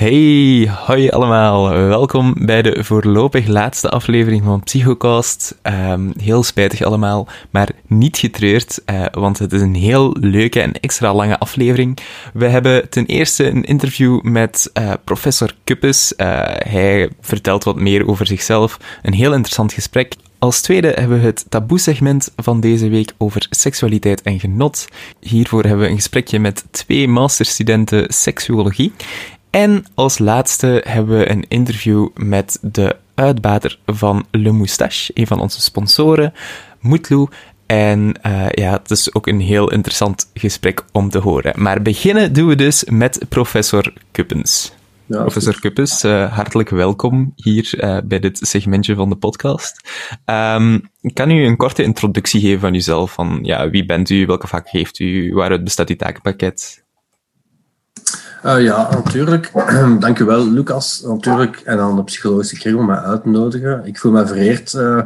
Hey, hoi allemaal. Welkom bij de voorlopig laatste aflevering van Psychocast. Um, heel spijtig allemaal, maar niet getreurd, uh, want het is een heel leuke en extra lange aflevering. We hebben ten eerste een interview met uh, professor Kuppes. Uh, hij vertelt wat meer over zichzelf. Een heel interessant gesprek. Als tweede hebben we het taboe-segment van deze week over seksualiteit en genot. Hiervoor hebben we een gesprekje met twee masterstudenten seksuologie. En als laatste hebben we een interview met de uitbater van Le Moustache, een van onze sponsoren, Moetloe. En uh, ja, het is ook een heel interessant gesprek om te horen. Maar beginnen doen we dus met professor Kuppens. Ja, professor Kuppens, uh, hartelijk welkom hier uh, bij dit segmentje van de podcast. Um, kan u een korte introductie geven van uzelf? Van ja, wie bent u, welke vak geeft u, waaruit bestaat uw takenpakket? Uh, ja, natuurlijk. Dank u wel, Lucas. Natuurlijk. En aan de psychologische kring om mij uit te nodigen. Ik voel me vereerd uh,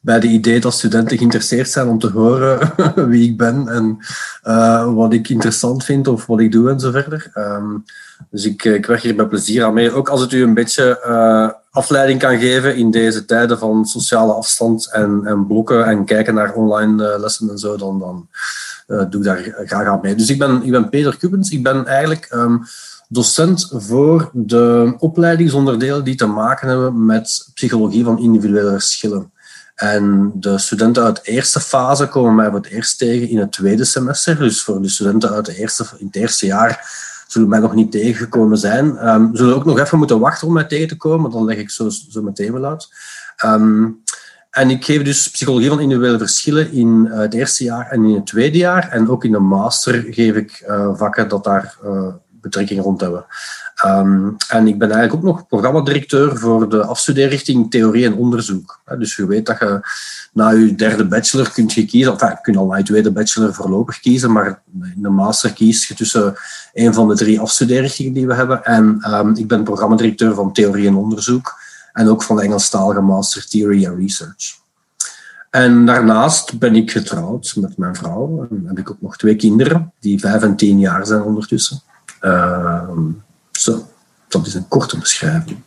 bij de idee dat studenten geïnteresseerd zijn om te horen wie ik ben en uh, wat ik interessant vind of wat ik doe en zo verder. Um, dus ik, ik werk hier met plezier aan mee. Ook als het u een beetje afleiding kan geven in deze tijden van sociale afstand en, en blokken en kijken naar online lessen en zo, dan, dan doe ik daar graag aan mee. Dus ik ben, ik ben Peter Kubens. Ik ben eigenlijk um, docent voor de opleidingsonderdelen die te maken hebben met psychologie van individuele verschillen. En de studenten uit de eerste fase komen mij voor het eerst tegen in het tweede semester. Dus voor de studenten uit de eerste, in het eerste jaar zullen mij nog niet tegengekomen zijn. Um, zullen ook nog even moeten wachten om mij tegen te komen, dan leg ik zo, zo meteen wel uit. Um, en ik geef dus psychologie van individuele verschillen in uh, het eerste jaar en in het tweede jaar. En ook in de master geef ik uh, vakken dat daar uh, betrekking rond hebben. Um, en ik ben eigenlijk ook nog programmadirecteur voor de afstudeerrichting Theorie en Onderzoek. Dus je weet dat je na je derde bachelor kunt je kiezen, enfin, je kunt al na je tweede bachelor voorlopig kiezen, maar in de master kies je tussen een van de drie afstudeerrichtingen die we hebben. En um, ik ben programmadirecteur van Theorie en Onderzoek en ook van de Engelstalige Master Theory and Research. En daarnaast ben ik getrouwd met mijn vrouw. En heb ik ook nog twee kinderen, die vijf en tien jaar zijn ondertussen. Uh, zo, dat is een korte beschrijving.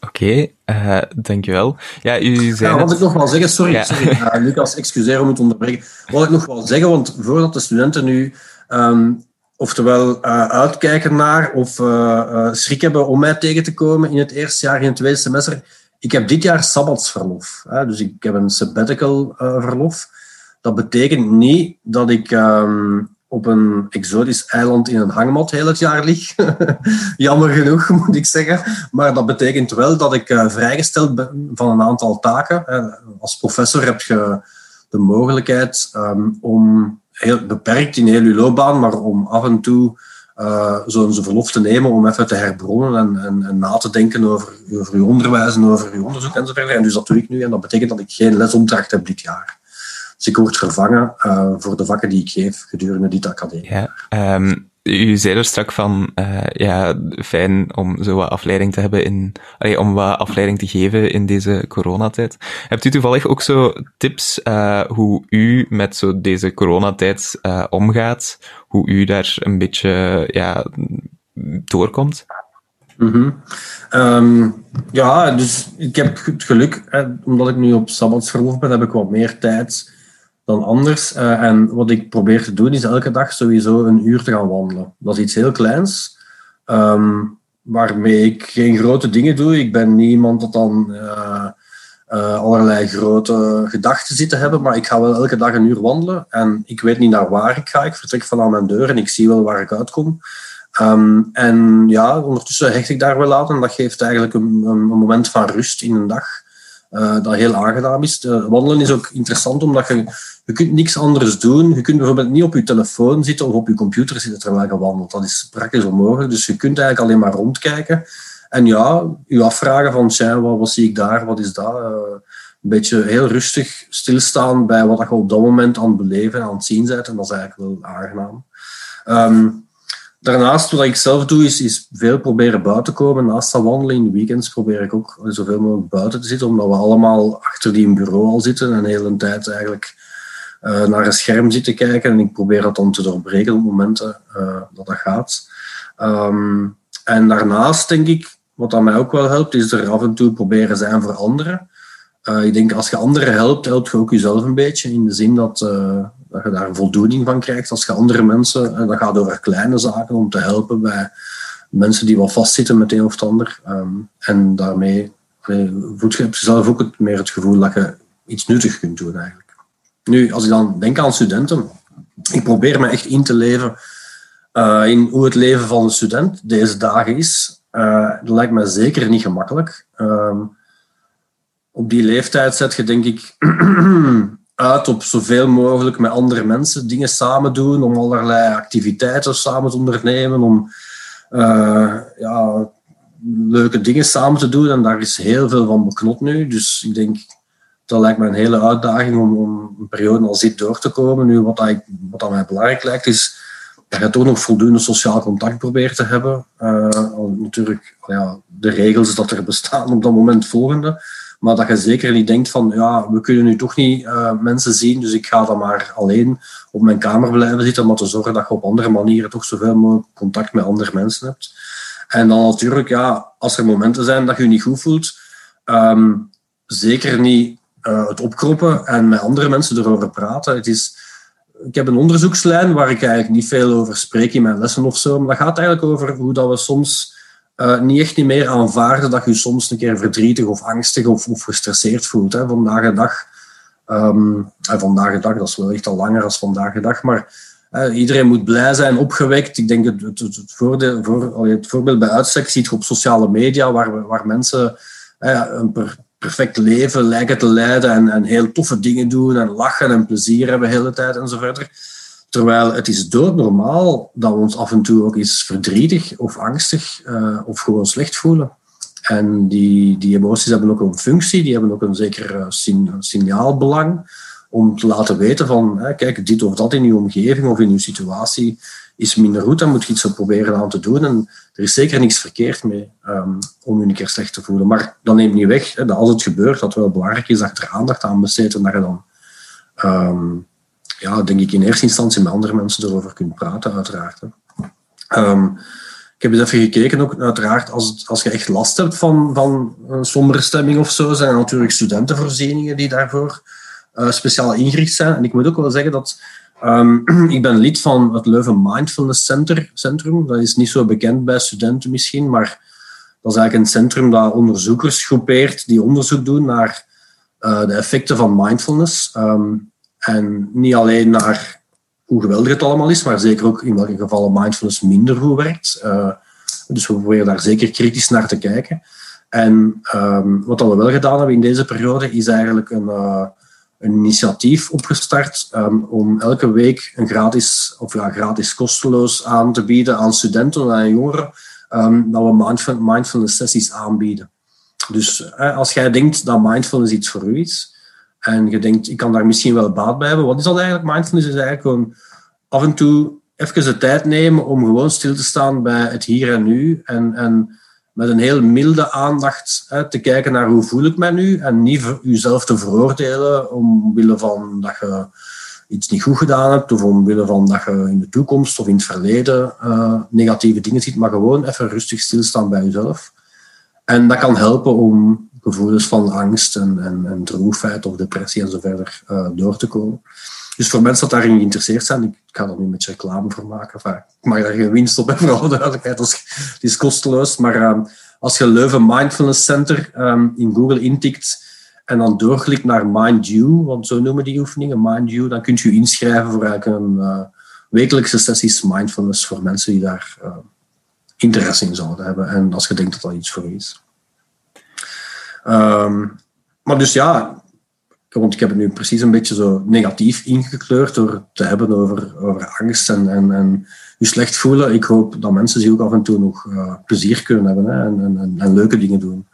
Oké, okay, uh, dankjewel. Ja, u zei ja, wat ik nog wel zeggen, sorry, ja. sorry uh, Lucas, excuseer om het onderbreken. Wat ik nog wel zeggen, want voordat de studenten nu um, oftewel uh, uitkijken naar of uh, uh, schrik hebben om mij tegen te komen in het eerste jaar, in het tweede semester. Ik heb dit jaar sabbatsverlof. Hè, dus ik heb een sabbatical verlof. Dat betekent niet dat ik um, op een exotisch eiland in een hangmat heel het jaar lig. Jammer genoeg, moet ik zeggen. Maar dat betekent wel dat ik vrijgesteld ben van een aantal taken. Als professor heb je de mogelijkheid um, om heel beperkt in heel je loopbaan, maar om af en toe uh, zo'n verlof te nemen om even te herbronnen en, en, en, na te denken over, over je onderwijs en over je onderzoek enzovoort. En dus dat doe ik nu en dat betekent dat ik geen lesopdracht heb dit jaar. Dus ik word vervangen uh, voor de vakken die ik geef gedurende dit academie. Ja, um, u zei er straks van, uh, ja, fijn om zo wat afleiding te hebben in, om wat afleiding te geven in deze coronatijd. Hebt u toevallig ook zo tips uh, hoe u met zo deze coronatijd uh, omgaat? Hoe u daar een beetje, ja, doorkomt? Mm ja, dus ik heb het geluk, hè, omdat ik nu op sabbatsverlof ben, heb ik wat meer tijd dan anders. Uh, en wat ik probeer te doen is elke dag sowieso een uur te gaan wandelen. Dat is iets heel kleins, um, waarmee ik geen grote dingen doe. Ik ben niet iemand dat dan uh, uh, allerlei grote gedachten zit te hebben, maar ik ga wel elke dag een uur wandelen. En ik weet niet naar waar ik ga. Ik vertrek van aan mijn deur en ik zie wel waar ik uitkom. Um, en ja, ondertussen hecht ik daar wel aan en dat geeft eigenlijk een, een moment van rust in een dag. Uh, dat heel aangenaam is. wandelen is ook interessant omdat je je kunt niks anders doen. Je kunt bijvoorbeeld niet op je telefoon zitten of op je computer zitten terwijl je wandelt. Dat is praktisch onmogelijk. Dus je kunt eigenlijk alleen maar rondkijken. En ja, je afvragen van, wat, zie ik daar, wat is dat? Uh, een beetje heel rustig stilstaan bij wat je op dat moment aan het beleven en aan het zien bent. En dat is eigenlijk wel aangenaam. Um, daarnaast, wat ik zelf doe, is, is veel proberen buiten te komen. Naast dat wandelen in de weekends probeer ik ook zoveel mogelijk buiten te zitten, omdat we allemaal achter die bureau al zitten en de hele tijd eigenlijk uh, naar een scherm zitten kijken. En ik probeer dat dan te doorbreken op momenten uh, dat dat gaat. Um, En daarnaast denk ik, wat aan mij ook wel helpt, is er af en toe proberen zijn voor anderen. Ik denk als je anderen helpt, helpt je ook jezelf een beetje. In de zin dat, dat je daar voldoening van krijgt. Als je andere mensen, en dat gaat over kleine zaken, om te helpen bij mensen die wel vastzitten met een of ander. Um, en daarmee voelt je zelf ook het, meer het gevoel dat je iets nuttig kunt doen eigenlijk. Nu, als ik dan denk aan studenten, ik probeer me echt in te leven uh, in hoe het leven van een student deze dagen is. Uh, dat lijkt me zeker niet gemakkelijk. Uh, op die leeftijd zet je denk ik uit op zoveel mogelijk met andere mensen dingen samen doen, om allerlei activiteiten samen te ondernemen, om uh, ja, leuke dingen samen te doen. En daar is heel veel van beknot nu. Dus ik denk, dat lijkt me een hele uitdaging om, om een periode als dit door te komen. Nu, wat, dat, wat dat mij belangrijk lijkt, is dat je toch nog voldoende sociaal contact probeert te hebben. Uh, natuurlijk, ja, de regels dat er bestaan op dat moment volgende. Maar dat je zeker niet denkt van, ja, we kunnen nu toch niet uh, mensen zien, dus ik ga dan maar alleen op mijn kamer blijven zitten, om te zorgen dat je op andere manieren toch zoveel mogelijk contact met andere mensen hebt. En dan natuurlijk, ja, als er momenten zijn dat je je niet goed voelt, um, zeker niet uh, het opkroppen en met andere mensen erover praten. Het is, ik heb een onderzoekslijn waar ik eigenlijk niet veel over spreek in mijn lessen of zo, maar dat gaat eigenlijk over hoe dat we soms uh, niet echt niet meer aanvaarden dat je, soms een keer verdrietig of angstig of, gestresseerd voelt. Hè. Vandaag de dag, um, vandaag de dag, dat is wel echt al langer als vandaag de dag, maar uh, iedereen moet blij zijn, opgewekt. Ik denk het, het, het, voor, het voorbeeld bij uitstek ziet je op sociale media, waar, waar mensen een per, perfect leven lijken te leiden en, en heel toffe dingen doen en lachen en plezier hebben de hele tijd en zo verder. Terwijl het is doodnormaal dat we ons af en toe ook eens verdrietig of angstig uh, of gewoon slecht voelen. En die, die emoties hebben ook een functie, die hebben ook een zeker uh, signaalbelang om te laten weten van, hè, kijk, dit of dat in uw omgeving of in uw situatie is minder goed, dan moet je iets proberen aan te doen. En er is zeker niks verkeerd mee um, om je een keer slecht te voelen. Maar dat neemt niet weg hè, dat als het gebeurt, dat wel belangrijk is dat er aandacht aan besteedt en dat je dan um, ja, denk ik in eerste instantie met andere mensen erover kunt praten, uiteraard. Um, ik heb eens even gekeken, ook uiteraard, als, als je echt last hebt van, van een sombere stemming of zo, zijn er natuurlijk studentenvoorzieningen die daarvoor uh, speciaal ingericht zijn. En ik moet ook wel zeggen dat um, ik ben lid van het Leuven Mindfulness Center, Centrum. Dat is niet zo bekend bij studenten misschien, maar dat is eigenlijk een centrum dat onderzoekers groepeert die onderzoek doen naar uh, de effecten van mindfulness. Um, en niet alleen naar hoe geweldig het allemaal is, maar zeker ook in welke gevallen mindfulness minder goed werkt. Uh, dus we proberen daar zeker kritisch naar te kijken. En um, wat we wel gedaan hebben in deze periode, is eigenlijk een, uh, een initiatief opgestart um, om elke week een gratis, of ja, gratis kosteloos aan te bieden aan studenten en jongeren, um, dat we mindfulness sessies aanbieden. Dus uh, als jij denkt dat mindfulness iets voor u is, en je denkt, ik kan daar misschien wel baat bij hebben. Wat is dat eigenlijk? Mindfulness is eigenlijk gewoon af en toe even de tijd nemen om gewoon stil te staan bij het hier en nu. En, en met een heel milde aandacht te kijken naar hoe voel ik me nu. En niet jezelf te veroordelen omwille van dat je iets niet goed gedaan hebt. Of omwille van dat je in de toekomst of in het verleden uh, negatieve dingen ziet. Maar gewoon even rustig stilstaan bij jezelf. En dat kan helpen om gevoelens van angst en, en, en droefheid of depressie en zo verder uh, door te komen. Dus voor mensen dat daarin geïnteresseerd zijn, ik ga er nu met reclame voor maken. Ik mag daar geen winst op hebben, voor duidelijkheid. Het is kosteloos. Maar uh, als je Leuven Mindfulness Center um, in Google intikt en dan doorklikt naar Mind You, want zo noemen die oefeningen, Mind You, dan kun je inschrijven voor eigenlijk een uh, wekelijkse sessies mindfulness voor mensen die daar interesse in zouden hebben. En als je denkt dat dat iets voor je is. Um, maar dus ja, want ik heb het nu precies een beetje zo negatief ingekleurd door te hebben over, over angst en, en, en je slecht voelen. Ik hoop dat mensen zich ook af en toe nog uh, plezier kunnen hebben hè, en, en, en, leuke dingen doen.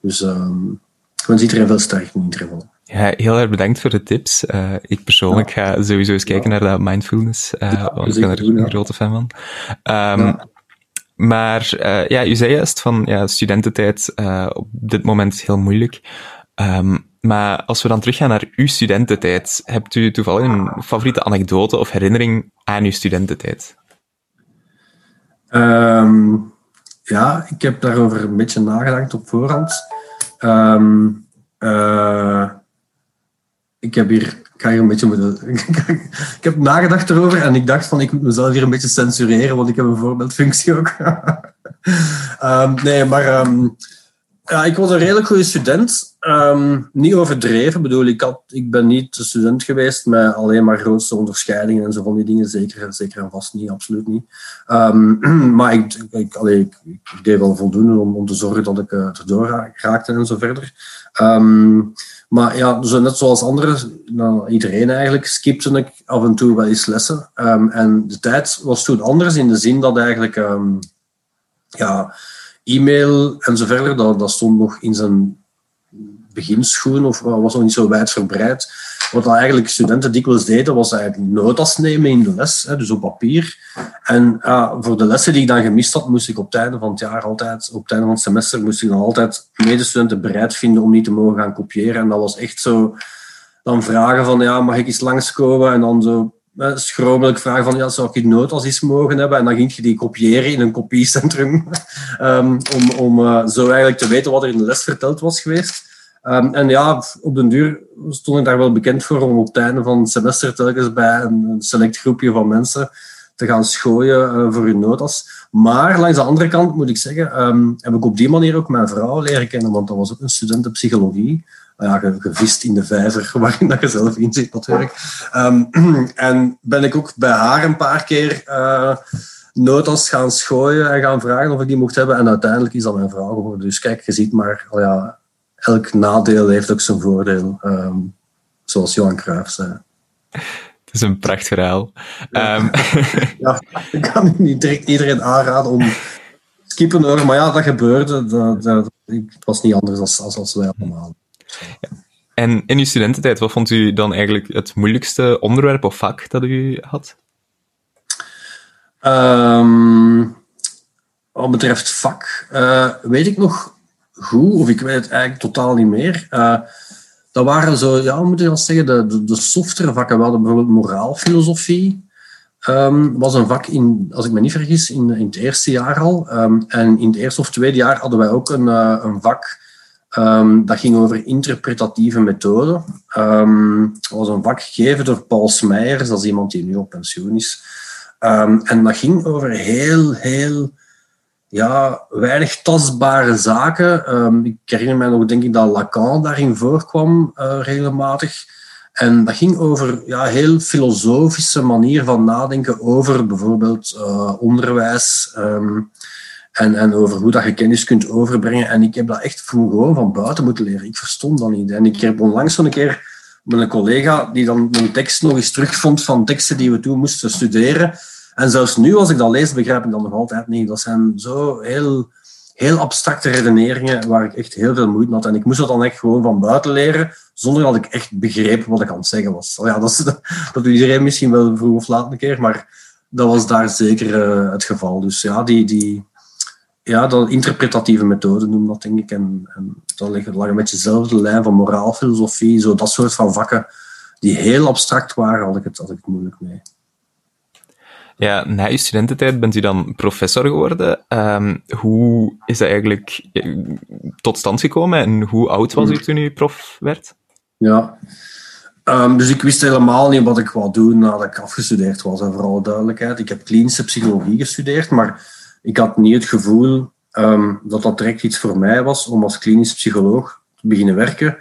Dus um, ik wens iedereen veel sterkte in ieder geval. Ja, heel erg bedankt voor de tips. Uh, ik persoonlijk ja. ga sowieso eens kijken ja. naar dat mindfulness, uh, ja, want ik ben er een grote fan van. Um, maar uh, ja, u zei juist van ja, studententijd uh, op dit moment heel moeilijk. Um, maar als we dan teruggaan naar uw studententijd, hebt u toevallig een favoriete anekdote of herinnering aan uw studententijd? Um, ja, ik heb daarover een beetje nagedacht op voorhand. Ehm, eh, ik heb hier, ga een beetje moeten, ik heb nagedacht erover en ik dacht van ik moet mezelf hier een beetje censureren, want ik heb een voorbeeldfunctie ook. Ehm, nee, maar um, ja, ik was een redelijk goede student. Um, niet overdreven. Bedoel, ik, had, ik ben niet de student geweest met alleen maar grootste onderscheidingen en zo van die dingen. Zeker, zeker en vast niet, absoluut niet. Maar ik, ik, deed wel voldoende om, om te zorgen dat ik uh, erdoor raakte en zo verder. Um, maar ja, zo net zoals anderen, nou, iedereen eigenlijk, skipte ik af en toe wel eens lessen. en de tijd was toen anders in de zin dat eigenlijk... ja, e-mail en zo verder, dat, dat stond nog in zijn beginschoen of was nog niet zo wijdverbreid. Wat eigenlijk studenten dikwijls deden, was eigenlijk notas nemen in de les, hè, dus op papier. En uh, voor de lessen die ik dan gemist had, moest ik op het einde van het jaar altijd, op het van het semester, moest ik dan altijd medestudenten bereid vinden om niet te mogen gaan kopiëren. En dat was echt zo, dan vragen van, ja, mag ik eens langskomen? En dan zo schromelijk vragen van, ja, zou ik notas eens mogen hebben? En dan ging je die kopiëren in een kopiecentrum, um, om, om uh, zo eigenlijk te weten wat er in de les verteld was geweest. Um, en ja, op den duur stond ik daar wel bekend voor om op het einde van het semester telkens bij een select groepje van mensen te gaan schooien uh, voor hun notas. Maar langs de andere kant moet ik zeggen, um, heb ik op die manier ook mijn vrouw leren kennen, want dat was ook een student psychologie. Ja, gevist in de vijver waarin dat je zelf in zit natuurlijk. Um, en ben ik ook bij haar een paar keer uh, notas gaan schooien en gaan vragen of ik die mocht hebben. En uiteindelijk is dat mijn vrouw geworden. Dus kijk, je ziet maar, ja, elk nadeel heeft ook zijn voordeel. Um, zoals Johan Cruijff zei. Het is een prachtverhaal. Ja. Um. ja, ik kan niet direct iedereen aanraden om skippen hoor, maar ja, dat gebeurde. Dat, dat, het was niet anders als, als, als wij allemaal. Ja. En in uw studententijd, wat vond u dan eigenlijk het moeilijkste onderwerp of vak dat u had? Um, wat betreft vak, uh, weet ik nog goed, of ik weet het eigenlijk totaal niet meer. Uh, dat waren zo, ja, moet je dat zeggen, de, de, de vakken. We hadden bijvoorbeeld moraalfilosofie. Um, was een vak, in, als ik me niet vergis, in, in het eerste jaar al. Um, en in het eerste of tweede jaar hadden wij ook een, uh, een vak Um, dat ging over interpretatieve methoden. Dat was een vak gegeven door Paul Smeijers, dat is iemand die nu op pensioen is. En dat ging over heel, heel ja, weinig tastbare zaken. ik herinner mij nog, denk ik, dat Lacan daarin voorkwam uh, regelmatig. En dat ging over ja, heel filosofische manier van nadenken over bijvoorbeeld uh, onderwijs. En, en over hoe dat je kennis kunt overbrengen. En ik heb dat echt gewoon van buiten moeten leren. Ik verstond dat niet. En ik heb onlangs zo'n keer met een collega die dan een tekst nog eens terugvond van teksten die we toen moesten studeren. En zelfs nu, als ik dat lees, begrijp ik dat nog altijd niet. Dat zijn zo heel, heel abstracte redeneringen waar ik echt heel veel moeite had. En ik moest dat dan echt gewoon van buiten leren, zonder dat ik echt begreep wat ik aan het zeggen was. Ja, dat, is, dat doet iedereen misschien wel vroeg of laat een keer, maar dat was daar zeker uh, het geval. Dus ja, die, die, ja, dat interpretatieve methode noem dat, denk ik. En, en dat ligt, lag een beetje dezelfde lijn van moraalfilosofie, zo dat soort van vakken die heel abstract waren, had ik het, had ik het moeilijk mee. Ja, na je studententijd bent u dan professor geworden. Um, hoe is dat eigenlijk eh, tot stand gekomen en hoe oud was u hmm. toen u prof werd? Ja, um, dus ik wist helemaal niet wat ik wou doen nadat ik afgestudeerd was, en vooral duidelijkheid. Ik heb klinische psychologie gestudeerd, maar ik had niet het gevoel um, dat dat direct iets voor mij was om als klinisch psycholoog te beginnen werken.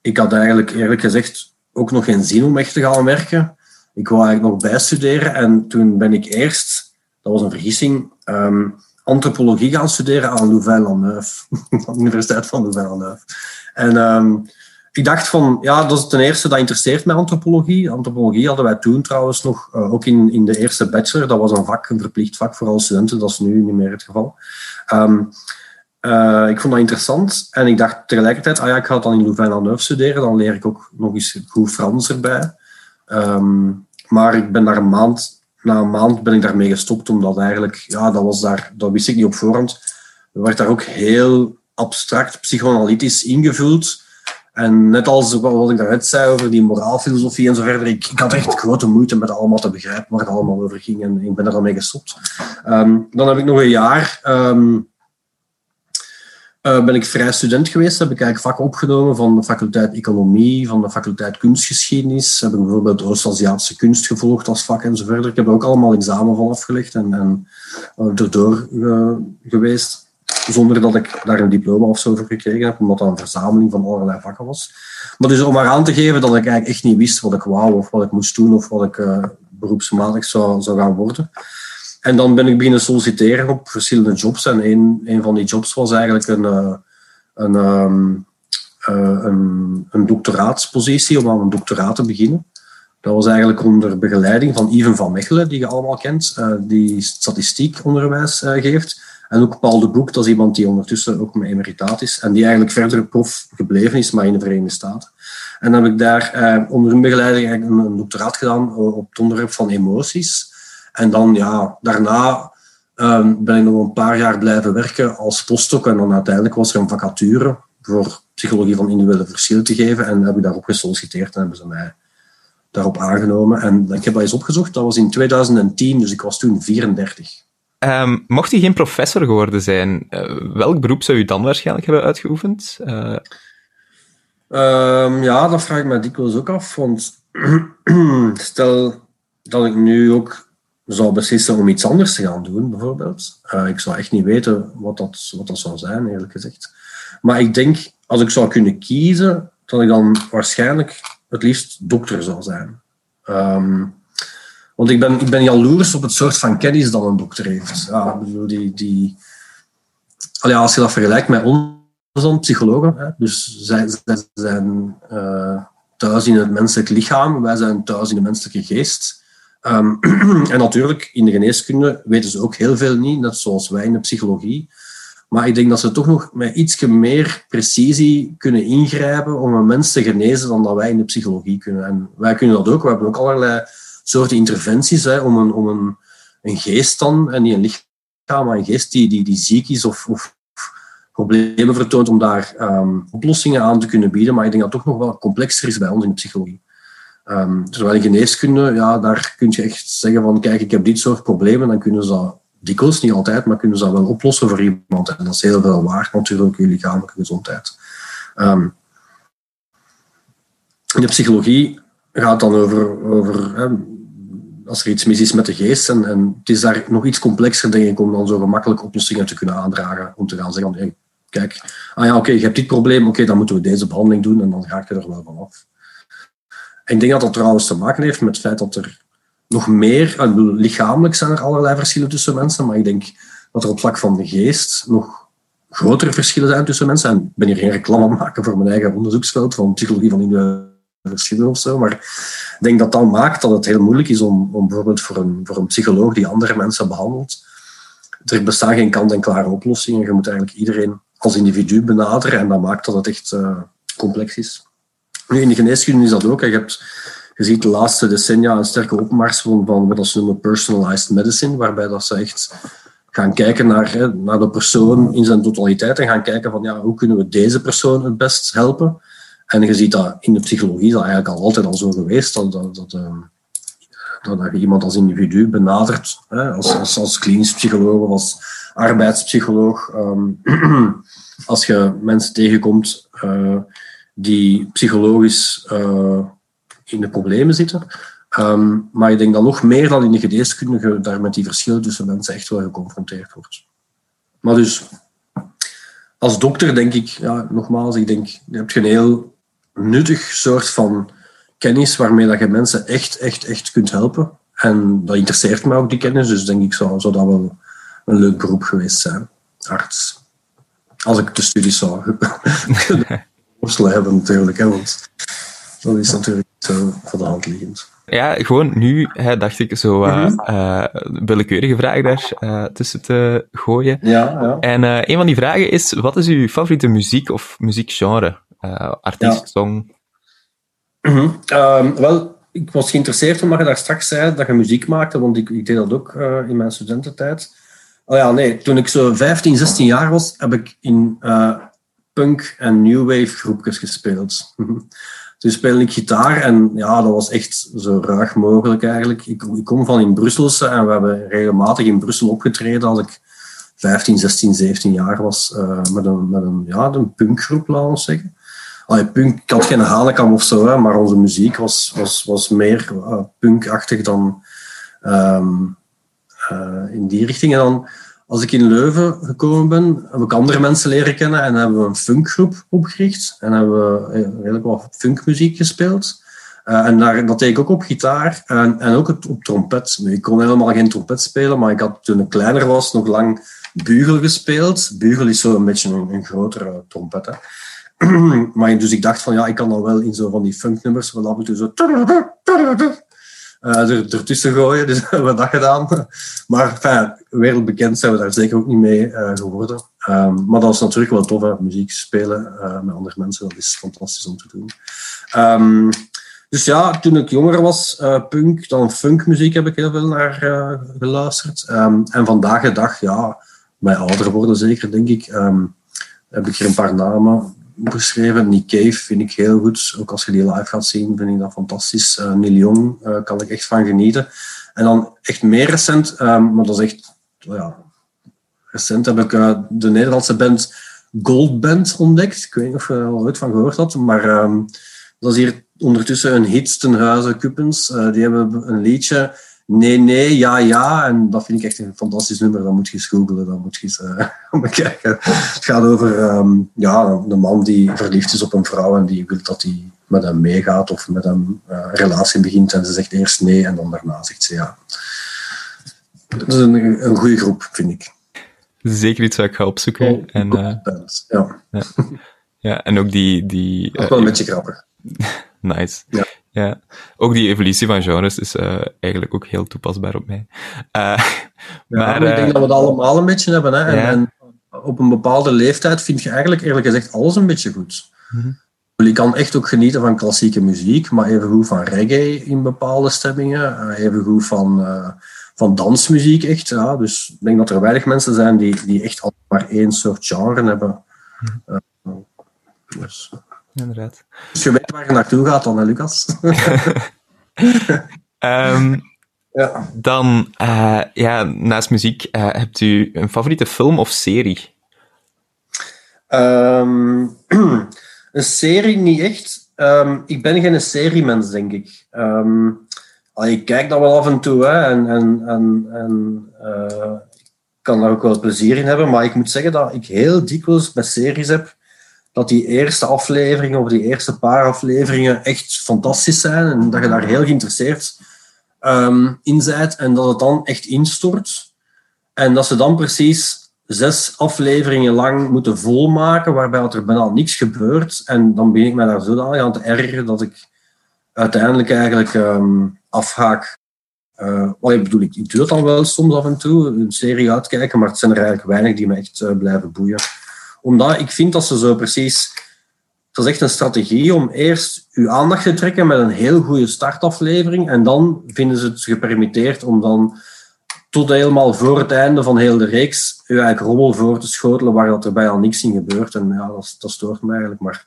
Ik had eigenlijk eerlijk gezegd ook nog geen zin om echt te gaan werken. Ik wou eigenlijk nog bijstuderen en toen ben ik eerst, dat was een vergissing, um, antropologie gaan studeren aan Louvain-la-Neuve, de Universiteit van Louvain-la-Neuve. En um, ik dacht van, ja, dat is ten eerste, dat interesseert mij antropologie. Antropologie hadden wij toen trouwens nog, uh, ook in, in de eerste bachelor. Dat was een vak, een verplicht vak voor alle studenten. Dat is nu niet meer het geval. Um, uh, ik vond dat interessant. En ik dacht tegelijkertijd, ah ja, ik ga dan in Louvain-la-Neuve studeren. Dan leer ik ook nog eens goed Frans erbij. Um, maar ik ben daar een maand, na een maand ben ik daarmee gestopt. Omdat eigenlijk, ja, dat was daar, dat wist ik niet op voorhand. Er werd daar ook heel abstract, psychoanalytisch ingevuld en net als wat ik daarnet zei over die moraalfilosofie en zo verder, ik, had echt grote moeite met allemaal te begrijpen waar het allemaal over ging en ik ben er dan mee gestopt. Um, dan heb ik nog een jaar um, uh, ben ik vrij student geweest. Heb ik eigenlijk vakken opgenomen van de faculteit Economie, van de faculteit Kunstgeschiedenis. Heb ik bijvoorbeeld Oost-Aziatische kunst gevolgd als vak en zo verder. Ik heb er ook allemaal examen van afgelegd en, en uh, erdoor uh, geweest. Zonder dat ik daar een diploma of zo voor gekregen heb, omdat dat een verzameling van allerlei vakken was. Maar dus om maar aan te geven dat ik eigenlijk echt niet wist wat ik wou of wat ik moest doen of wat ik beroepsmatig zou, zou gaan worden. En dan ben ik beginnen solliciteren op verschillende jobs. En een, een van die jobs was eigenlijk een, eh, een, um, een, een doctoraatspositie, om aan een doctoraat te beginnen. Dat was eigenlijk onder begeleiding van Ivan van Mechelen, die je allemaal kent, uh, die statistiekonderwijs uh, geeft. En ook Paul de Boek, dat is iemand die ondertussen ook mijn emeritaat is en die eigenlijk verder prof gebleven is, maar in de Verenigde Staten. En dan heb ik daar onder hun begeleiding een, een doctoraat gedaan op het onderwerp van emoties. En dan, ja, daarna um, ben ik nog een paar jaar blijven werken als postdoc. En dan uiteindelijk was er een vacature voor psychologie van individuele verschillen te geven. En heb ik daarop gesolliciteerd en hebben ze mij daarop aangenomen. En ik heb dat eens opgezocht. Dat was in 2010, dus ik was toen 34. Um, mocht u geen professor geworden zijn, uh, welk beroep zou u dan waarschijnlijk hebben uitgeoefend? Uh... Um, ja, dat vraag ik me dikwijls ook af. Want stel dat ik nu ook zou beslissen om iets anders te gaan doen, bijvoorbeeld. Uh, ik zou echt niet weten wat dat, wat dat zou zijn, eerlijk gezegd. Maar ik denk, als ik zou kunnen kiezen, dat ik dan waarschijnlijk het liefst dokter zou zijn. Um, want ik ben, ik ben jaloers op het soort van kennis dat een dokter heeft. Ja, die, die, allee, als je dat vergelijkt met onze psychologen, hè, dus zij, zij zijn uh, thuis in het menselijk lichaam, wij zijn thuis in de menselijke geest. Um, en natuurlijk, in de geneeskunde weten ze ook heel veel niet, net zoals wij in de psychologie. Maar ik denk dat ze toch nog met iets meer precisie kunnen ingrijpen om een mens te genezen dan dat wij in de psychologie kunnen. En wij kunnen dat ook. We hebben ook allerlei soorten interventies hè, om, een, om een, een geest dan, en niet een lichaam, maar een geest die, die, die ziek is of, of problemen vertoont, om daar um, oplossingen aan te kunnen bieden. Maar ik denk dat het toch nog wel complexer is bij ons in de psychologie. Um, terwijl in geneeskunde, ja, daar kun je echt zeggen van, kijk, ik heb dit soort problemen, dan kunnen ze dat dikwijls, niet altijd, maar kunnen ze wel oplossen voor iemand. En dat is heel veel waard natuurlijk, je lichamelijke gezondheid. Um, in de psychologie gaat dan over, over hè, als er iets mis is met de geest. En, het is daar nog iets complexer, denk ik, om dan zo gemakkelijk oplossingen te kunnen aandragen. Om te gaan zeggen, kijk, ah ja, oké, je hebt dit probleem, oké, dan moeten we deze behandeling doen en dan ga je er wel van af. Ik denk dat dat trouwens te maken heeft met het feit dat er nog meer, eh, lichamelijk zijn er allerlei verschillen tussen mensen, maar ik denk dat er op vlak van de geest nog grotere verschillen zijn tussen mensen. En ik ben hier geen reclame aan maken voor mijn eigen onderzoeksveld van psychologie van individuele verschillen of zo, maar ik denk dat dat maakt dat het heel moeilijk is om, om bijvoorbeeld voor een, voor een psycholoog die andere mensen behandelt, er bestaan geen kant-en-klare oplossingen. Je moet eigenlijk iedereen als individu benaderen en dat maakt dat het echt uh, complex is. Nu, in de geneeskunde is dat ook. Je, hebt, je ziet de laatste decennia een sterke opmars van, van wat ze noemen personalized medicine, waarbij dat ze echt gaan kijken naar, naar de persoon in zijn totaliteit en gaan kijken van ja, hoe kunnen we deze persoon het best helpen. En je ziet dat in de psychologie is dat eigenlijk al altijd al zo geweest, dat, dat, dat, dat je iemand als individu benadert, als, als, als klinisch psycholoog of als arbeidspsycholoog. Um, als je mensen tegenkomt uh, die psychologisch uh, in de problemen zitten. Um, maar ik denk dat nog meer dan in de geneeskunde daar met die verschillen tussen mensen echt wel geconfronteerd wordt. Maar dus, als dokter denk ik, ja, nogmaals, ik denk, je hebt een heel nuttig soort van kennis waarmee dat je mensen echt, echt, echt kunt helpen. En dat interesseert me ook, die kennis. Dus denk ik, zou, zou dat wel een leuk beroep geweest zijn. Arts. Als ik de studies zou worstelen hebben natuurlijk. Hè, want dat is natuurlijk zo voor de hand liggend. Ja, gewoon nu hè, dacht ik zo uh, uh, willekeurige vragen daar uh, tussen te gooien. Ja, ja. En een van die vragen is, wat is uw favoriete muziek of muziekgenre? artiest, ja. song? -hmm. um, wel, ik was geïnteresseerd omdat je daar straks zei dat je muziek maakte, want ik, ik deed dat ook in mijn studententijd. Oh ja, nee, toen ik zo 15, 16 jaar was, heb ik in punk en new wave groepjes gespeeld. Toen speelde ik gitaar en ja, dat was echt zo ruig mogelijk eigenlijk. Ik, ik kom van in Brusselse en we hebben regelmatig in Brussel opgetreden als ik 15, 16, 17 jaar was, met, een, met een, ja, een punkgroep, laten we zeggen. Allee, punk, ik had geen Hanekam of zo, hè, maar onze muziek was, was, was meer punkachtig dan um, in die richting. En dan als ik in Leuven gekomen ben, heb ik andere mensen leren kennen en hebben we een funkgroep opgericht. En hebben we eh, redelijk wat funkmuziek gespeeld. Uh, en daar, dat deed ik ook op gitaar en, en ook op trompet. Ik kon helemaal geen trompet spelen, maar ik had toen ik kleiner was nog lang bugel gespeeld. Bugel is zo een beetje een, een grotere trompet. Hè. maar dus ik dacht van ja, ik kan dan wel in zo van die funknummers wel af en zo er, ertussen gooien. Dus hebben we dat gedaan. Maar wereldbekend zijn we daar zeker ook niet mee uh, geworden. Um, maar dat is natuurlijk wel tof, muziek spelen uh, met andere mensen. Dat is fantastisch om te doen. Um, dus ja, toen ik jonger was, punk, dan funkmuziek heb ik heel veel naar geluisterd. Um, en vandaag de dag, ja, bij ouder worden zeker, denk ik, heb ik er een paar namen beschreven. Nick Cave vind ik heel goed. Ook als je die live gaat zien, vind ik dat fantastisch. Uh, Neil Young uh, kan ik echt van genieten. En dan echt meer recent, um, maar dat is echt... Ja, recent heb ik uh, de Nederlandse band Gold Band ontdekt. Ik weet niet of je er al ooit van gehoord had, maar um, dat is hier ondertussen een hit ten huize Kupens. die hebben een liedje Nee, nee, ja, ja. En dat vind ik echt een fantastisch nummer. Dan moet je eens googlen, dan moet je eens uh, bekijken. Het gaat over um, ja, een man die verliefd is op een vrouw en die wil dat hij met hem meegaat of met hem uh, een relatie begint. En ze zegt eerst nee en dan daarna zegt ze ja. Dat is een, een goede groep, vind ik. Zeker iets wat ik ga opzoeken. Oh, en, uh, ja. ja. ja. en ook die... die ook wel een beetje grappig. nice. Ja. Ja, ook die evolutie van genres is uh, eigenlijk ook heel toepasbaar op mij. Uh, maar, ik denk uh, dat we het allemaal een beetje hebben. Hè? En, ja. en, op een bepaalde leeftijd vind je eigenlijk eerlijk gezegd alles een beetje goed. Mm -hmm. Je kan echt ook genieten van klassieke muziek, maar even goed van reggae in bepaalde stemmingen, even goed van, van dansmuziek echt. Ja. Dus ik denk dat er weinig mensen zijn die, die echt altijd maar één soort genre hebben. Mm -hmm. dus inderdaad. Dus je weet waar je naartoe gaat dan, hè, Lucas? um, ja. Dan, uh, ja, naast muziek, uh, hebt u een favoriete film of serie? Um, een serie niet echt. Um, ik ben geen seriemens, denk ik. ik kijk dat wel af en toe hè, en, en, en, en uh, ik kan daar ook wel plezier in hebben, maar ik moet zeggen dat ik heel dikwijls bij series heb dat die eerste afleveringen of die eerste paar afleveringen echt fantastisch zijn en dat je daar heel geïnteresseerd um, in bent en dat het dan echt instort. En dat ze dan precies zes afleveringen lang moeten volmaken waarbij er bijna niks gebeurt. En dan ben ik mij daar zodanig aan te ergeren dat ik uiteindelijk eigenlijk um, afhaak. Uh, well, ik bedoel, ik, doe dan wel soms af en toe, een serie uitkijken, maar het zijn er eigenlijk weinig die me echt uh, blijven boeien omdat ik vind dat ze zo precies... Dat is echt een strategie om eerst uw aandacht te trekken met een heel goede startaflevering en dan vinden ze het gepermitteerd om dan tot helemaal voor het einde van heel de reeks u eigenlijk rommel voor te schotelen waar dat er bijna niks in gebeurt. En ja, dat, dat stoort me eigenlijk. Maar,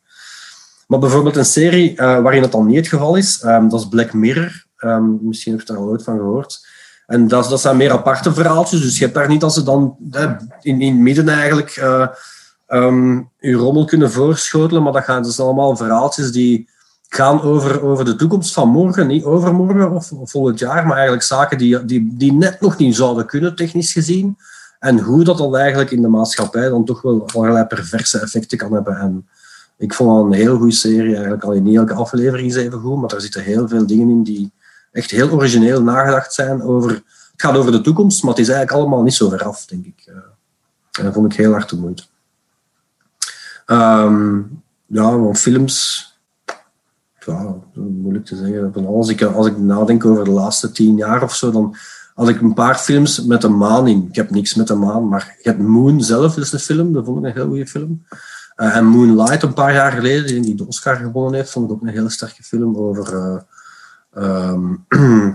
maar bijvoorbeeld een serie uh, waarin het dan niet het geval is, um, dat is Black Mirror. Um, misschien heb je daar al ooit van gehoord. En dat, dat zijn meer aparte verhaaltjes. Dus je hebt daar niet als ze dan in, in het midden eigenlijk... Uh, um, uw rommel kunnen voorschotelen, maar dat gaan dus allemaal verhaaltjes die gaan over, over de toekomst van morgen, niet overmorgen of, of volgend jaar, maar eigenlijk zaken die, die, die net nog niet zouden kunnen, technisch gezien. En hoe dat dan eigenlijk in de maatschappij dan toch wel allerlei perverse effecten kan hebben. En ik vond een heel goede serie, eigenlijk al in niet elke aflevering is even goed, maar er zitten heel veel dingen in die echt heel origineel nagedacht zijn over... Het gaat over de toekomst, maar het is eigenlijk allemaal niet zo veraf, denk ik. En dat vond ik heel hard de moeite. Um, ja, van films. Ja, moeilijk te zeggen. Van ik, als ik nadenk over de laatste tien jaar of zo, dan had ik een paar films met een maan in. Ik heb niks met een maan, maar je hebt Moon zelf, is een film. Dat vond ik een heel goede film. Uh, en Moonlight, een paar jaar geleden, die de Oscar gewonnen heeft, vond ik ook een hele sterke film over uh,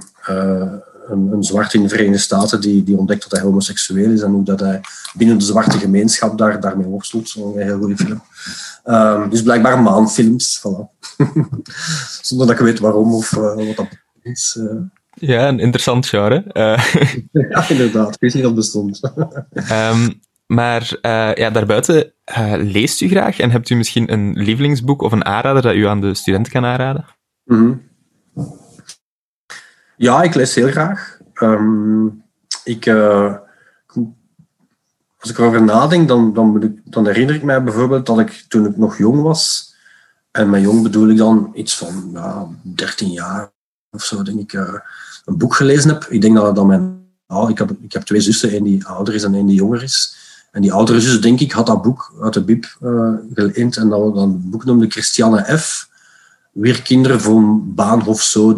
een, een zwart in de Verenigde Staten die, die ontdekt dat hij homoseksueel is en hoe dat hij binnen de zwarte gemeenschap daar, daarmee worstelt. Zo'n heel goede film. Um, dus blijkbaar maanfilms, voilà. Zonder dat ik weet waarom of uh, wat dat is. Uh. Ja, een interessant genre. Uh. ja, inderdaad. Ik wist niet dat het bestond. um, maar uh, ja, daarbuiten leest u graag en hebt u misschien een lievelingsboek of een aanrader dat u aan de studenten kan aanraden? Mm -hmm. Ja, ik lees heel graag. Um, ik, uh, als ik erover nadenk, dan, dan, dan herinner ik mij bijvoorbeeld dat ik toen ik nog jong was, en met jong bedoel ik dan iets van ja, 13 jaar of zo, denk ik, een boek gelezen heb. Ik denk dat, dat mijn oh, ik, heb, ik heb twee zussen, één die ouder is en één die jonger is. En die oudere zus, denk ik, had dat boek uit de bib uh, geleend. En dat, dat boek noemde Christiane F. Weer kinderen van Baanhof Zo,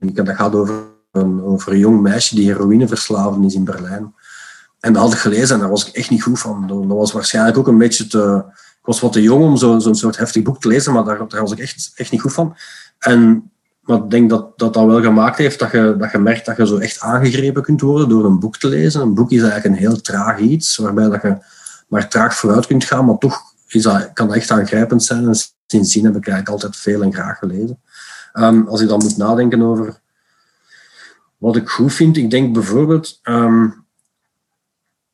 dat gaat over een, over een jong meisje die heroïne verslaven is in Berlijn. En dat had ik gelezen en daar was ik echt niet goed van. Dat was waarschijnlijk ook een beetje te... Ik was wat te jong om zo'n zo soort heftig boek te lezen, maar daar, daar was ik echt, echt niet goed van. En maar ik denk dat, dat dat wel gemaakt heeft dat je, dat je merkt dat je zo echt aangegrepen kunt worden door een boek te lezen. Een boek is eigenlijk een heel traag iets, waarbij dat je maar traag vooruit kunt gaan, maar toch is dat, kan dat echt aangrijpend zijn. En sindsdien heb ik eigenlijk altijd veel en graag gelezen. Um, als ik dan moet nadenken over wat ik goed vind, ik denk bijvoorbeeld um,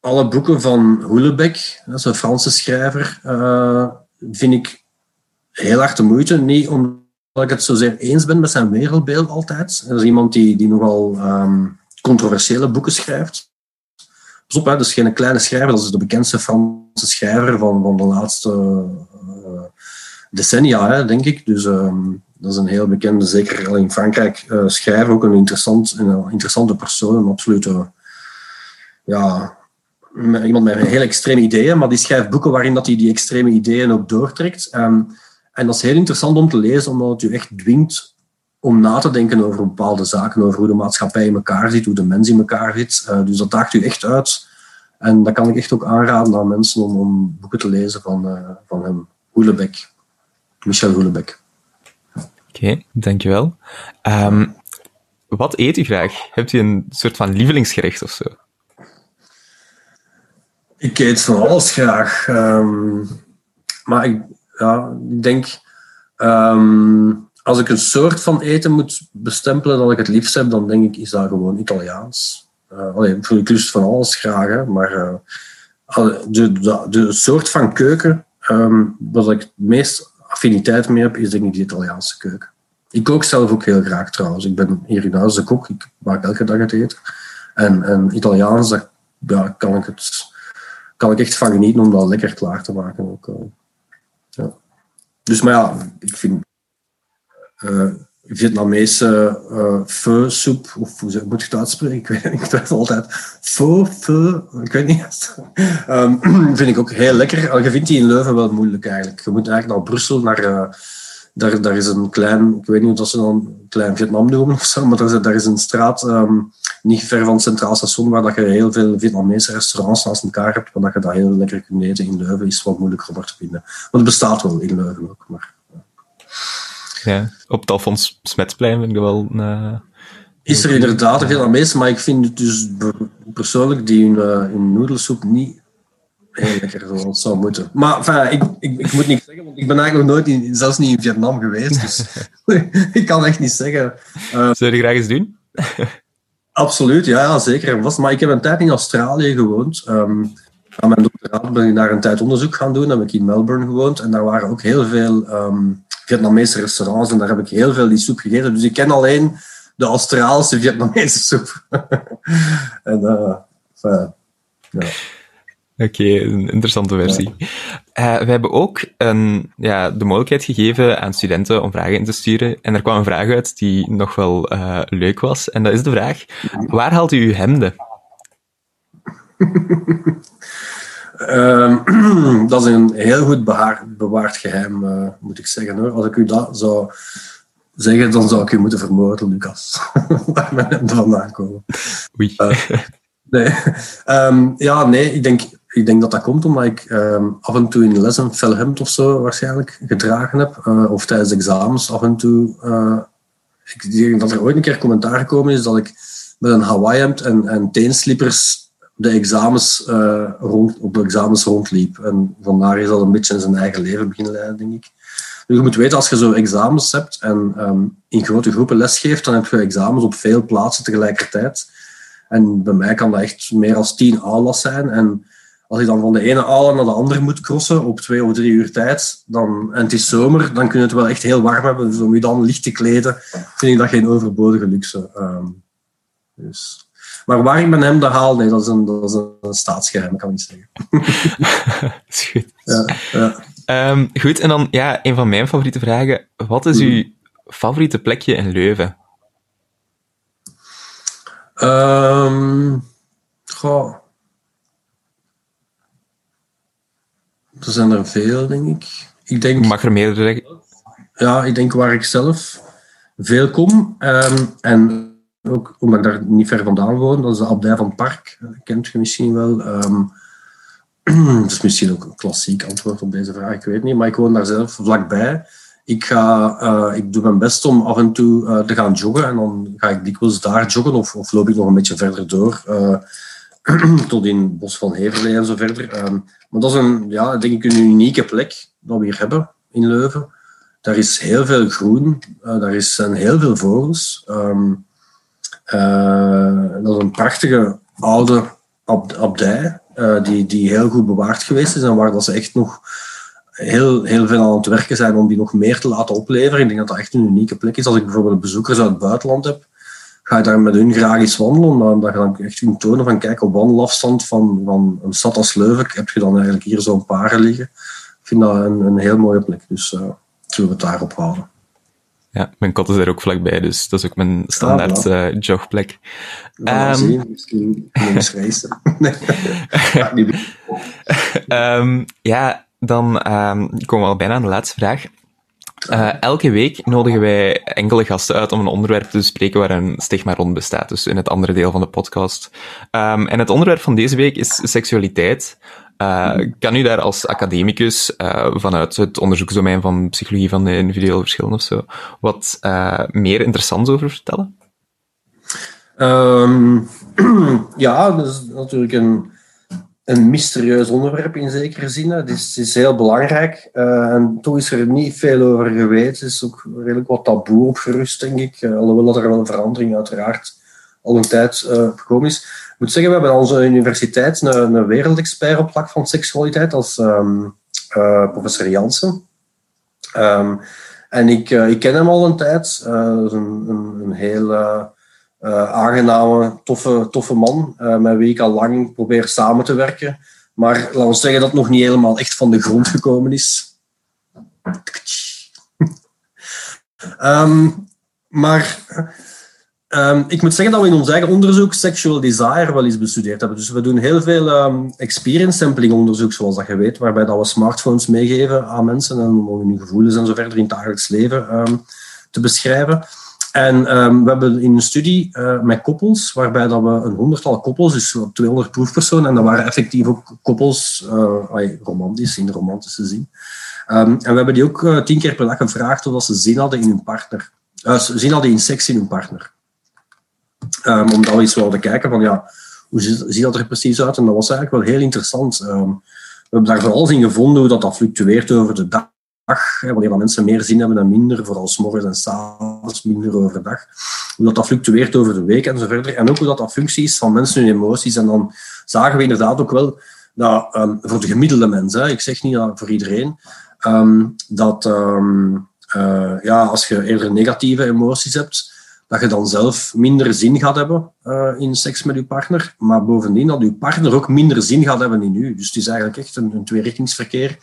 alle boeken van Houellebecq, dat is een Franse schrijver, uh, vind ik heel hard de moeite. Niet om dat ik het zozeer eens ben met zijn wereldbeeld altijd. Dat is iemand die, die nogal um, controversiële boeken schrijft. Pas op, hè, is geen kleine schrijver, dat is de bekendste Franse schrijver van, van de laatste uh, decennia, denk ik. Dus um, dat is een heel bekende, zeker in Frankrijk, uh, schrijver. Ook een, interessant, een interessante persoon, een absolute... Ja, iemand met heel extreme ideeën, maar die schrijft boeken waarin dat hij die extreme ideeën ook doortrekt. Um, en dat is heel interessant om te lezen, omdat het je echt dwingt om na te denken over bepaalde zaken, over hoe de maatschappij in elkaar zit, hoe de mens in elkaar zit. Uh, dus dat daagt u echt uit. En dat kan ik echt ook aanraden aan mensen om, om boeken te lezen van, uh, van hem. Houellebecq. Michel Houellebecq. Okay, dankjewel. Um, wat eet u graag? Hebt u een soort van lievelingsgerecht of zo? Ik eet van alles graag. Um, maar ik, ja, denk, um, als ik een soort van eten moet bestempelen dat ik het liefst heb, dan denk ik, is dat gewoon Italiaans. Uh, allee, ik lust van alles graag, maar uh, de, de, soort van keuken um, waar ik het meest affiniteit mee heb, is denk ik de Italiaanse keuken. Ik kook zelf ook heel graag trouwens. Ik ben hier in huis kok, ik maak elke dag het eten. En, Italiaans, daar ja, kan, ik het, kan ik echt van genieten om dat lekker klaar te maken. Ook, uh. Ja. Dus, maar ja, ik vind uh, Vietnamese uh, pho soep, of hoe moet ik het uitspreken? Ik weet, ik weet altijd. Pho, pho, ik weet niet. um, vind ik ook heel lekker. Je vindt die in Leuven wel moeilijk eigenlijk. Je moet eigenlijk naar Brussel, naar... Uh, daar, daar is een klein, ik weet niet of ze dan klein Vietnam noemen of zo, maar daar is, een straat um, niet ver van het Centraal Station waar dat je heel veel Vietnamese restaurants naast elkaar hebt, waar dat je dat heel lekker kunt eten. In Leuven is wat moeilijker om te vinden. Want het bestaat wel in Leuven ook. Maar. Ja op het Alfons Smetsplein vind ik wel... Uh, is er inderdaad een Vietnamese, maar ik vind dus persoonlijk die hun, uh, hun noedelsoep niet heel lekker zoals het zou moeten. Maar enfin, ik, ik, ik, moet niet zeggen, want ik ben eigenlijk nog nooit, in, zelfs niet in Vietnam geweest. Dus ik kan echt niet zeggen. Uh, Zou je graag eens doen? absoluut, ja, ja zeker vast. Maar ik heb een tijd in Australië gewoond. Um, aan mijn doctoraat ben ik daar een tijd onderzoek gaan doen. Dan heb ik in Melbourne gewoond. En daar waren ook heel veel um, Vietnamese restaurants. En daar heb ik heel veel die soep gegeten. Dus ik ken alleen de Australische Vietnamese soep. en, uh, enfin, ja. Oké, okay, een interessante versie. Ja. Uh, we hebben ook een, ja, de mogelijkheid gegeven aan studenten om vragen in te sturen. En er kwam een vraag uit die nog wel uh, leuk was. En dat is de vraag: waar haalt u uw hemden? um, dat is een heel goed bewaard, bewaard geheim, uh, moet ik zeggen. Hoor. Als ik u dat zou zeggen, dan zou ik u moeten vermoorden, Lucas. waar mijn hemden vandaan komen. Oei. nee. Um, ja, nee, ik denk ik denk dat dat komt omdat ik um, af en toe in les een fel hemd of zo waarschijnlijk gedragen heb. Uh, of tijdens examens af en toe. Ik denk dat er ooit een keer commentaar gekomen is dat ik met een Hawaii hemd en, en teenslippers de examens, uh, rond, op de examens rondliep. En vandaar is dat een beetje in zijn eigen leven beginnen leiden, denk ik. Dus je moet weten, als je zo examens hebt en um, in grote groepen lesgeeft, dan heb je examens op veel plaatsen tegelijkertijd. En bij mij kan dat echt meer dan tien aulas zijn. En als je dan van de ene aula naar de andere moet crossen op twee of drie uur tijd, dan, en het is zomer, dan kun je het wel echt heel warm hebben. Dus om je dan licht te kleden, vind ik dat geen overbodige luxe. Ehm, dus. Maar waar ik met hem daar haal, nee, dat is een, dat is een staatsgeheim, kan ik niet zeggen. is goed. Ja, ja. Ehm, goed, en dan ja, een van mijn favoriete vragen. Wat is uw favoriete plekje in Leuven? Um, goh. Er zijn er veel, denk ik. ik denk, Mag er meerdere? Ja, ik denk waar ik zelf veel kom. Um, en ook omdat ik daar niet ver vandaan woon, dat is de abdij van het Park. Kent je misschien wel. Um, dat is misschien ook een klassiek antwoord op deze vraag, ik weet niet. Maar ik woon daar zelf vlakbij. Ik, ga, uh, ik doe mijn best om af en toe uh, te gaan joggen. En dan ga ik dikwijls daar joggen of, of loop ik nog een beetje verder door. Uh, tot in Bos van Heverlee en zo verder. Um, maar dat is een, ja, denk ik een unieke plek dat we hier hebben in Leuven. Daar is heel veel groen, daar zijn heel veel vogels. Uh, dat is een prachtige oude ab abdij uh, die, die heel goed bewaard geweest is en waar dat ze echt nog heel, heel veel aan het werken zijn om die nog meer te laten opleveren. Ik denk dat dat echt een unieke plek is. Als ik bijvoorbeeld bezoekers uit het buitenland heb, ga je daar met hun graag eens wandelen. Ga je dan echt hun tonen van, kijk, op wandelafstand van, van een stad als Leuven heb je dan eigenlijk hier zo'n paren liggen. Ik vind dat een, een heel mooie plek, dus uh, zullen we het daarop houden. Ja, mijn kot is er ook vlakbij, dus dat is ook mijn standaard ja, uh, jogplek. Um, zien, misschien eens reizen. um, ja, dan um, komen we al bijna aan de laatste vraag. Uh, elke week nodigen wij enkele gasten uit om een onderwerp te bespreken waar een stigma rond bestaat, dus in het andere deel van de podcast. En het onderwerp van deze week is seksualiteit. Uh, kan u daar als academicus, uh, vanuit het onderzoeksdomein van psychologie van de individuele verschillen of zo, wat uh, meer interessants over vertellen? Um, ja, dat is natuurlijk een, een mysterieus onderwerp in zekere zin. Het is, het is heel belangrijk en toch is er niet veel over geweten. Er is ook redelijk wat taboe opgerust, denk ik. Alhoewel dat er wel een verandering uiteraard al een tijd gekomen is. Moet zeggen, we hebben aan onze universiteit een, een wereldexpert op vlak van seksualiteit als um, professor Jansen. Um, en ik, ik ken hem al een tijd. is een, een, heel uh, aangename, toffe, toffe man, uh, met wie ik al lang probeer samen te werken. Maar laten we zeggen dat het nog niet helemaal echt van de grond gekomen is. um, maar um, ik moet zeggen dat we in ons eigen onderzoek sexual desire wel eens bestudeerd hebben. Dus we doen heel veel um, experience sampling onderzoek, zoals dat je weet, waarbij dat we smartphones meegeven aan mensen en om hun gevoelens en zo verder in het dagelijks leven te beschrijven. En we hebben in een studie uh, met koppels, waarbij dat we een honderdtal koppels, dus 200 proefpersonen, en dat waren effectief ook koppels, uh, romantisch, in de romantische zin. En we hebben die ook uh, tien keer per dag gevraagd of ze zin hadden in hun partner. zin hadden in seks in hun partner. Um, omdat we eens wilden kijken van, ja, hoe ziet dat er precies uit? En dat was eigenlijk wel heel interessant. we hebben daar vooral in gevonden hoe dat, dat fluctueert over de dag dag, wanneer mensen meer zin hebben dan minder, vooral s morgens en s'avonds, minder overdag. Hoe dat, dat fluctueert over de week en zo verder. En ook hoe dat, dat functie is van mensen hun emoties. En dan zagen we inderdaad ook wel dat um, voor de gemiddelde mensen, hè, ik zeg niet dat voor iedereen, dat uh, ja, als je eerder negatieve emoties hebt, dat je dan zelf minder zin gaat hebben uh, in seks met je partner. Maar bovendien dat je partner ook minder zin gaat hebben in u. Dus het is eigenlijk echt een, een tweerichtingsverkeer.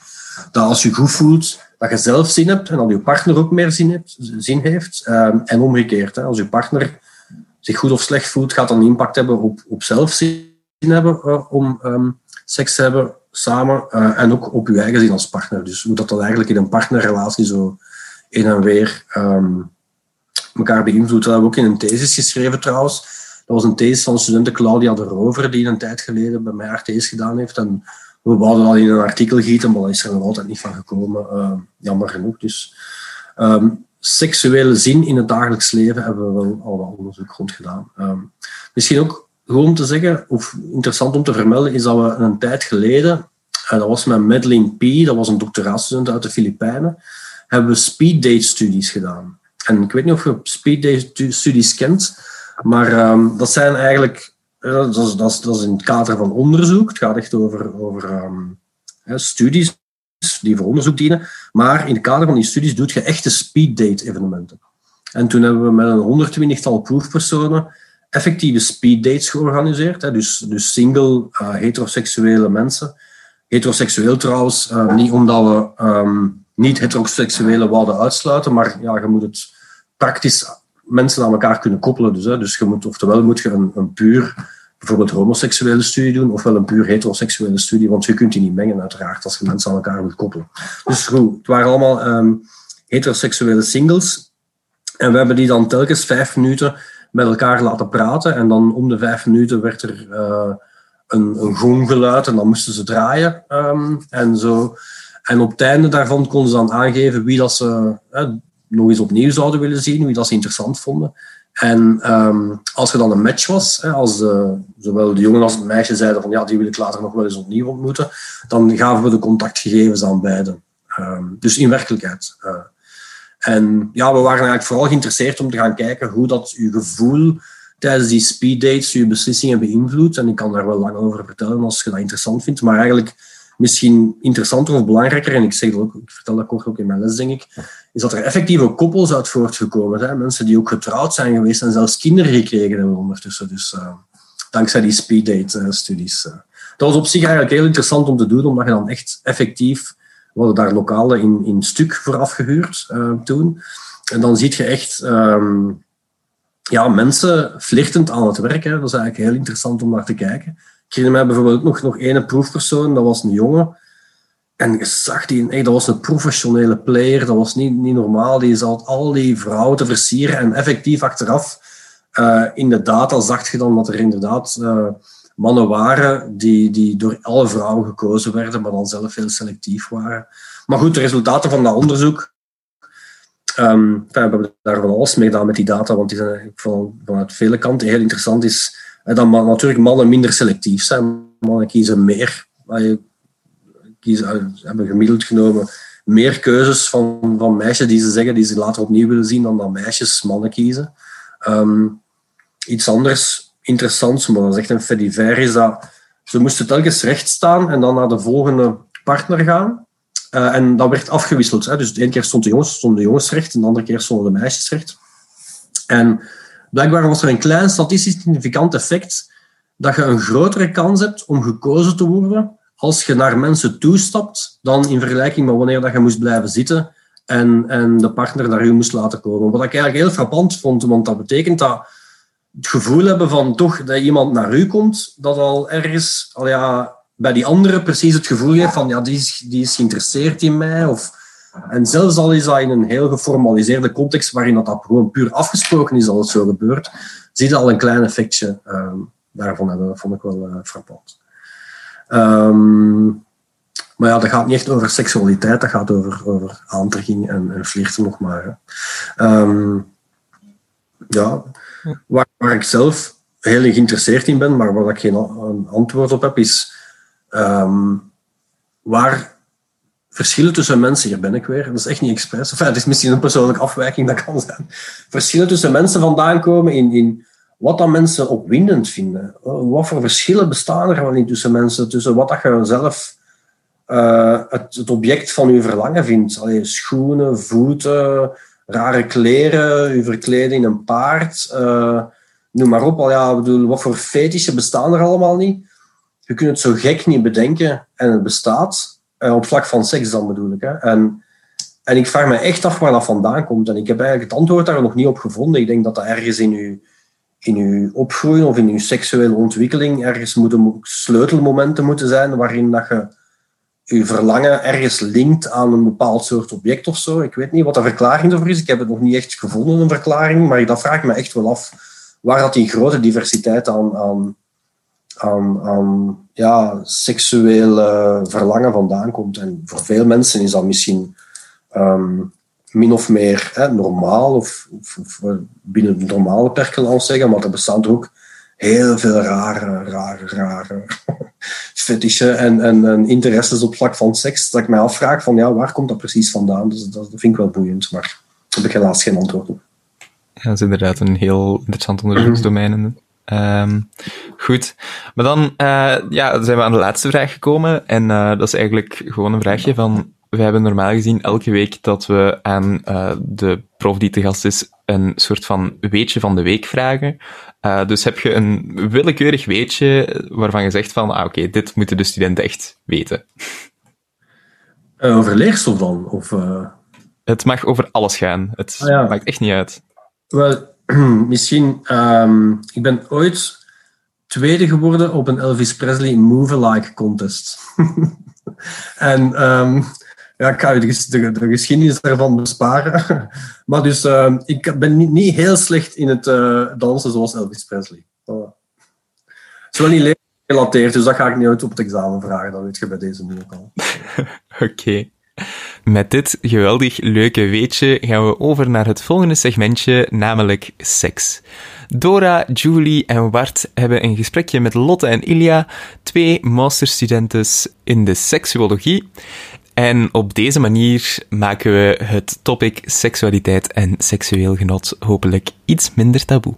Dat als je goed voelt, dat je zelf zin hebt en dat je partner ook meer zin, hebt, zin heeft. Um, en omgekeerd, als je partner zich goed of slecht voelt, gaat dat een impact hebben op, op zelfzin hebben uh, om um, seks te hebben samen uh, en ook op je eigen zin als partner. Dus hoe dat dan eigenlijk in een partnerrelatie zo in en weer um, elkaar beïnvloedt. Dat hebben we ook in een thesis geschreven trouwens. Dat was een thesis van studenten Claudia de Rover, die een tijd geleden bij mij haar thesis gedaan heeft. En we wouden al in een artikel gieten, maar dat is er nog altijd niet van gekomen. Uh, jammer genoeg. Dus um, seksuele zin in het dagelijks leven hebben we wel al wat onderzoek rond gedaan. Um, misschien ook gewoon te zeggen, of interessant om te vermelden, is dat we een tijd geleden, en dat was met Madeline P., dat was een doctoraatstudent uit de Filipijnen, hebben we speed date studies gedaan. En ik weet niet of je speed date studies kent, maar um, dat zijn eigenlijk dat, is, dat, is, dat is in het kader van onderzoek. Het gaat echt over, over ehm, studies die voor onderzoek dienen. Maar in het kader van die studies doe je echte speeddate evenementen. En toen hebben we met een 120-tal proefpersonen effectieve speeddates georganiseerd. Hè. Dus, dus single uh, heteroseksuele mensen. Heteroseksueel trouwens, uh, niet omdat we um, niet heteroseksuele wouden uitsluiten, maar ja, je moet het praktisch mensen aan elkaar kunnen koppelen. Dus, hè. dus je moet, oftewel moet je een, een puur bijvoorbeeld homoseksuele studie doen, ofwel een puur heteroseksuele studie, want je kunt die niet mengen uiteraard als je mensen aan elkaar moet koppelen. Dus goed, het waren allemaal um, heteroseksuele singles. En we hebben die dan telkens vijf minuten met elkaar laten praten. En dan om de vijf minuten werd er uh, een, een gonggeluid en dan moesten ze draaien. Um, en, zo. En op het einde daarvan konden ze dan aangeven wie dat ze nog eens opnieuw zouden willen zien, wie dat ze interessant vonden. En um, als er dan een match was, hè, als de, zowel de jongen als het meisje zeiden van ja, die wil ik later nog wel eens opnieuw ontmoeten, dan gaven we de contactgegevens aan beiden. Um, dus in werkelijkheid. Uh, en ja, we waren eigenlijk vooral geïnteresseerd om te gaan kijken hoe dat uw gevoel tijdens die speeddates je beslissingen beïnvloedt. En ik kan daar wel lang over vertellen als je dat interessant vindt. Maar eigenlijk misschien interessanter of belangrijker, en ik, zeg dat ook, ik vertel dat kort ook in mijn les, denk ik, is dat er effectieve koppels uit voortgekomen zijn. Mensen die ook getrouwd zijn geweest en zelfs kinderen gekregen hebben ondertussen. Dus uh, dankzij die speeddate-studies. Uh, dat was op zich eigenlijk heel interessant om te doen, omdat je dan echt effectief we daar lokalen in, in stuk voor afgehuurd toen. En dan zie je echt um, ja, mensen flirtend aan het werk. Dat is eigenlijk heel interessant om naar te kijken. Ik herinner bijvoorbeeld nog, nog ene proefpersoon, dat was een jongen. En je zag dat was een professionele player, dat was niet, niet normaal. Die zat al die vrouwen te versieren en effectief achteraf uh, in de data zag je dan dat er inderdaad uh, mannen waren die, die door alle vrouwen gekozen werden, maar dan zelf heel selectief waren. Maar goed, de resultaten van dat onderzoek. Um, we hebben daar van alles mee gedaan met die data, want die zijn van, vanuit vele kanten heel interessant. Is dat natuurlijk mannen minder selectief zijn. Mannen kiezen meer. Kiezen, hebben gemiddeld genomen meer keuzes van, van meisjes die ze zeggen die ze later opnieuw willen zien dan dat meisjes mannen kiezen. Um, iets anders interessant, maar dat is echt een fediver, is dat ze moesten telkens recht staan en dan naar de volgende partner gaan. Uh, en dat werd afgewisseld. Hè. Dus de ene keer stond de, jongens, stonden de jongens recht en de andere keer stonden de meisjes recht. En blijkbaar was er een klein statistisch significant effect dat je een grotere kans hebt om gekozen te worden als je naar mensen toestapt dan in vergelijking met wanneer dat je moest blijven zitten en, en de partner naar u moest laten komen. Wat ik eigenlijk heel frappant vond, want dat betekent dat het gevoel hebben van toch dat iemand naar u komt, dat al ergens al ja, bij die andere precies het gevoel heeft van ja, die is, die is geïnteresseerd in mij. Of, en zelfs al is dat in een heel geformaliseerde context waarin dat, dat gewoon puur afgesproken is dat het zo gebeurt, zie je al een klein effectje uh, daarvan hebben. Dat vond ik wel uh, frappant. Um, maar ja, dat gaat niet echt over seksualiteit, dat gaat over, over aantrekking en, en flirten nog maar. Um, ja, Waar, waar, ik zelf heel geïnteresseerd in ben, maar waar ik geen antwoord op heb, is waar verschillen tussen mensen, hier ben ik weer, dat is echt niet expres, enfin, het is misschien een persoonlijke afwijking, dat kan zijn. Verschillen tussen mensen vandaan komen in, in wat dan mensen opwindend vinden. Wat voor verschillen bestaan er wel niet tussen mensen, tussen wat dat je zelf uh, het, object van je verlangen vindt. Allee, schoenen, voeten, rare kleren, u verkleden in een paard, uh, noem maar op. Al ja, bedoel, wat voor fetishen bestaan er allemaal niet? Je kunt het zo gek niet bedenken en het bestaat. Uh, op vlak van seks dan bedoel ik. Hè. En, en ik vraag me echt af waar dat vandaan komt. En ik heb eigenlijk het antwoord daar nog niet op gevonden. Ik denk dat dat ergens in uw, in uw opgroeien of in uw seksuele ontwikkeling ergens moeten sleutelmomenten moeten zijn waarin dat je je verlangen ergens linkt aan een bepaald soort object of zo. Ik weet niet wat de verklaring ervoor is. Ik heb het nog niet echt gevonden, een verklaring. Maar dat vraag ik me echt wel af waar dat die grote diversiteit aan, aan, aan, ja, seksuele verlangen vandaan komt. En voor veel mensen is dat misschien um, min of meer hè, normaal, of, of binnen de normale perken, zeggen, maar er bestaan er ook heel veel rare, rare, rare fetishen en, en, interesses op vlak van seks. Dat ik mij afvraag van ja, waar komt dat precies vandaan? Dus dat, vind ik wel boeiend, maar daar heb ik helaas geen antwoord op. Dat is inderdaad een heel interessant onderzoeksdomein. Ehm, goed. Maar dan uh, ja, zijn we aan de laatste vraag gekomen. En uh, dat is eigenlijk gewoon een vraagje van... We hebben normaal gezien elke week dat we aan uh, de prof die te gast is een soort van weetje van de week vragen. dus heb je een willekeurig weetje waarvan je zegt van... Ah, oké, okay, dit moeten de studenten echt weten. over leerstof dan? Of, Het mag over alles gaan. Het ah, ja. maakt echt niet uit. Wel, misschien, um, ik ben ooit tweede geworden op een Elvis Presley Move-alike contest. en um, ja, ik ga je de, de, geschiedenis daarvan besparen. maar dus, uh, ik ben niet, heel slecht in het uh, dansen zoals Elvis Presley. Het is wel niet gerelateerd, dus dat ga ik niet uit op het examen vragen. Dat weet je bij deze nu ook al. Oké. Met dit geweldig leuke weetje gaan we over naar het volgende segmentje, namelijk seks. Dora, Julie en Wart hebben een gesprekje met Lotte en Ilja, twee masterstudenten in de seksuologie. En op deze manier maken we het topic seksualiteit en seksueel genot hopelijk iets minder taboe.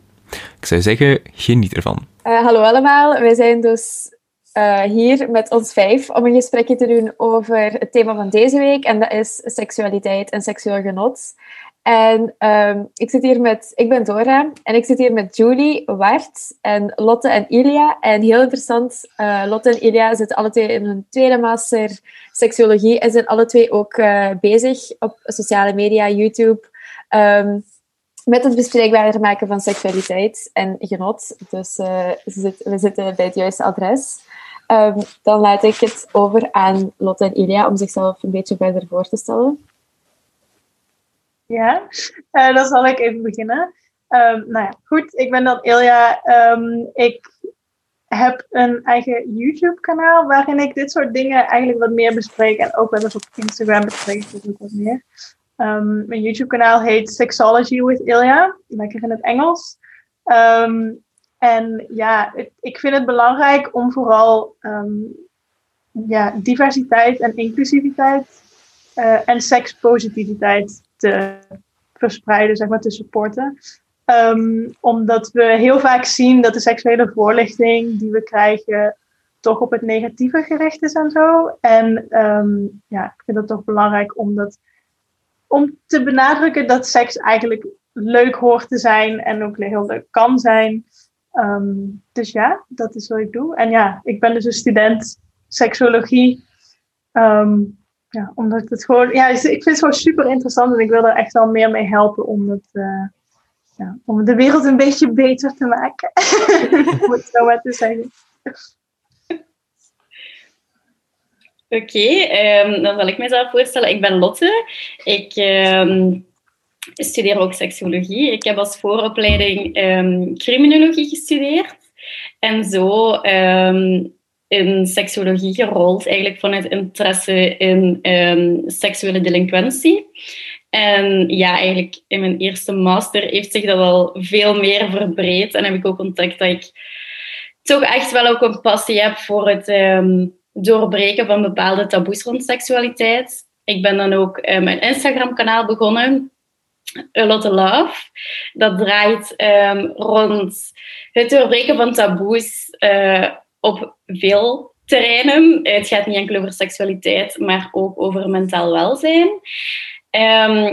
Ik zou zeggen, geniet ervan. Uh, hallo allemaal, wij zijn dus uh, hier met ons vijf om een gesprekje te doen over het thema van deze week. En dat is seksualiteit en seksueel genot. En um, ik zit hier met, ik ben Dora en ik zit hier met Julie, Wart en Lotte en Ilia. En heel interessant, uh, Lotte en Ilia zitten alle twee in hun tweede master seksuologie en zijn alle twee ook uh, bezig op sociale media, YouTube. Um, met het bespreekbaarder maken van seksualiteit en genot. Dus we zitten bij het juiste adres. Um, dan laat ik het over aan Lotte en Ilia om zichzelf een beetje verder voor te stellen. Ja, uh, dan zal ik even beginnen. Um, nou ja, goed, ik ben dan Ilja. Um, ik heb een eigen YouTube-kanaal waarin ik dit soort dingen eigenlijk wat meer bespreek en ook wel eens op Instagram bespreek ik ook wat meer. Mijn YouTube-kanaal heet Sexology with Ilja, lekker in het Engels. En ja, ik vind het belangrijk om vooral um, ja, diversiteit en inclusiviteit uh, en sekspositiviteit te verspreiden, zeg maar, te supporten. Um, omdat we heel vaak zien dat de seksuele voorlichting die we krijgen toch op het negatieve gericht is en zo. En um, ja, ik vind het toch belangrijk om, dat, om te benadrukken dat seks eigenlijk leuk hoort te zijn en ook heel leuk kan zijn. Um, dus ja, dat is wat ik doe. En ja, ik ben dus een student seksuologie. Um, ja, omdat het gewoon, ja, ik vind het gewoon super interessant en ik wil er echt wel meer mee helpen om, het, uh, ja, om de wereld een beetje beter te maken. om het zo maar te zeggen. Oké, um, dan zal ik mezelf voorstellen. Ik ben Lotte. Ik studeer ook seksuologie. Ik heb als vooropleiding um, criminologie gestudeerd. En zo in seksuologie gerold, eigenlijk vanuit interesse in um, seksuele delinquentie. En ja, eigenlijk in mijn eerste master heeft zich dat wel veel meer verbreed. En heb ik ook ontdekt dat ik toch echt wel ook een passie heb voor het doorbreken van bepaalde taboes rond seksualiteit. Ik ben dan ook uh, mijn Instagram-kanaal begonnen A Lot of Love. Dat draait um, rond het doorbreken van taboes uh, op veel terreinen. Het gaat niet enkel over seksualiteit, maar ook over mentaal welzijn. Um,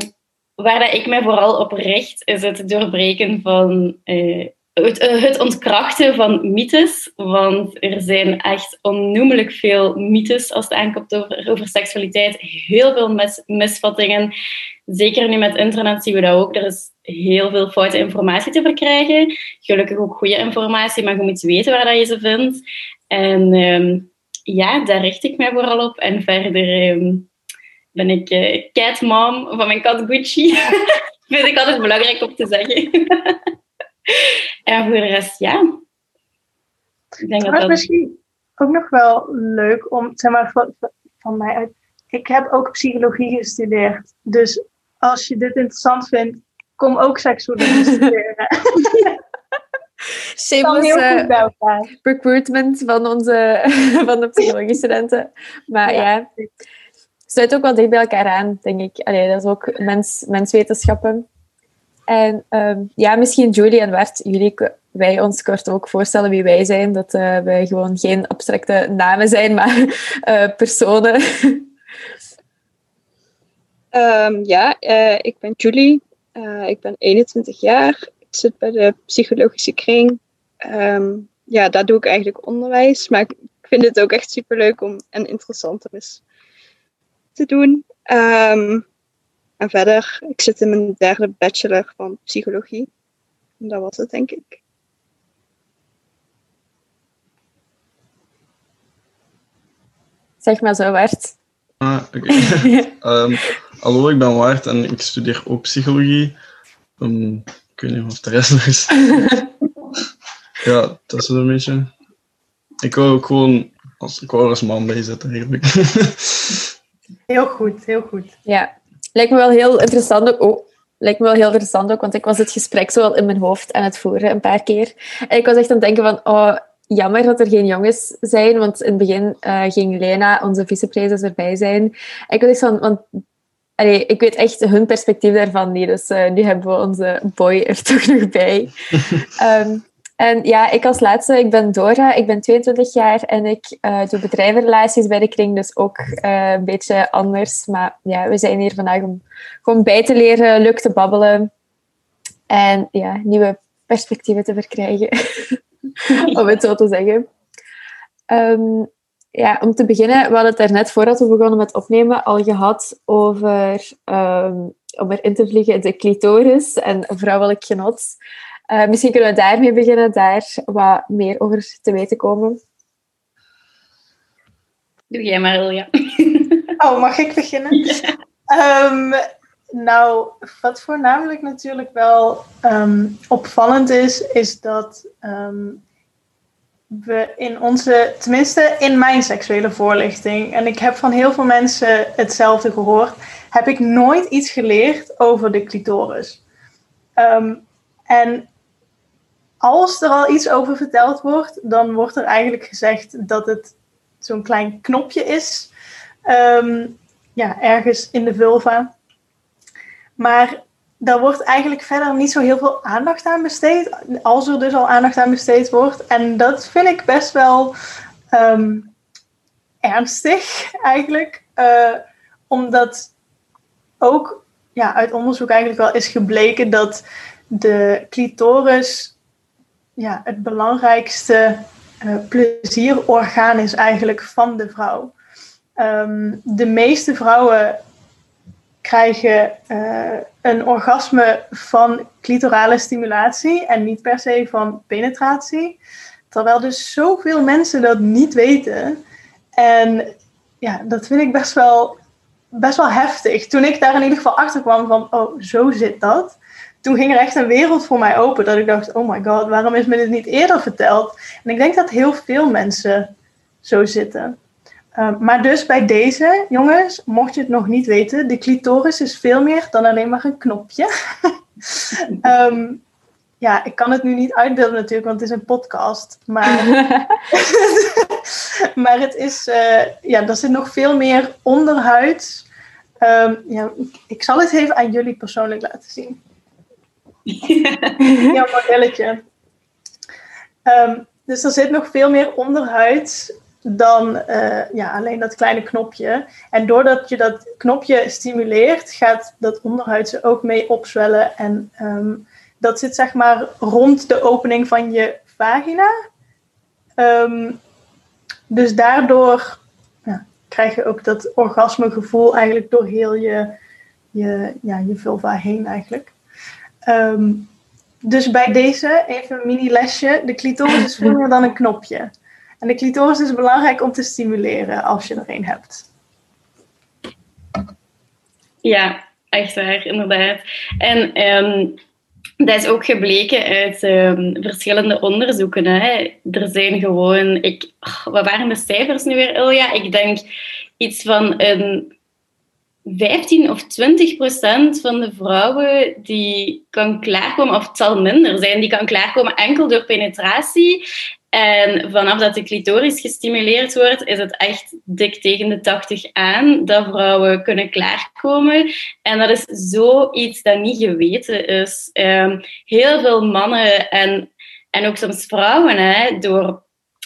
waar dat ik mij vooral op richt, is het doorbreken van uh, het, het, ontkrachten van mythes. Want er zijn echt onnoemelijk veel mythes als het aankomt over, over seksualiteit. Heel veel mis, misvattingen zeker nu met internet zien we dat ook. Er is heel veel foute informatie te verkrijgen. Gelukkig ook goede informatie, maar je moet weten waar dat je ze vindt. En um, ja, daar richt ik mij vooral op. En verder um, ben ik uh, catmom van mijn kat Gucci. vind ik altijd belangrijk om te zeggen. en voor de rest, ja. Ik denk dat dat... misschien ook nog wel leuk om, zeg maar, van, van mij uit. Ik heb ook psychologie gestudeerd. Dus als je dit interessant vindt, kom ook seksuologie studeren. Shameless uh, recruitment van, onze, van de psychologie-studenten. Maar ja, ja sluit ook wel dicht bij elkaar aan, denk ik. Allee, dat is ook mens, menswetenschappen. En ehm, ja, misschien Julie en Bert, jullie wij ons kort ook voorstellen wie wij zijn. Dat uh, wij gewoon geen abstracte namen zijn, maar uh, personen. Um, ja, uh, ik ben Julie. ik ben 21 jaar. Ik zit bij de psychologische kring. Um, ja, daar doe ik eigenlijk onderwijs. Maar ik vind het ook echt superleuk om en interessant om te doen. En verder, ik zit in mijn derde bachelor van psychologie. En dat was het, denk ik. Zeg maar zo, Wart. Ah, oké. um, hallo, ik ben Wart en ik studeer ook psychologie. Um, ik weet niet of de rest nog is. ja, dat is het een beetje. Ik wou ook gewoon als, ik wou als man bij zitten, eigenlijk. heel goed, heel goed. Ja, lijkt me wel heel interessant ook. Oh, lijkt me wel heel interessant ook, want ik was het gesprek zo wel in mijn hoofd aan het voeren een paar keer. En ik was echt aan het denken van, oh, jammer dat er geen jongens zijn, want in het begin uh, ging Lena, onze vicepresident, erbij zijn. En ik was echt van, want allee, ik weet echt hun perspectief daarvan niet, dus uh, nu hebben we onze boy er toch nog bij. um, en ja, ik als laatste, ik ben Dora, ik ben 22 jaar en ik uh, doe bedrijvenrelaties bij de kring, dus ook uh, een beetje anders. Maar ja, we zijn hier vandaag om gewoon bij te leren, leuk te babbelen en ja, nieuwe perspectieven te verkrijgen, om het zo te zeggen. Um, ja, om te beginnen, we hadden het daarnet voordat we begonnen met opnemen al gehad over, um, om erin te vliegen, de clitoris en vrouwelijk genot. Uh, misschien kunnen we daarmee beginnen, daar wat meer over te weten komen. Doe jij maar, Ilja. oh, mag ik beginnen? Ja. Um, nou, wat voornamelijk natuurlijk wel um, opvallend is, is dat um, we in onze, tenminste in mijn seksuele voorlichting, en ik heb van heel veel mensen hetzelfde gehoord, heb ik nooit iets geleerd over de clitoris. Um, en als er al iets over verteld wordt, dan wordt er eigenlijk gezegd dat het zo'n klein knopje is. Um, ja, ergens in de vulva. Maar daar wordt eigenlijk verder niet zo heel veel aandacht aan besteed. Als er dus al aandacht aan besteed wordt. En dat vind ik best wel um, ernstig eigenlijk. Uh, omdat ook ja, uit onderzoek eigenlijk wel is gebleken dat de clitoris ja, het belangrijkste uh, plezierorgaan is eigenlijk van de vrouw. Um, de meeste vrouwen krijgen uh, een orgasme van clitorale stimulatie en niet per se van penetratie. Terwijl dus zoveel mensen dat niet weten. En ja, dat vind ik best wel, best wel heftig. Toen ik daar in ieder geval achter kwam van, oh, zo zit dat toen ging er echt een wereld voor mij open. Dat ik dacht, oh my god, waarom is me dit niet eerder verteld? En ik denk dat heel veel mensen zo zitten. Um, maar dus bij deze, jongens, mocht je het nog niet weten, de clitoris is veel meer dan alleen maar een knopje. um, ja, ik kan het nu niet uitbeelden natuurlijk, want het is een podcast. Maar, maar het is, uh, ja, er zit nog veel meer onderhuid. Um, ja, ik zal het even aan jullie persoonlijk laten zien. Jouw modelletje. Um, dus er zit nog veel meer onderhuid dan uh, ja, alleen dat kleine knopje. En doordat je dat knopje stimuleert, gaat dat onderhuidse ook mee opzwellen. En um, dat zit zeg maar rond de opening van je vagina. Um, dus daardoor ja, krijg je ook dat orgasmegevoel eigenlijk door heel je, je, ja, je vulva heen eigenlijk. Um, dus bij deze even een mini lesje. De clitoris is veel meer dan een knopje. En de clitoris is belangrijk om te stimuleren als je er een hebt. Ja, echt waar, inderdaad. En um, dat is ook gebleken uit um, verschillende onderzoeken. Hè. Er zijn gewoon, ik, oh, wat waren de cijfers nu weer, Ilja? Ik denk iets van een 15 of 20 procent van de vrouwen die kan klaarkomen, of het zal minder zijn, die kan klaarkomen enkel door penetratie. En vanaf dat de clitoris gestimuleerd wordt, is het echt dik tegen de 80 aan dat vrouwen kunnen klaarkomen. En dat is zoiets dat niet geweten is. Um, heel veel mannen en, en ook soms vrouwen, hè, door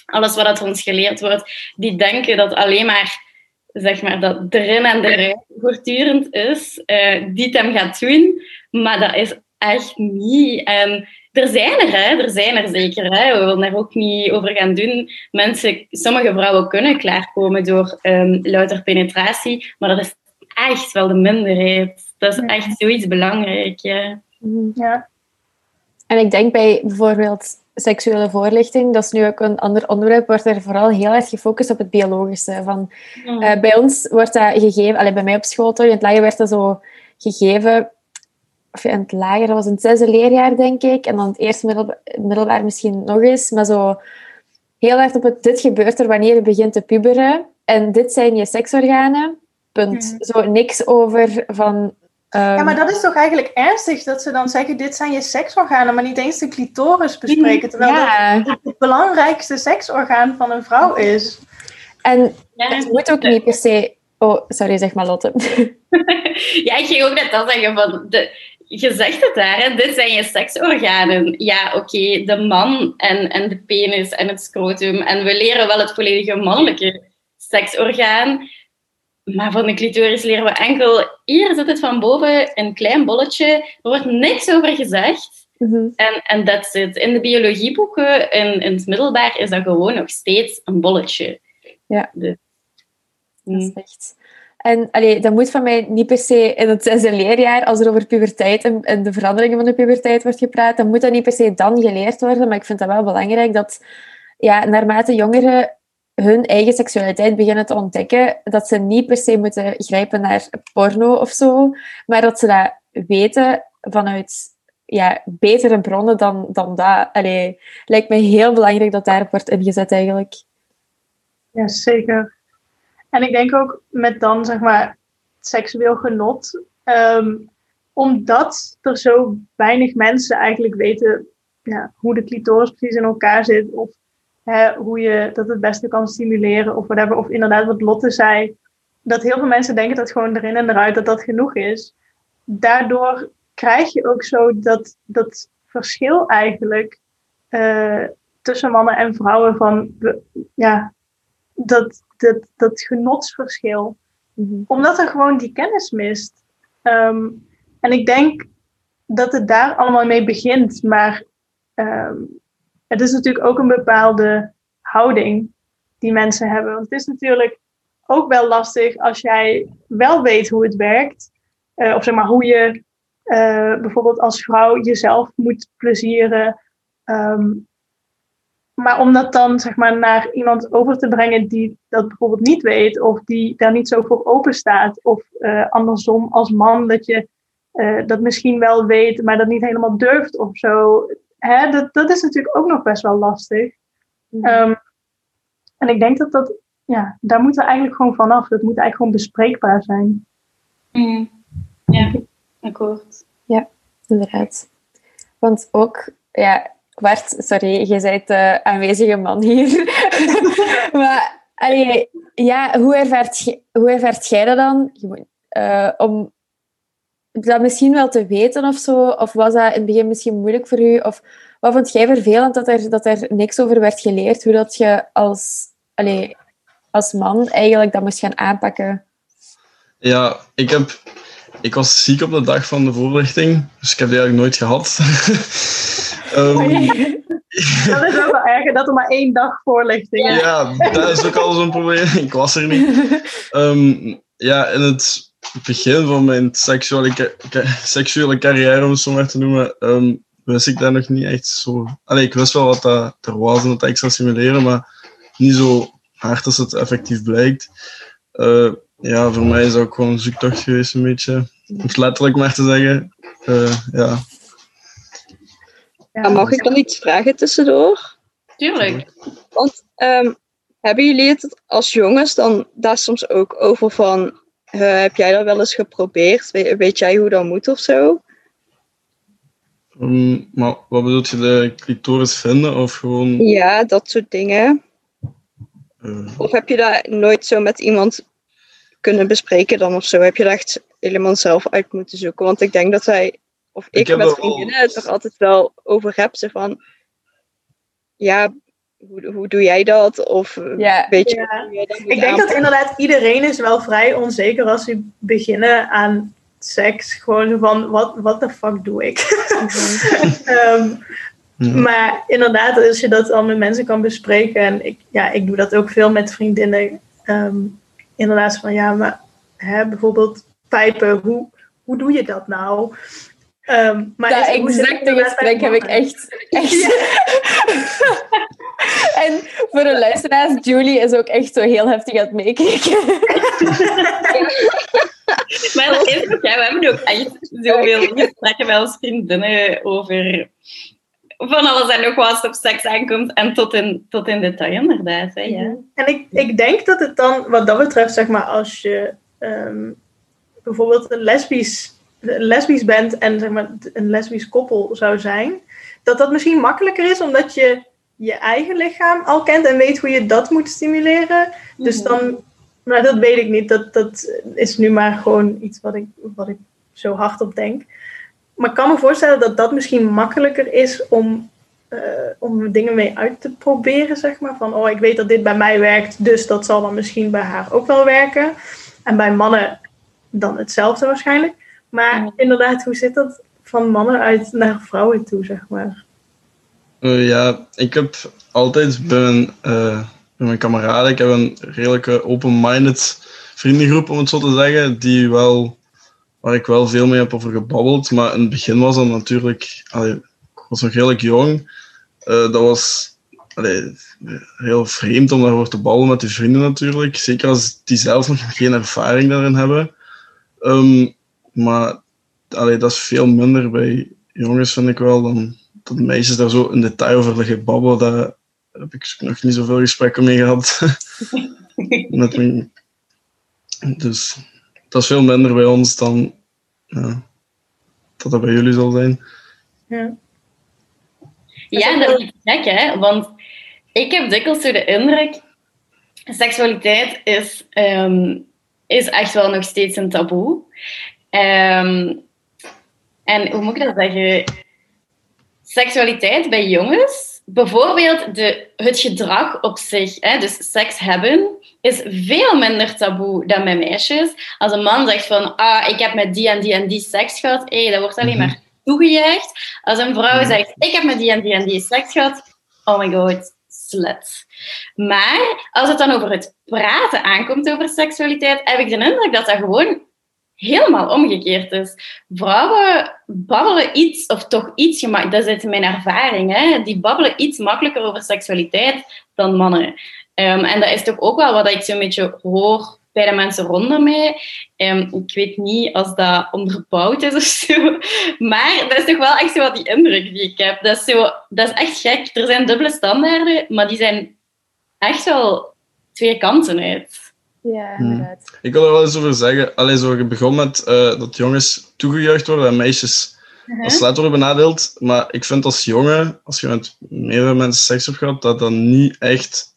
alles wat ons geleerd wordt, die denken dat alleen maar zeg maar, dat erin en eruit voortdurend is, uh, die het hem gaat doen. Maar dat is echt niet. En er zijn er, hè. er zijn er zeker. Hè. We willen daar ook niet over gaan doen. Mensen, sommige vrouwen kunnen klaarkomen door um, louter penetratie, maar dat is echt wel de minderheid. Dat is echt zoiets belangrijk. Ja. Ja. En ik denk bij bijvoorbeeld seksuele voorlichting, dat is nu ook een ander onderwerp, wordt er vooral heel erg gefocust op het biologische. Van, uh, bij ons wordt dat gegeven, allee, bij mij op school toch, in het lager werd dat zo gegeven of in het lager, dat was in het zesde leerjaar, denk ik. En dan het eerste middelbaar, misschien nog eens. Maar zo heel erg op het, dit gebeurt er wanneer je begint te puberen. En dit zijn je seksorganen. Punt. Mhm. Zo niks over van... Ja, maar dat is toch eigenlijk ernstig dat ze dan zeggen: dit zijn je seksorganen, maar niet eens de clitoris bespreken. Terwijl ja. dat het belangrijkste seksorgaan van een vrouw is. En het moet ook niet per se. Oh, sorry, zeg maar Lotte. ja, ik ging ook net al zeggen van. De, je zegt het daar, hè? dit zijn je seksorganen. Ja, oké, de man en, en de penis en het scrotum. En we leren wel het volledige mannelijke seksorgaan. Maar van de clitoris leren we enkel... Hier zit het van boven, een klein bolletje. Er wordt niks over gezegd. Mhm. En En that's it. In de biologieboeken, in, in het middelbaar, is dat gewoon nog steeds een bolletje. Ja. Dus, dat is mm. echt... En allee, dat moet van mij niet per se in het zesde leerjaar, als er over puberteit en, de veranderingen van de puberteit wordt gepraat, dan moet dat niet per se dan geleerd worden. Maar ik vind dat wel belangrijk dat ja, naarmate jongeren hun eigen seksualiteit beginnen te ontdekken, dat ze niet per se moeten grijpen naar porno of zo, maar dat ze dat weten vanuit ja, betere bronnen dan, dan dat. Allee, lijkt mij heel belangrijk dat daarop wordt ingezet eigenlijk. Ja, zeker. En ik denk ook met dan, zeg maar, seksueel genot. Um, omdat er zo weinig mensen eigenlijk weten ja, hoe de clitoris precies in elkaar zit. Of hè, hoe je dat het beste kan stimuleren of whatever. Of inderdaad wat Lotte zei. Dat heel veel mensen denken dat gewoon erin en eruit dat dat genoeg is. Daardoor krijg je ook zo dat, dat verschil eigenlijk uh, tussen mannen en vrouwen van ja, dat, dat, dat genotsverschil. Mhm. Omdat er gewoon die kennis mist. Ehm, en ik denk dat het daar allemaal mee begint. Maar ehm, het is natuurlijk ook een bepaalde houding die mensen hebben. Want het is natuurlijk ook wel lastig als jij wel weet hoe het werkt. Uh, of zeg maar hoe je uh, bijvoorbeeld als vrouw jezelf moet plezieren. Um, maar om dat dan zeg maar, naar iemand over te brengen die dat bijvoorbeeld niet weet, of die daar niet zo voor open staat, of uh, andersom als man dat je dat misschien wel weet, maar dat niet helemaal durft of zo. Hè, dat, dat is natuurlijk ook nog best wel lastig. Um, en ik denk dat dat, ja, daar moeten we eigenlijk gewoon vanaf. Dat moet eigenlijk gewoon bespreekbaar zijn. Mm. Ja, akkoord. Ja, inderdaad. Want ook, ja, Bart, sorry, je bent de aanwezige man hier. maar allee, ja, hoe ervaart, hoe ervaart jij dat dan? Uh, om dat misschien wel te weten of zo? Of was dat in het begin misschien moeilijk voor u? Of wat vond jij vervelend dat er, dat er niks over werd geleerd? Hoe dat je als, allee, als man eigenlijk dat moest gaan aanpakken? Ja, ik heb... Ik was ziek op de dag van de voorlichting, dus ik heb die eigenlijk nooit gehad. Um, dat is ook wel erg, dat er maar één dag voorlichting is. Ja, dat is ook al zo'n probleem. Ik was er niet. Um, ja, in het begin van mijn seksuele, seksuele carrière, om het zo maar te noemen, um, wist ik daar nog niet echt zo... Allee, ik wist wel wat dat er was en dat ik zou simuleren, maar niet zo hard als het effectief blijkt. Uh, ja, voor mij is dat ook gewoon een zoektocht geweest, een beetje. Om het letterlijk maar te zeggen. Uh, ja, ja, mag ik dan iets vragen tussendoor? Tuurlijk. Want um, hebben jullie het als jongens dan daar soms ook over van... Uh, heb jij dat wel eens geprobeerd? weet jij hoe dat moet of zo? Ehm, maar wat bedoelt je, de clitoris vinden of gewoon... Ja, dat soort dingen. eh, Of heb je daar nooit zo met iemand kunnen bespreken dan of zo? Heb je daar echt helemaal zelf uit moeten zoeken? Want ik denk dat wij, of ik, met vriendinnen het er altijd wel over heb. Ze van, ja, hoe, hoe doe jij dat? Of eh, Ja. weet je Ja. hoe je dat moet Ik denk dat inderdaad iedereen is wel vrij onzeker als ze beginnen aan seks. Gewoon van, wat what the fuck doe ik? Ehm, ja. Maar inderdaad, als je dat al met mensen kan bespreken. En ik, ja, ik doe dat ook veel met vriendinnen. ehm, inderdaad, van ja, maar hè, bijvoorbeeld pijpen, hoe, hoe doe je dat nou? Ehm, maar Dat exacte gesprek heb ik echt. echt. en voor de luisteraars, Julie is ook echt zo heel heftig aan het meekijken. Maar dat is ook, ja, we hebben ook echt zoveel gesprekken met ons vriendinnen over van alles en nog wat als het op seks aankomt en tot in, tot in detail inderdaad. Hè, ja. En ik, ik denk dat het dan, wat dat betreft, zeg maar, als je ehm, bijvoorbeeld een lesbisch, lesbisch bent en zeg maar, een lesbisch koppel zou zijn, dat dat misschien makkelijker is omdat je je eigen lichaam al kent en weet hoe je dat moet stimuleren. Dus dan, nou dat weet ik niet, dat, dat is nu maar gewoon iets wat ik, wat ik zo hard op denk. Maar ik kan me voorstellen dat dat misschien makkelijker is om eh, om dingen mee uit te proberen, zeg maar. Van, oh, ik weet dat dit bij mij werkt, dus dat zal dan misschien bij haar ook wel werken. En bij mannen dan hetzelfde waarschijnlijk. Maar inderdaad, hoe zit dat van mannen uit naar vrouwen toe, zeg maar? Eh, ja, ik heb altijd bij mijn, eh, bij mijn kameraden, ik heb een redelijke open-minded vriendengroep, om het zo te zeggen, die wel, waar ik wel veel mee heb over gebabbeld. Maar in het begin was dat natuurlijk, ik was nog redelijk jong. Eh, dat was heel vreemd om daarover te babbelen met die vrienden natuurlijk. Zeker als die zelf nog geen ervaring daarin hebben. Ehm, maar dat is veel minder bij jongens, vind ik wel, dan dat meisjes daar zo in detail over liggen babbelen. Daar heb ik nog niet zoveel gesprekken mee gehad. met mijn... Dus dat is veel minder bij ons dan ja, dat dat bij jullie zal zijn. Ja. Ja, dat is gek, hè? Want ik heb dikwijls zo de indruk... Seksualiteit is, ehm, is echt wel nog steeds een taboe. Ehm, en hoe moet ik dat zeggen? Seksualiteit bij jongens, bijvoorbeeld de, het gedrag op zich, hè, dus seks hebben, is veel minder taboe dan bij meisjes. Als een man zegt van, ah, ik heb met die en die en die seks gehad, hé, dat wordt alleen Mhm. maar toegejuicht. Als een vrouw Mhm. zegt, ik heb met die en die en die seks gehad, oh my god, slut. Maar als het dan over het praten aankomt over seksualiteit, heb ik de indruk dat dat gewoon helemaal omgekeerd is. Vrouwen babbelen iets, of toch iets gemaakt, dat is uit mijn ervaring, hè, die babbelen iets makkelijker over seksualiteit dan mannen. Ehm, en dat is toch ook wel wat ik zo'n beetje hoor bij de mensen rondom mij. Ehm, ik weet niet als dat onderbouwd is of zo, maar dat is toch wel echt zo wat die indruk die ik heb. Dat is, zo, dat is echt gek. Er zijn dubbele standaarden, maar die zijn echt wel twee kanten uit. Ja, inderdaad. Ik wil er wel eens over zeggen. Allee, zo, je begon met eh, dat jongens toegejuicht worden en meisjes als slet worden benadeeld. Maar ik vind als jongen, als je met meerdere mensen seks hebt gehad, dat dat niet echt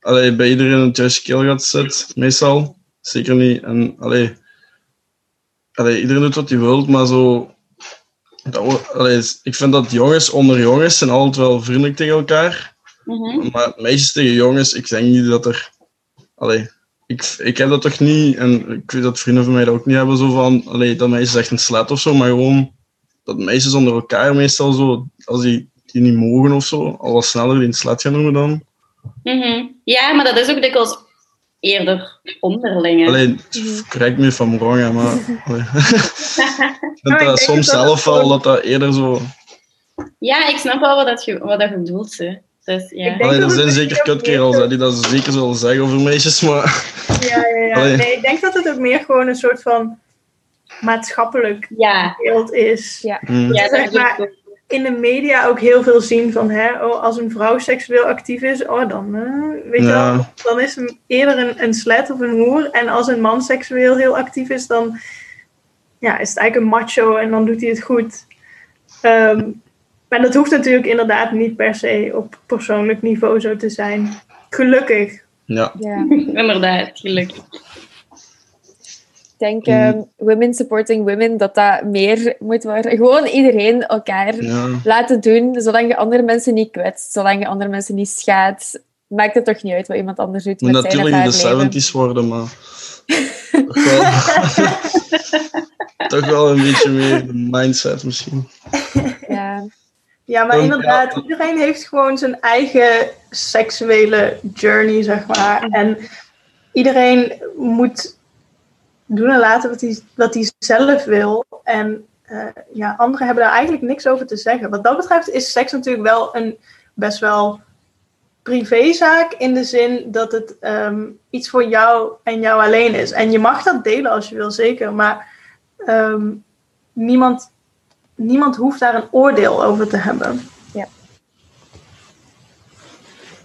allee, bij iedereen het juiste keelgat zit. Meestal. Zeker niet. En allee, allee, iedereen doet wat hij wil, maar zo. Dat, allee, ik vind dat jongens onder jongens zijn altijd wel vriendelijk tegen elkaar. Mhm. Maar meisjes tegen jongens, ik denk niet dat er. Allee, ik, ik heb dat toch niet, en ik weet dat vrienden van mij dat ook niet hebben, zo van, allee, dat meisjes echt een slet of zo, maar gewoon dat meisjes onder elkaar meestal zo, als die, die niet mogen of zo, al wat sneller die een slet gaan noemen dan. Mhm. Ja, maar dat is ook dikwijls eerder onderlinge. Alleen, correct me van wrong, hè, maar ik vind dat soms zelf wel dat dat eerder zo. Ja, ik snap wel wat, dat je, wat dat je bedoelt. Hè. Dus, ja. Ik denk Allee, dat er zijn zeker kutkerels meer hè, die dat zeker zullen zeggen over meisjes, maar. Ja, ja, ja. Allee. Nee, ik denk dat het ook meer gewoon een soort van maatschappelijk Ja, beeld is. Ja. hm. ja, zeg maar- in de media ook heel veel zien van hè, oh, als een vrouw seksueel actief is, oh, dan, eh, weet je Ja. wel, dan is hem eerder een, een slet of een hoer. En als een man seksueel heel actief is, dan ja, is het eigenlijk een macho en dan doet hij het goed. Ehm, maar dat hoeft natuurlijk inderdaad niet per se op persoonlijk niveau zo te zijn. Gelukkig. Ja. Ja. Inderdaad, gelukkig. Ik denk ehm, women supporting women, dat dat meer moet worden. Gewoon iedereen elkaar ja. laten doen, zolang je andere mensen niet kwetst, zolang je andere mensen niet schaadt. Maakt het toch niet uit wat iemand anders doet Moet met zijn of natuurlijk in de leven. 70s worden, maar. toch, wel, toch wel een beetje meer de mindset misschien. Ja. Ja, maar inderdaad, iedereen heeft gewoon zijn eigen seksuele journey, zeg maar. En iedereen moet doen en laten wat hij, wat hij zelf wil. En eh, ja, anderen hebben daar eigenlijk niks over te zeggen. Wat dat betreft is seks natuurlijk wel een best wel privézaak in de zin dat het ehm, iets voor jou en jou alleen is. En je mag dat delen als je wil, zeker. Maar ehm, niemand, niemand hoeft daar een oordeel over te hebben.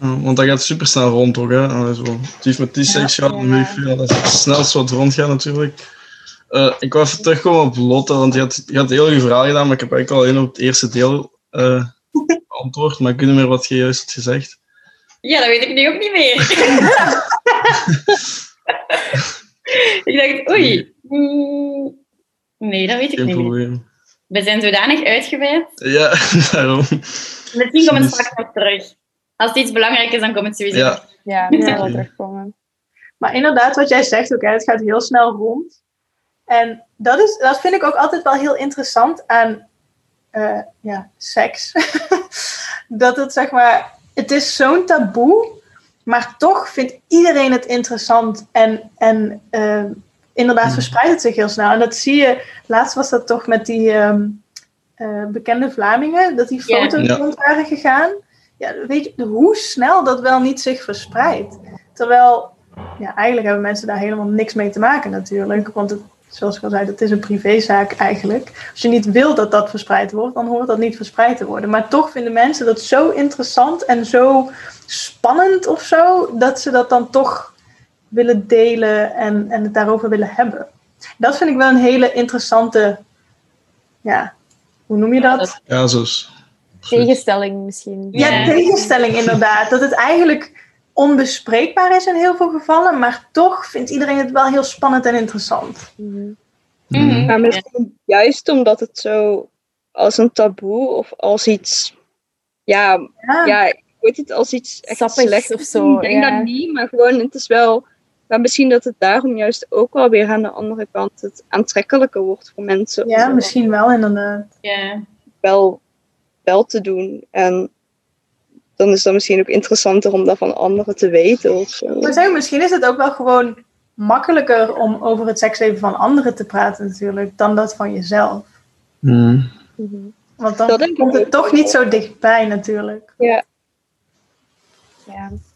Ja, want dat gaat super snel rond ook. Hè? Allee, zo. Het heeft met die seks gaat, weet ik veel. Dat is het snelst wat rondgaat natuurlijk. Eh, ik wou even terugkomen op Lotte, want je had, je had heel je verhaal gedaan, maar ik heb eigenlijk alleen op het eerste deel eh beantwoord. Maar ik weet niet meer wat je juist had gezegd. Ja, dat weet ik nu ook niet meer. ik dacht, oei. mm, Nee, dat weet ik Geen niet meer. probleem. We zijn zodanig uitgeweid. Ja, daarom. Misschien komen we straks nog terug. Als het iets belangrijk is, dan komt het sowieso. Ja, Ja, dat zal wel terugkomen. Maar inderdaad, wat jij zegt ook, hè, het gaat heel snel rond. En dat, is, dat vind ik ook altijd wel heel interessant aan eh, ja, seks. dat het zeg maar, het is zo'n taboe, maar toch vindt iedereen het interessant. En, en eh, inderdaad verspreidt het zich heel snel. En dat zie je, laatst was dat toch met die ehm, eh, bekende Vlamingen, dat die foto's Ja. rond waren gegaan. Ja, weet je hoe snel dat wel niet zich verspreidt. Terwijl, ja, eigenlijk hebben mensen daar helemaal niks mee te maken natuurlijk. Want het, zoals ik al zei, dat is een privézaak eigenlijk. Als je niet wil dat dat verspreid wordt, dan hoort dat niet verspreid te worden. Maar toch vinden mensen dat zo interessant en zo spannend of zo, dat ze dat dan toch willen delen en, en het daarover willen hebben. Dat vind ik wel een hele interessante, ja, hoe noem je dat? ja is Tegenstelling misschien. Ja, Ja. tegenstelling inderdaad. Dat het eigenlijk onbespreekbaar is in heel veel gevallen, maar toch vindt iedereen het wel heel spannend en interessant. Mhm. Mhm. Maar Ja. misschien juist omdat het zo als een taboe of als iets, ja, Ja, ja ik weet het, als iets echt Sappig slechts of zo, Ik denk ja. dat niet, maar gewoon, het is wel, maar misschien dat het daarom juist ook wel weer aan de andere kant het aantrekkelijker wordt voor mensen. ja misschien wel inderdaad. Ja. wel, wel te doen. En dan is dat misschien ook interessanter om dat van anderen te weten of zo. Maar zeg, misschien is het ook wel gewoon makkelijker om over het seksleven van anderen te praten natuurlijk, dan dat van jezelf. Mhm. Want dan Dat komt het toch niet zo dichtbij natuurlijk. Ja,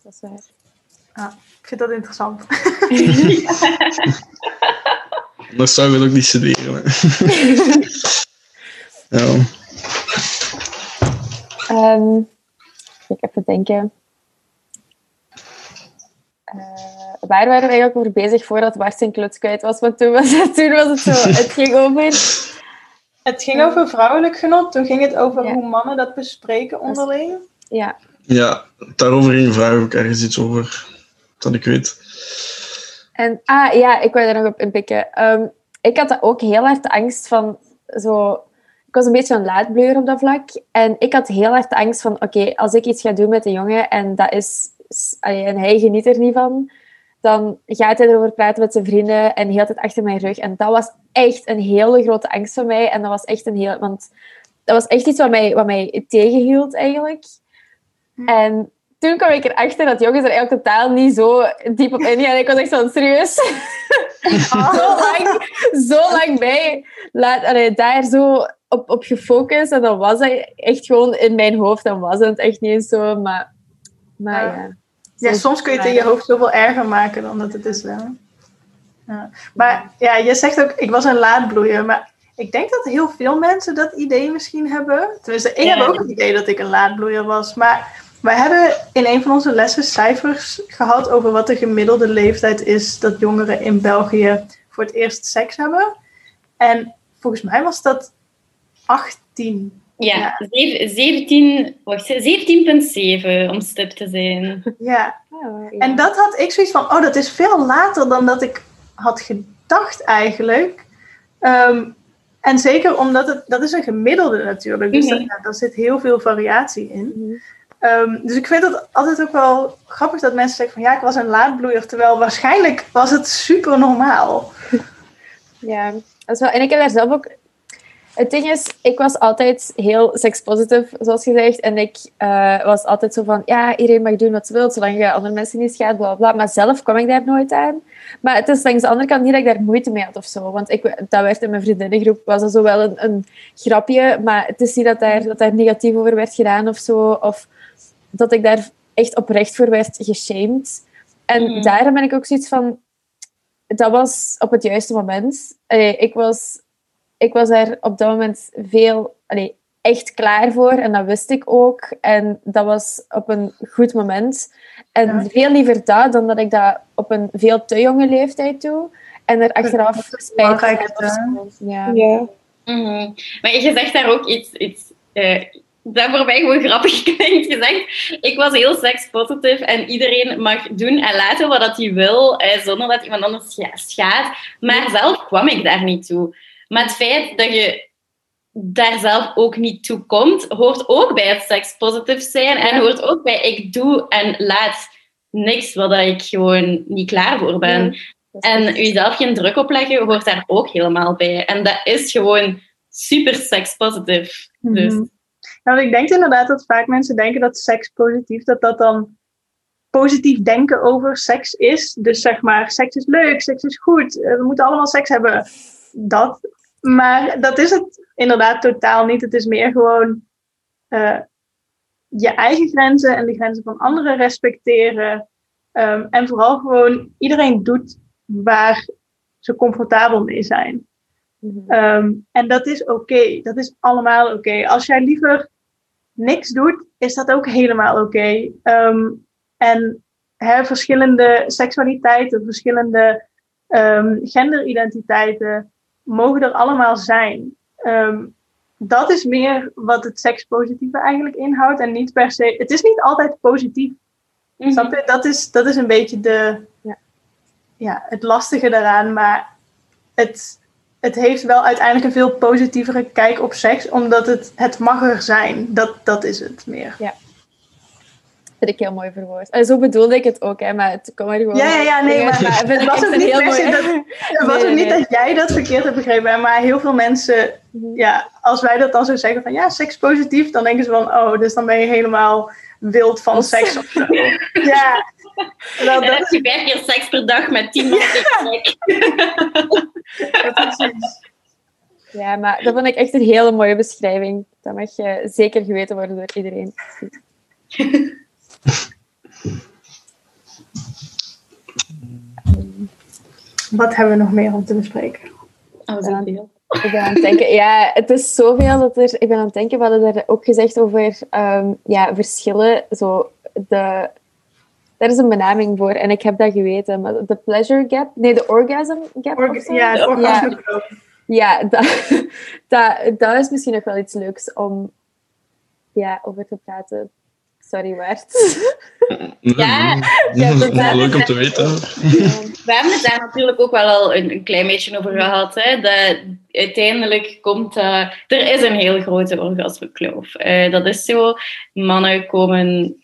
dat is waar. Ik vind dat interessant. Anders zou ik het ook niet studeren. ja. Ehm, ik even denken. Eh, waar waren we eigenlijk over bezig voordat Bart zijn kluts kwijt was? Want toen was het, toen was het zo. Het ging over. Het ging over vrouwelijk genot, toen ging het over Ja. hoe mannen dat bespreken onderling. Ja, ja, daarover ging vraag ook ergens iets over dat ik weet. En, ah ja, ik wil er nog op inpikken. Ehm, ik had ook heel hard de angst van zo. Ik was een beetje een laadbleur op dat vlak. En ik had heel hard de angst van: oké, als ik iets ga doen met een jongen en, dat is, en hij geniet er niet van, dan gaat hij erover praten met zijn vrienden en heel het achter mijn rug. En dat was echt een hele grote angst van mij. En dat was echt een heel. Want dat was echt iets wat mij, wat mij tegenhield eigenlijk. En toen kwam ik erachter dat jongens er eigenlijk totaal niet zo diep op ingaan. En ik was echt van, serieus? zo, lang, zo lang bij. Laat, allee, daar zo op, op gefocust. En dan was dat echt gewoon in mijn hoofd. Dan was het echt niet eens zo. Maar, maar Ja. ja. Ja, Zo soms kun je het in je hoofd zoveel erger maken dan dat het is. Hè? Ja. Maar ja, je zegt ook, ik was een laadbloeier. Maar ik denk dat heel veel mensen dat idee misschien hebben. Tenminste, ik heb ook het idee dat ik een laadbloeier was. Maar wij hebben in een van onze lessen cijfers gehad over wat de gemiddelde leeftijd is dat jongeren in België voor het eerst seks hebben. En volgens mij was dat 18. Ja, zeven- 17, wacht, 17,7 om stip te zijn. Ja. Oh, ja. En dat had ik zoiets van, oh, dat is veel later dan dat ik had gedacht eigenlijk. Ehm, en zeker omdat het, dat is een gemiddelde natuurlijk, dus dat- ja, daar zit heel veel variatie in. Mhm. Ehm, dus ik vind het altijd ook wel grappig dat mensen zeggen van ja, ik was een laadbloeier, terwijl waarschijnlijk was het super normaal. Ja, dat is wel. En ik heb daar zelf ook. Het ding is, ik was altijd heel sekspositief, zoals gezegd. En ik eh, was altijd zo van, ja, iedereen mag doen wat ze wil, zolang je andere mensen niet schaadt, bla bla. Maar zelf kwam ik daar nooit aan. Maar het is langs de andere kant niet dat ik daar moeite mee had of zo. Want ik, dat werd in mijn vriendinnengroep, was dat zo wel een, een grapje. Maar het is niet dat daar, dat daar negatief over werd gedaan of zo. Of dat ik daar echt oprecht voor werd geshamed. En Mhm. daarom ben ik ook zoiets van, dat was op het juiste moment. Allee, ik, was, ik was daar op dat moment veel, allee, echt klaar voor en dat wist ik ook. En dat was op een goed moment. En Ja. veel liever dat dan dat ik dat op een veel te jonge leeftijd doe. En er achteraf spijt van heb. Ja. Ja. Mhm. Maar je zegt daar ook iets, iets eh, dat voor mij gewoon grappig klinkt. Je zegt, ik was heel sekspositief en iedereen mag doen en laten wat dat hij wil, eh, zonder dat iemand anders scha- schaadt. Maar zelf kwam ik daar niet toe. Maar het feit dat je daar zelf ook niet toe komt, hoort ook bij het sekspositief zijn en hoort ook bij ik doe en laat niks wat ik gewoon niet klaar voor ben. Is En jezelf geen druk opleggen hoort daar ook helemaal bij. En dat is gewoon super sekspositief. Dus Mhm. Nou, ik denk inderdaad dat vaak mensen denken dat seks positief, dat dat dan positief denken over seks is. Dus zeg maar, seks is leuk, seks is goed, eh, we moeten allemaal seks hebben. Dat. Maar dat is het inderdaad totaal niet. Het is meer gewoon eh, je eigen grenzen en de grenzen van anderen respecteren. Ehm, en vooral gewoon iedereen doet waar ze comfortabel mee zijn. Mhm. Ehm, en dat is oké. Dat is allemaal oké. Als jij liever niks doet, is dat ook helemaal oké. Ehm, en hè, verschillende seksualiteiten, verschillende ehm, genderidentiteiten mogen er allemaal zijn. Ehm, dat is meer wat het sekspositieve eigenlijk inhoudt. En niet per se. Het is niet altijd positief. mhm. Dat is, dat is een beetje de, Ja. Ja, het lastige daaraan. Maar het, het heeft wel uiteindelijk een veel positievere kijk op seks, omdat het, het mag er zijn. Dat, dat is het meer. vind ik heel mooi verwoord. En zo bedoelde ik het ook, hè, maar het kwam er gewoon... Ja, ja, ja, nee, maar vind het was ook niet mooi- dat- Het was Nee, ook niet nee. dat jij dat verkeerd hebt begrepen, maar heel veel mensen, Mhm. ja, als wij dat dan zo zeggen van ja, seks positief, dan denken ze van, oh, dus dan ben je helemaal wild van seks of zo. Ja, En dan dat heb je vijf keer seks per dag met tien mensen tegelijk. precies. Ja, maar dat vond ik echt een hele mooie beschrijving. Dat mag je zeker geweten worden door iedereen. Wat hebben we nog meer om te bespreken? Oh, zoveel. Ik ben aan het denken, ja, het is zoveel dat er... Ik ben aan het denken, we hadden er ook gezegd over ehm, ja, verschillen. Zo, de, daar is een benaming voor en ik heb dat geweten. Maar de pleasure gap? Nee, de orgasm gap of zo? ja, het Ja. orgasme. Ja, dat, dat, dat is misschien nog wel iets leuks om ja, over te praten. Sorry, Waard. Ja, ja, dat- Leuk om te weten. We hebben het daar natuurlijk ook wel al een, een klein beetje over gehad. Hè? Dat uiteindelijk komt dat... Er is een heel grote orgasmekloof. Eh, dat is zo. Mannen komen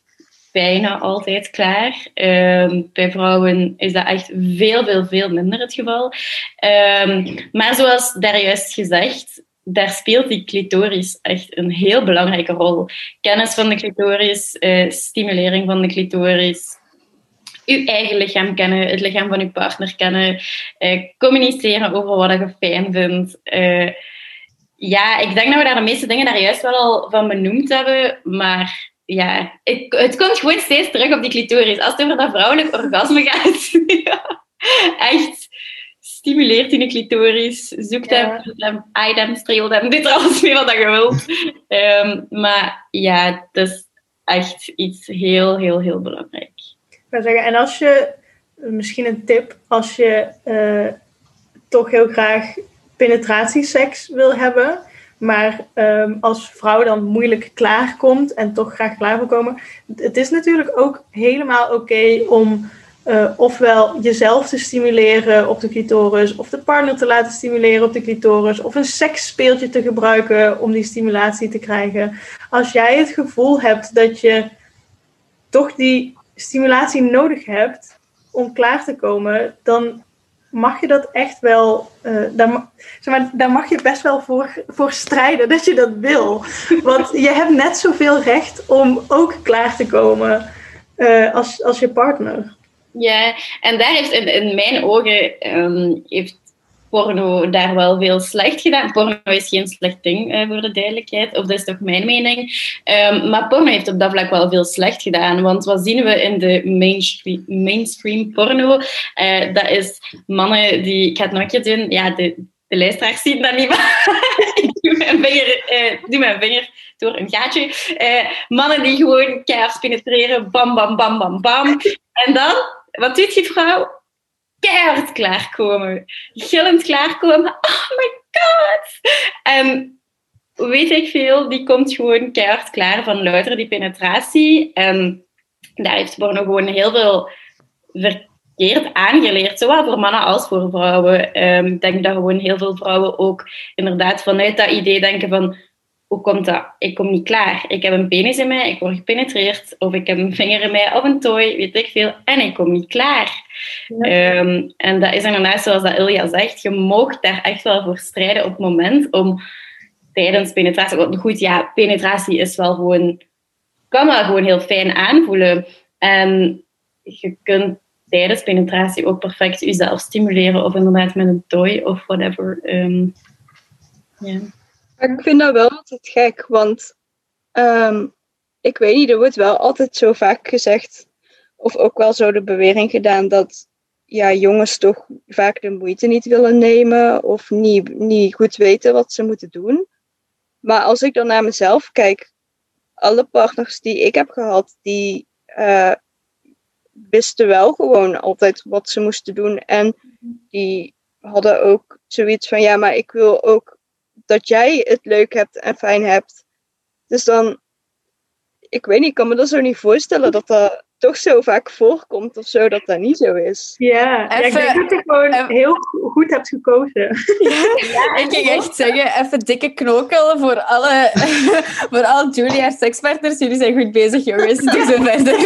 bijna altijd klaar. Ehm, bij vrouwen is dat echt veel, veel, veel minder het geval. Ehm, maar zoals daar juist gezegd, daar speelt die clitoris echt een heel belangrijke rol. Kennis van de clitoris, eh, stimulering van de clitoris, uw eigen lichaam kennen, het lichaam van uw partner kennen, eh, communiceren over wat je fijn vindt. Eh, ja, ik denk dat we daar de meeste dingen daar juist wel al van benoemd hebben, maar ja, het, het komt gewoon steeds terug op die clitoris. Als het over dat vrouwelijk orgasme gaat, ja, echt stimuleert in de clitoris, zoekt hem, Ja. voelt hem, streelt hem, doet er alles mee wat je wilt. Ehm, maar ja, het is echt iets heel, heel, heel belangrijk. Ik zeggen, en als je, misschien een tip, als je eh, toch heel graag penetratieseks wil hebben, maar ehm, als vrouw dan moeilijk klaarkomt en toch graag klaar wil komen. Het is natuurlijk ook helemaal oké om uh, ofwel jezelf te stimuleren op de clitoris, of de partner te laten stimuleren op de clitoris, of een seksspeeltje te gebruiken om die stimulatie te krijgen. Als jij het gevoel hebt dat je toch die stimulatie nodig hebt om klaar te komen, dan mag je dat echt wel, uh, daar, zeg maar, daar mag je best wel voor, voor strijden dat je dat wil. Want je hebt net zoveel recht om ook klaar te komen uh, als, als je partner. Ja, en daar heeft in, in mijn ogen um, heeft porno daar wel veel slecht gedaan. Porno is geen slecht ding, uh, voor de duidelijkheid. Of dat is toch mijn mening. Um, maar porno heeft op dat vlak wel veel slecht gedaan. Want wat zien we in de mainstream, mainstream porno? Uh, dat is mannen die... Ik ga het nog doen. Ja, de, de luisteraars zien dat niet, maar ik doe mijn vinger, uh, doe mijn vinger door een gaatje. mannen die gewoon keihard penetreren. Bam, bam, bam, bam, bam. En dan wat doet die vrouw? Keihard klaarkomen. Gillend klaarkomen. Oh my god! En weet ik veel, die komt gewoon keihard klaar van louter die penetratie. En daar heeft Borno gewoon heel veel verkeerd aangeleerd. Zowel voor mannen als voor vrouwen. Um, ik denk dat gewoon heel veel vrouwen ook inderdaad vanuit dat idee denken van hoe komt dat? Ik kom niet klaar. Ik heb een penis in mij, ik word gepenetreerd, of ik heb een vinger in mij of een tooi, weet ik veel, en ik kom niet klaar. Ehm, en dat is inderdaad zoals dat Ilja zegt, je mag daar echt wel voor strijden op het moment om tijdens penetratie, goed ja, penetratie is wel gewoon, kan wel gewoon heel fijn aanvoelen. En je kunt tijdens penetratie ook perfect jezelf stimuleren, of inderdaad met een toy of whatever. Um, ik vind dat wel altijd gek, want ehm, ik weet niet, er wordt wel altijd zo vaak gezegd, of ook wel zo de bewering gedaan, dat ja, jongens toch vaak de moeite niet willen nemen of niet, niet goed weten wat ze moeten doen. Maar als ik dan naar mezelf kijk, alle partners die ik heb gehad, die uh, wisten wel gewoon altijd wat ze moesten doen. En die hadden ook zoiets van, ja, maar ik wil ook dat jij het leuk hebt en fijn hebt. Dus dan, ik weet niet, ik kan me dat zo niet voorstellen dat dat toch zo vaak voorkomt of zo, dat dat niet zo is. Ja, ik denk dat je gewoon heel goed hebt gekozen. Ja, ik ging echt zeggen, even dikke knokel voor alle, voor alle Julia sekspartners. Jullie zijn goed bezig, jongens. Doe zo verder.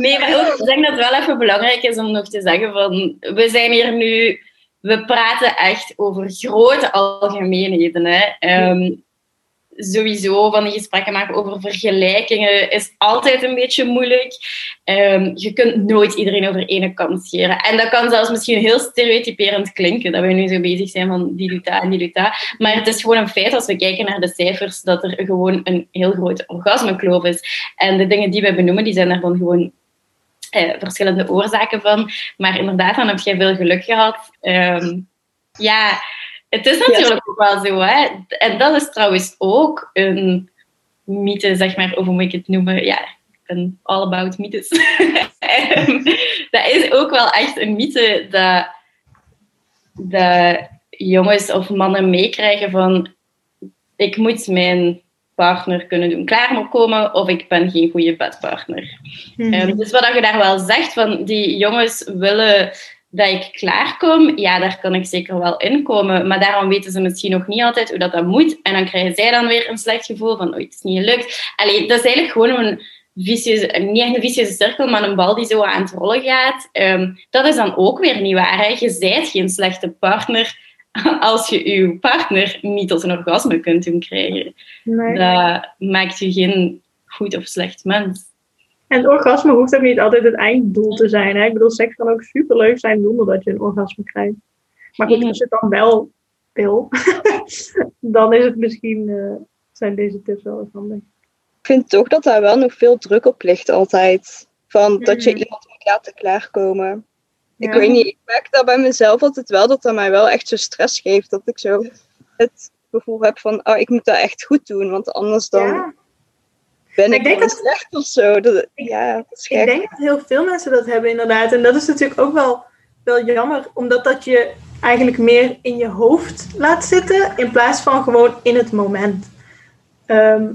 Nee, maar ook, ik denk dat het wel even belangrijk is om nog te zeggen van, we zijn hier nu we praten echt over grote algemeenheden. Hè. Um, sowieso van die gesprekken maken over vergelijkingen is altijd een beetje moeilijk. Um, je kunt nooit iedereen over ene kant scheren. En dat kan zelfs misschien heel stereotyperend klinken, dat we nu zo bezig zijn van die doet en die doet. Maar het is gewoon een feit als we kijken naar de cijfers dat er gewoon een heel grote orgasmekloof is. En de dingen die we benoemen, die zijn daarvan gewoon eh, verschillende oorzaken van. Maar inderdaad, dan heb jij veel geluk gehad. Ehm, ja, het is natuurlijk ook wel zo. Hè? En dat is trouwens ook een mythe, zeg maar, of hoe moet ik het noemen? Ja, ik ben all about mythes. Ehm, dat is ook wel echt een mythe dat, dat jongens of mannen meekrijgen van ik moet mijn partner kunnen doen klaarkomen of ik ben geen goede bedpartner. Mm dus wat je daar wel zegt, van die jongens willen dat ik klaarkom, ja, daar kan ik zeker wel in komen. Maar daarom weten ze misschien nog niet altijd hoe dat, dat moet. En dan krijgen zij dan weer een slecht gevoel van, oh, het is niet gelukt. Allee, dat is eigenlijk gewoon een vicieuze, niet echt een vicieuze cirkel, maar een bal die zo aan het rollen gaat. Ehm, dat is dan ook weer niet waar. Hè? Je zijt geen slechte partner als je je partner niet tot een orgasme kunt doen krijgen. Nee. Dat maakt je geen goed of slecht mens. En het orgasme hoeft ook niet altijd het einddoel te zijn. Hè? Ik bedoel, seks kan ook superleuk zijn zonder dat je een orgasme krijgt. Maar goed, als je het dan wel wil, dan is het misschien, uh, zijn deze tips wel eens handig. Ik vind toch dat daar wel nog veel druk op ligt altijd. Van dat je mm. iemand moet laten klaarkomen. Ik weet niet, ik merk dat bij mezelf altijd wel dat dat mij wel echt zo stress geeft. Dat ik zo het gevoel heb van, oh, ik moet dat echt goed doen, want anders dan ben ik, ik denk dat, slecht of zo. Dat, ja, dat is Ik denk dat heel veel mensen dat hebben inderdaad. En dat is natuurlijk ook wel wel jammer, omdat dat je eigenlijk meer in je hoofd laat zitten in plaats van gewoon in het moment. Ehm,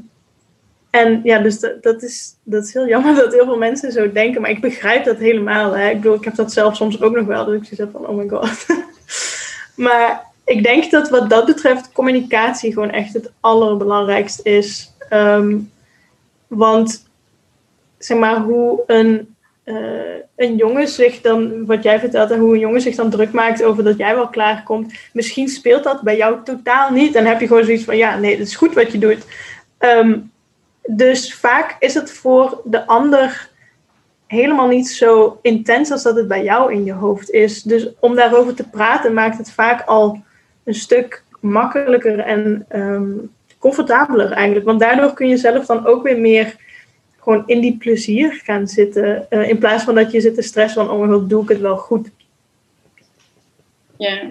en ja, dus dat, dat, is, dat is heel jammer dat heel veel mensen zo denken, maar ik begrijp dat helemaal. Hè. Ik bedoel, ik heb dat zelf soms ook nog wel, dus ik zeg van, oh my god. maar ik denk dat wat dat betreft communicatie gewoon echt het allerbelangrijkst is. Ehm, want zeg maar, hoe een, uh, een jongen zich dan, wat jij vertelt, hoe een jongen zich dan druk maakt over dat jij wel klaarkomt. Misschien speelt dat bij jou totaal niet. En heb je gewoon zoiets van, ja, nee, dat is goed wat je doet. Ehm, dus vaak is het voor de ander helemaal niet zo intens als dat het bij jou in je hoofd is. Dus om daarover te praten maakt het vaak al een stuk makkelijker en ehm, comfortabeler eigenlijk. Want daardoor kun je zelf dan ook weer meer gewoon in die plezier gaan zitten. Uh, in plaats van dat je zit te stressen van, oh mijn god, doe ik het wel goed. Ja.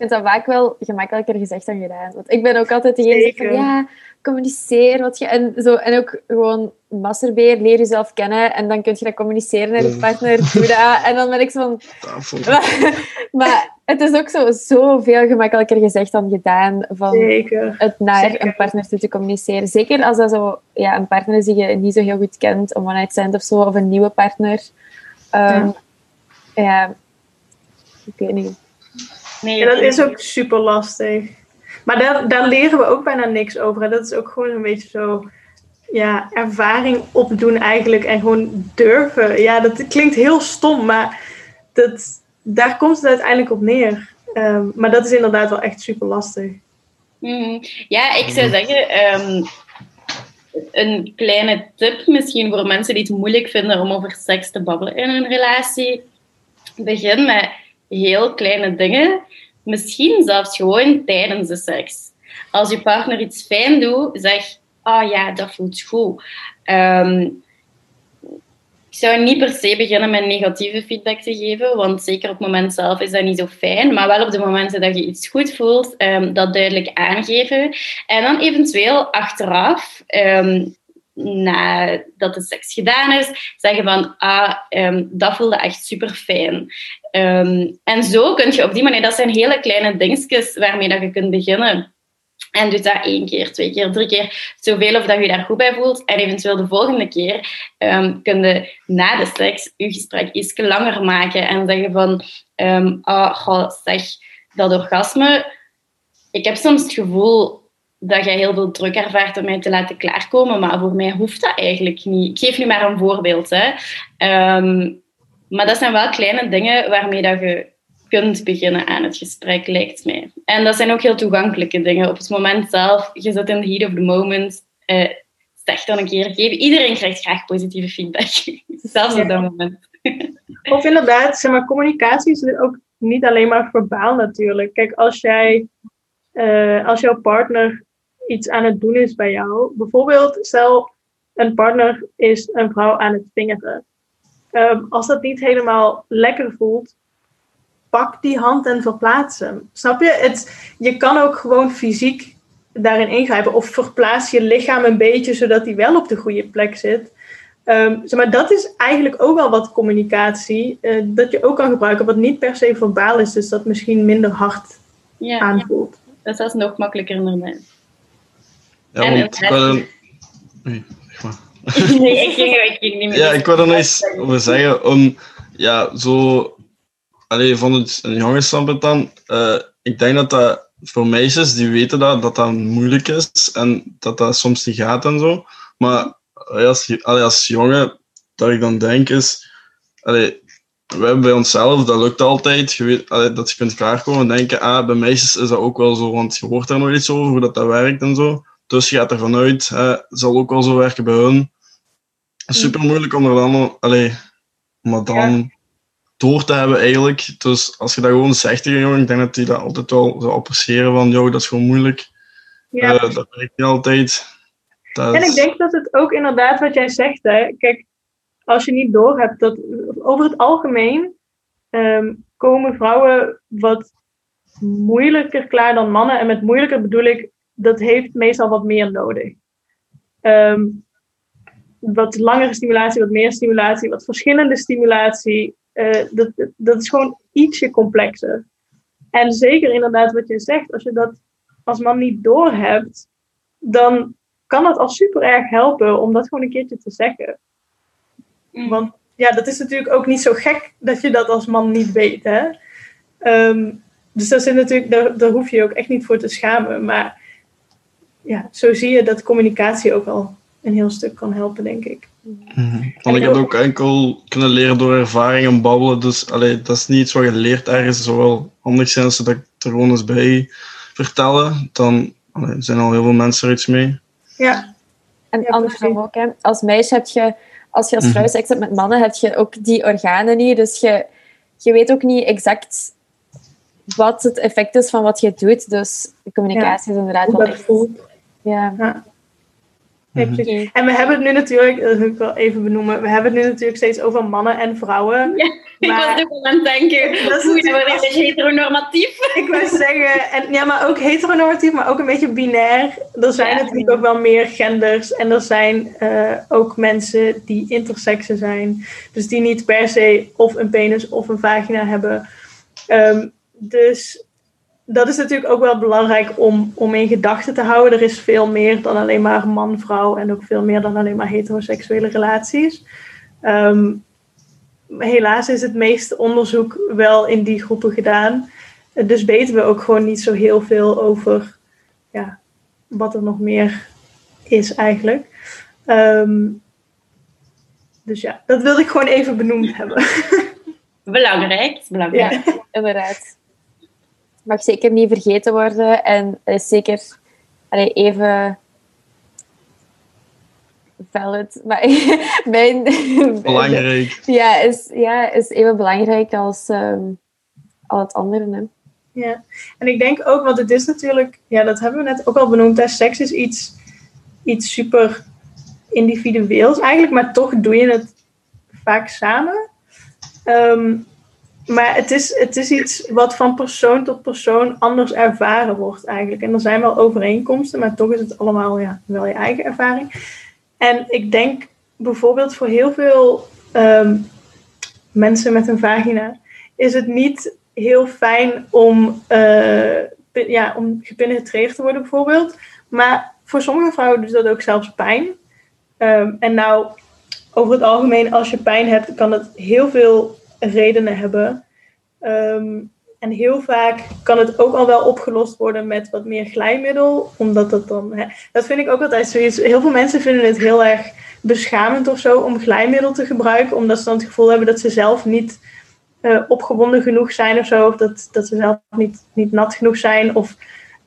Ik vind dat vaak wel gemakkelijker gezegd dan gedaan. Want ik ben ook altijd degene van, ja, communiceer wat je... En, zo, en ook gewoon masturbeer, leer jezelf kennen en dan kun je dat communiceren naar je partner, doe dat. En dan ben ik zo van... maar het is ook zo, zo veel gemakkelijker gezegd dan gedaan van Zeker. het naar Zeker. een partner toe te communiceren. Zeker als dat zo, ja, een partner is die je niet zo heel goed kent, een one-night stand of zo, of een nieuwe partner. Ehm, ja. ik weet niet. Nee, Ja, dat is ook super lastig. Maar daar, leren we ook bijna niks over. En dat is ook gewoon een beetje zo ja, ervaring opdoen eigenlijk. En gewoon durven. Ja, dat klinkt heel stom, maar dat, daar komt het uiteindelijk op neer. Ehm, maar dat is inderdaad wel echt super lastig. Mhm. Ja, ik zou zeggen, ehm, een kleine tip misschien voor mensen die het moeilijk vinden om over seks te babbelen in een relatie. Begin met heel kleine dingen. Misschien zelfs gewoon tijdens de seks. Als je partner iets fijn doet, zeg, ah oh ja, dat voelt goed. Ehm, ik zou niet per se beginnen met negatieve feedback te geven, want zeker op het moment zelf is dat niet zo fijn. Maar wel op de momenten dat je iets goed voelt, um, dat duidelijk aangeven. En dan eventueel achteraf, um, nadat de seks gedaan is, zeggen van, ah, um, dat voelde echt super fijn. en zo kun je op die manier, dat zijn hele kleine dingetjes waarmee dat je kunt beginnen. En doe dat één keer, twee keer, drie keer, zoveel of dat je daar goed bij voelt. En eventueel de volgende keer um, kun je na de seks je gesprek iets langer maken en zeggen van, um, oh, zeg, dat orgasme, ik heb soms het gevoel dat jij heel veel druk ervaart om mij te laten klaarkomen, maar voor mij hoeft dat eigenlijk niet. Ik geef nu maar een voorbeeld. Hè. Um, maar dat zijn wel kleine dingen waarmee dat je kunt beginnen aan het gesprek, lijkt mij. En dat zijn ook heel toegankelijke dingen. Op het moment zelf, je zit in the heat of the moment, uh, zeg dan een keer, geef. Iedereen krijgt graag positieve feedback. Zelfs op dat moment. Of inderdaad, zeg maar, communicatie is ook niet alleen maar verbaal natuurlijk. Kijk, als jij, uh, als jouw partner iets aan het doen is bij jou, bijvoorbeeld, stel een partner is een vrouw aan het vingeren. Um, als dat niet helemaal lekker voelt, pak die hand en verplaats hem. Snap je? Het, je kan ook gewoon fysiek daarin ingrijpen. Of verplaats je lichaam een beetje zodat hij wel op de goede plek zit. Um, zeg maar dat is eigenlijk ook wel wat communicatie uh, dat je ook kan gebruiken, wat niet per se verbaal is, dus dat misschien minder hard ja, aanvoelt. Ja. Dat is nog makkelijker inderdaad. Ja, en want... Het... Nee, nee, ik ging, ik ging niet meer. Ja, ik wil er nog eens over zeggen. Om, ja, zo Allee, van het een jongensstandpunt dan, uh, ik denk dat dat voor meisjes, die weten dat, dat dat moeilijk is en dat dat soms niet gaat en zo. Maar als, allee, als jongen, dat ik dan denk is, allee, we hebben bij onszelf, dat lukt altijd, je weet, allee, dat je kunt klaarkomen en denken, ah, bij meisjes is dat ook wel zo, want je hoort daar nog iets over, hoe dat, dat werkt en zo. Dus je gaat ervan uit, hè, zal ook wel zo werken bij hun. Super moeilijk om er dan, allee, maar dan... Ja door te hebben eigenlijk. Dus als je dat gewoon zegt tegen jongen, ik denk dat die dat altijd wel zou appreciëren van, joh, dat is gewoon moeilijk. Ja. Uh, dat werkt niet altijd. Dat en ik denk dat het ook inderdaad wat jij zegt, hè. Kijk, als je niet door hebt dat over het algemeen um, komen vrouwen wat moeilijker klaar dan mannen. En met moeilijker bedoel ik, dat heeft meestal wat meer nodig. Um, wat langere stimulatie, wat meer stimulatie, wat verschillende stimulatie. eh, dat, dat is gewoon ietsje complexer. En zeker inderdaad wat je zegt, als je dat als man niet doorhebt, dan kan het al super erg helpen om dat gewoon een keertje te zeggen. Mm. Want ja, dat is natuurlijk ook niet zo gek dat je dat als man niet weet. Hè? Ehm, dus dat zit natuurlijk, daar, daar hoef je je ook echt niet voor te schamen. Maar ja, zo zie je dat communicatie ook al een heel stuk kan helpen, denk ik. Want ik heb ook enkel kunnen leren door ervaring en babbelen. Dus allee, dat is niet iets wat je leert ergens. Het zou wel handig zijn als ze dat er gewoon eens bij vertellen. Dan allee, zijn al heel veel mensen er iets mee. Ja, En Ja, andersom precies. ook. Hè. Als meisje heb je, als je als vrouw Mhm. seks hebt met mannen, heb je ook die organen niet. Dus je, je weet ook niet exact wat het effect is van wat je doet. Dus de communicatie is inderdaad hoe wel echt... voelt. Ja. Precies. En we hebben het nu natuurlijk, dat wil ik wel even benoemen, we hebben het nu natuurlijk steeds over mannen en vrouwen. Ja, Ik Maar- was wel aan het denken. Dat is dat natuurlijk een heteronormatief. Ik wil zeggen, en, ja, maar ook heteronormatief, maar ook een beetje binair. Er zijn Ja. natuurlijk ook wel meer genders en er zijn eh, ook mensen die intersexen zijn. Dus die niet per se of een penis of een vagina hebben. Ehm, dus dat is natuurlijk ook wel belangrijk om, om in gedachten te houden. Er is veel meer dan alleen maar man-vrouw en ook veel meer dan alleen maar heteroseksuele relaties. Ehm, helaas is het meeste onderzoek wel in die groepen gedaan. Dus weten we ook gewoon niet zo heel veel over ja, wat er nog meer is eigenlijk. Ehm, dus ja, dat wilde ik gewoon even benoemd hebben. Belangrijk, belangrijk. Ja. Inderdaad. Mag zeker niet vergeten worden. En is zeker allee, even valid. Maar mijn... Belangrijk. Ja, is, ja, is even belangrijk als ehm, al het andere. Hè. Ja, en ik denk ook, want het is natuurlijk, ja, dat hebben we net ook al benoemd, hè, seks is iets, iets super individueels eigenlijk, maar toch doe je het vaak samen. Ehm, maar het is, het is iets wat van persoon tot persoon anders ervaren wordt eigenlijk. En er zijn wel overeenkomsten, maar toch is het allemaal ja, wel je eigen ervaring. En ik denk bijvoorbeeld voor heel veel ehm, mensen met een vagina is het niet heel fijn om, pe- ja, om gepenetreerd te worden bijvoorbeeld. Maar voor sommige vrouwen doet dat ook zelfs pijn. Ehm, en nou, over het algemeen, als je pijn hebt, kan het heel veel redenen hebben. Ehm, en heel vaak kan het ook al wel opgelost worden met wat meer glijmiddel. Omdat dat dan. Hè, dat vind ik ook altijd zoiets. Heel veel mensen vinden het heel erg beschamend of zo om glijmiddel te gebruiken. Omdat ze dan het gevoel hebben dat ze zelf niet eh, opgewonden genoeg zijn of zo. Of dat, dat ze zelf niet, niet nat genoeg zijn. Of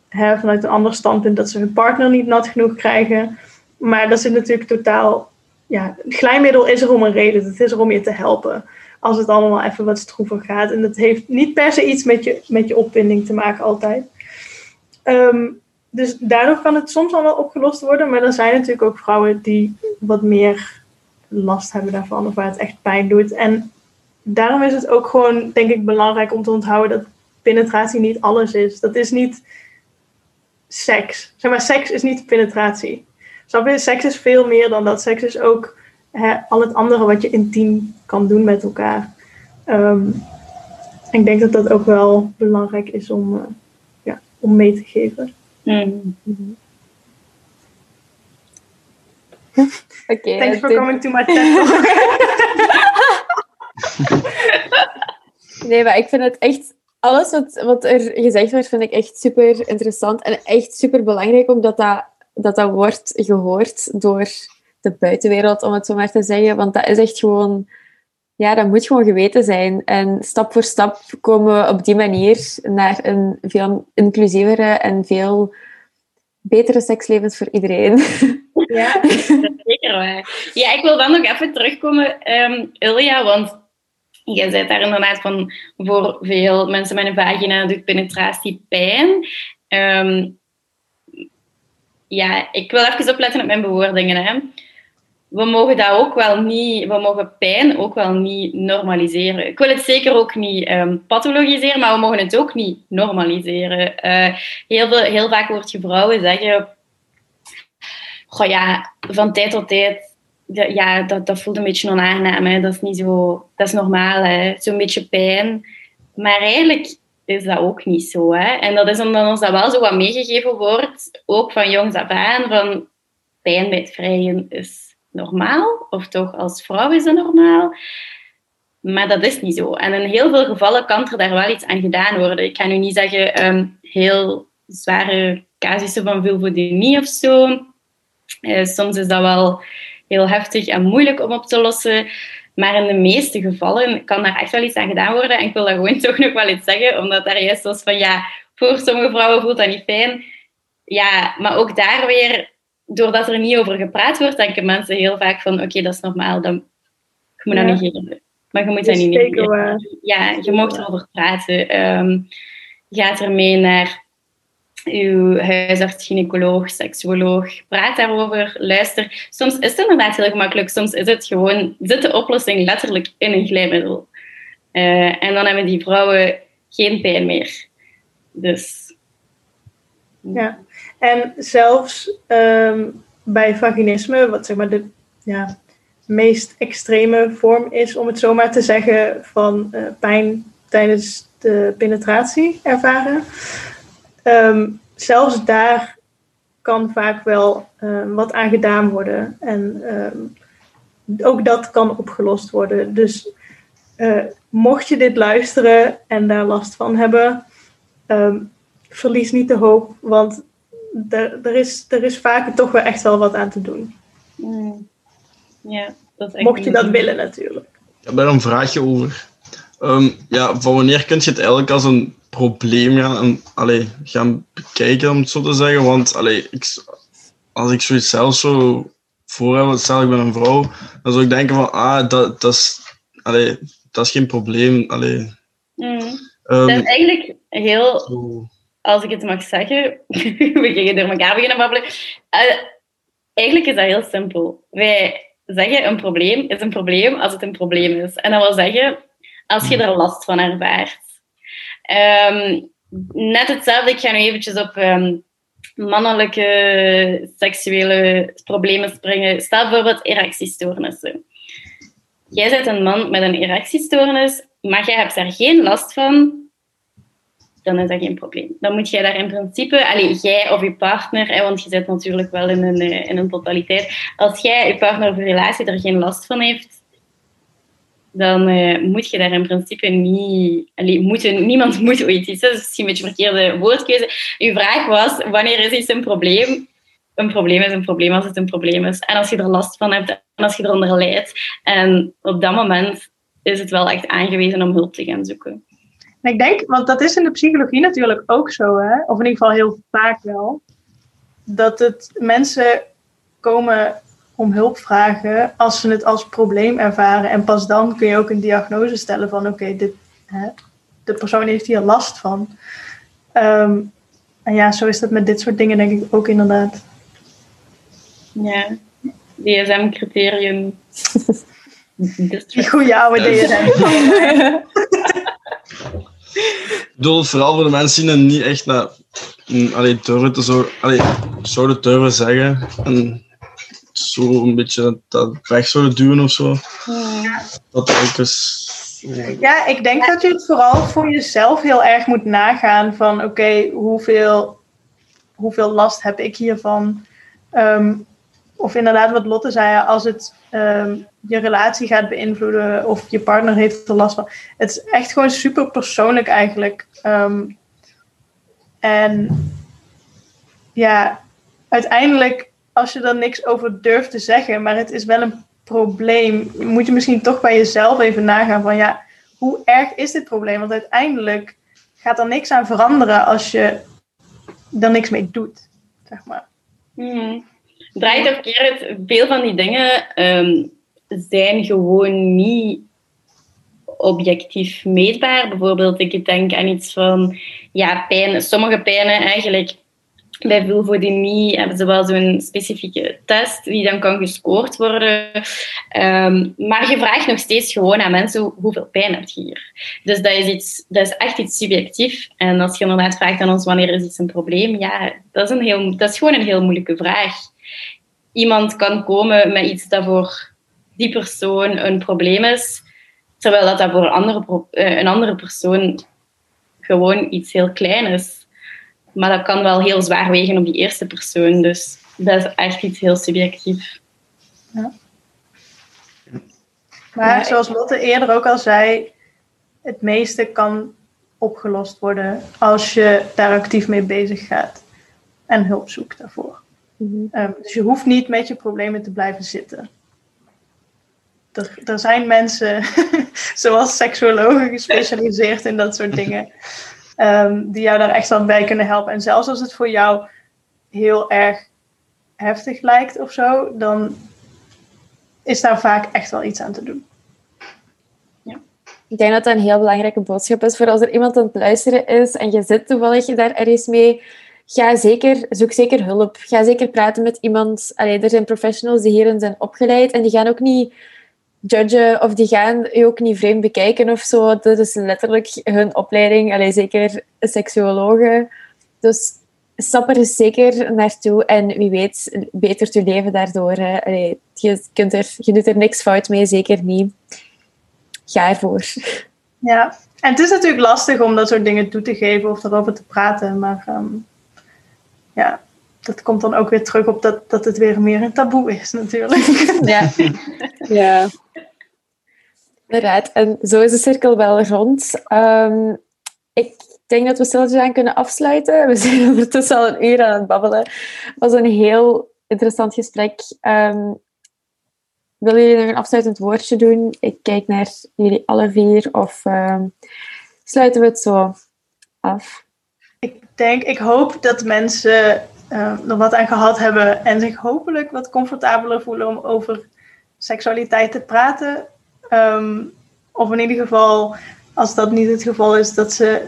hè, vanuit een ander standpunt dat ze hun partner niet nat genoeg krijgen. Maar dat zit natuurlijk totaal. Ja, glijmiddel is er om een reden. Het is er om je te helpen. Als het allemaal even wat stroever gaat. En dat heeft niet per se iets met je, met je opwinding te maken, altijd. Ehm, dus daardoor kan het soms al wel opgelost worden. Maar er zijn natuurlijk ook vrouwen die wat meer last hebben daarvan. Of waar het echt pijn doet. En daarom is het ook gewoon, denk ik, belangrijk om te onthouden dat penetratie niet alles is. Dat is niet seks. Zeg maar, seks is niet penetratie. Snap? Seks is veel meer dan dat. Seks is ook hè, al het andere wat je intiem kan doen met elkaar. Ehm, ik denk dat dat ook wel belangrijk is om, eh, ja, om mee te geven. Oké. Thanks for dit- coming to my TED. Nee, maar ik vind het echt... Alles wat, wat er gezegd wordt, vind ik echt super interessant. En echt super belangrijk, omdat dat, dat, dat wordt gehoord door de buitenwereld, om het zo maar te zeggen. Want dat is echt gewoon... Ja, dat moet gewoon geweten zijn. En stap voor stap komen we op die manier naar een veel inclusievere en veel betere sekslevens voor iedereen. ja. Dat is zeker waar. Ja, ik wil dan nog even terugkomen, ehm Ilja, want je zei daar inderdaad van voor veel mensen met een vagina doet penetratie pijn. Ehm, ja, ik wil even opletten op mijn bewoordingen. Hè. We mogen dat ook wel niet, we mogen pijn ook wel niet normaliseren. Ik wil het zeker ook niet ehm, pathologiseren, maar we mogen het ook niet normaliseren. Eh, heel, veel, heel vaak hoort je vrouwen zeggen Goh ja, van tijd tot tijd ja, dat, dat voelt een beetje onaangenaam. Hè. Dat is niet zo... Dat is normaal. Zo'n beetje pijn. Maar eigenlijk is dat ook niet zo. Hè. En dat is omdat ons dat wel zo wat meegegeven wordt, ook van jongs af van pijn bij het vrijen is normaal. Of toch, als vrouw is dat normaal. Maar dat is niet zo. En in heel veel gevallen kan er daar wel iets aan gedaan worden. Ik kan nu niet zeggen um, heel zware casussen van vulvodynie of zo. Uh, soms is dat wel heel heftig en moeilijk om op te lossen. Maar in de meeste gevallen kan daar echt wel iets aan gedaan worden. En ik wil daar gewoon toch nog wel iets zeggen, omdat daar juist was van ja, voor sommige vrouwen voelt dat niet fijn. Ja, maar ook daar weer, doordat er niet over gepraat wordt, denken mensen heel vaak van oké, dat is normaal, dan, je moet dat negeren. Maar je moet dat niet negeren. Ja, je mag erover praten. Um, je gaat ermee naar uw huisarts, gynaecoloog, seksuoloog. Praat daarover, luister. Soms is het inderdaad heel gemakkelijk. Soms is het gewoon, zit de oplossing letterlijk in een glijmiddel. Uh, en dan hebben die vrouwen geen pijn meer. Dus. Ja, en zelfs um, bij vaginisme, wat zeg maar de ja, meest extreme vorm is, om het zomaar te zeggen, van uh, pijn tijdens de penetratie ervaren. Um, zelfs daar kan vaak wel um, wat aan gedaan worden. En ook dat kan opgelost worden. Dus uh, mocht je dit luisteren en daar last van hebben, verlies niet de hoop, want er, er, is, er is vaak toch wel echt wel wat aan te doen. Mm. Ja, dat is Mocht je dat willen natuurlijk. Ik heb daar een vraagje over. Um, ja, van wanneer kun je het eigenlijk als een probleem gaan, en, allee, gaan bekijken, om het zo te zeggen? Want allee, ik, als ik zoiets zelf zo voor heb, stel ik ben een vrouw, dan zou ik denken van, ah, dat, dat, is, allee, dat is geen probleem. Allee. Mm. Um, dat is eigenlijk heel, zo. Als ik het mag zeggen, we gingen door elkaar beginnen babbelen. Uh, eigenlijk is dat heel simpel. Wij zeggen een probleem is een probleem als het een probleem is. En dat wil zeggen, als je er last van ervaart. Um, net hetzelfde, ik ga nu eventjes op um, mannelijke seksuele problemen springen. Stel bijvoorbeeld erectiestoornissen. Jij bent een man met een erectiestoornis, maar jij hebt daar geen last van, dan is dat geen probleem. Dan moet jij daar in principe, allez, jij of je partner, want je zit natuurlijk wel in een, eh, in een totaliteit, als jij, je partner of je relatie er geen last van heeft, dan uh, moet je daar in principe niet... Allee, moeten, niemand moet ooit iets. Dat is misschien een beetje verkeerde woordkeuze. Uw vraag was, wanneer is iets een probleem? Een probleem is een probleem als het een probleem is. En als je er last van hebt en als je eronder lijdt. En op dat moment is het wel echt aangewezen om hulp te gaan zoeken. Ik denk, want dat is in de psychologie natuurlijk ook zo, hè? of in ieder geval heel vaak wel, dat het mensen komen om hulp vragen als ze het als probleem ervaren. En pas dan kun je ook een diagnose stellen van oké, dit de persoon heeft hier last van. Um, en ja, zo is dat met dit soort dingen denk ik ook inderdaad. Ja, DSM-criterium. Die goede oude DSM. Bedoel, vooral voor de mensen die niet echt naar, allee, durven te zo, allee, zouden durven zeggen. En zo een beetje dat weg zouden duwen of zo. Ja. Dat ook eens. Ja, ik denk dat je het vooral voor jezelf heel erg moet nagaan van oké, hoeveel, hoeveel last heb ik hiervan? Um, of inderdaad, wat Lotte zei, als het um, je relatie gaat beïnvloeden of je partner heeft er last van. Het is echt gewoon super persoonlijk eigenlijk. Um, en ja, uiteindelijk als je er niks over durft te zeggen, maar het is wel een probleem, moet je misschien toch bij jezelf even nagaan van ja, hoe erg is dit probleem? Want uiteindelijk gaat er niks aan veranderen als je er niks mee doet, zeg maar. Hmm. Draait of keer veel van die dingen um, zijn gewoon niet objectief meetbaar. Bijvoorbeeld, ik denk aan iets van ja, pijn. Sommige pijnen eigenlijk bij vulvodynie hebben ze wel zo'n specifieke test die dan kan gescoord worden. Um, maar je vraagt nog steeds gewoon aan mensen hoeveel pijn heb je hier. Dus dat is, iets, dat is echt iets subjectief. En als je inderdaad vraagt aan ons wanneer is iets een probleem, ja, dat is, een heel, dat is gewoon een heel moeilijke vraag. Iemand kan komen met iets dat voor die persoon een probleem is, terwijl dat, dat voor een andere, eh, een andere persoon gewoon iets heel klein is. Maar dat kan wel heel zwaar wegen op die eerste persoon. Dus dat is echt iets heel subjectief. Ja. Maar zoals Lotte eerder ook al zei, het meeste kan opgelost worden als je daar actief mee bezig gaat en hulp zoekt daarvoor. Mhm. Ehm, dus je hoeft niet met je problemen te blijven zitten. Er, er zijn mensen, zoals seksuologen, gespecialiseerd in dat soort dingen, ehm, die jou daar echt aan bij kunnen helpen. En zelfs als het voor jou heel erg heftig lijkt of zo, dan is daar vaak echt wel iets aan te doen. Ik denk dat dat een heel belangrijke boodschap is voor als er iemand aan het luisteren is en je zit toevallig daar ergens mee. Ga zeker, zoek zeker hulp. Ga zeker praten met iemand. Allee, er zijn professionals die hierin zijn opgeleid en die gaan ook niet judgen of die gaan je ook niet vreemd bekijken of zo. Dat is letterlijk hun opleiding. Allee, zeker seksuologen. Dus stap er zeker naartoe en wie weet betert je leven daardoor. Allee, je, kunt er, je doet er niks fout mee, zeker niet ga ervoor. Ja, en het is natuurlijk lastig om dat soort dingen toe te geven of erover te praten, maar ehm, ja, dat komt dan ook weer terug op dat, dat het weer meer een taboe is natuurlijk. Ja. ja. Inderdaad, en zo is de cirkel wel rond. Um, ik denk dat we stilletjes kunnen afsluiten. We zijn ondertussen al een uur aan het babbelen. Het was een heel interessant gesprek. Um, Willen jullie nog een afsluitend woordje doen? Ik kijk naar jullie alle vier of ehm, sluiten we het zo af? Denk, ik hoop dat mensen uh, er wat aan gehad hebben en zich hopelijk wat comfortabeler voelen om over seksualiteit te praten. Ehm, of in ieder geval, als dat niet het geval is, dat ze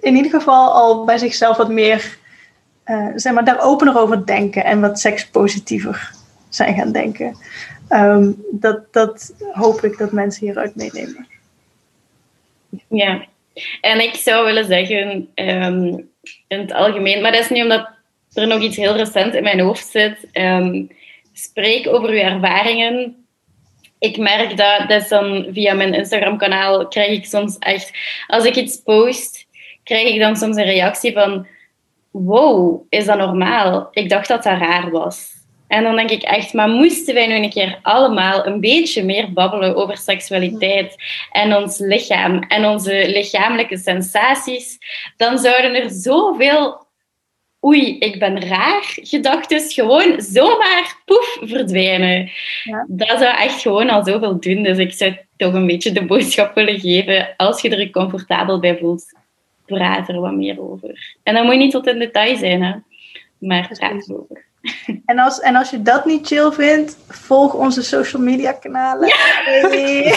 in ieder geval al bij zichzelf wat meer, uh, zeg maar, daar opener over denken en wat sekspositiever zijn gaan denken. Ehm, dat, dat hoop ik dat mensen hieruit meenemen. Ja, en ik zou willen zeggen, um, in het algemeen, maar dat is niet omdat er nog iets heel recent in mijn hoofd zit. Um, spreek over uw ervaringen. Ik merk dat, dat dan via mijn Instagram-kanaal, krijg ik soms echt, als ik iets post, krijg ik dan soms een reactie van: Wow, is dat normaal? Ik dacht dat dat raar was. En dan denk ik echt, maar moesten wij nu een keer allemaal een beetje meer babbelen over seksualiteit en ons lichaam en onze lichamelijke sensaties, dan zouden er zoveel oei, ik ben raar gedachten gewoon zomaar poef verdwijnen. Ja. Dat zou echt gewoon al zoveel doen. Dus ik zou toch een beetje de boodschap willen geven, als je er comfortabel bij voelt, praat er wat meer over. En dan moet je niet tot in detail zijn, hè. maar praat erover. En als, en als je dat niet chill vindt, volg onze social media kanalen. Nee.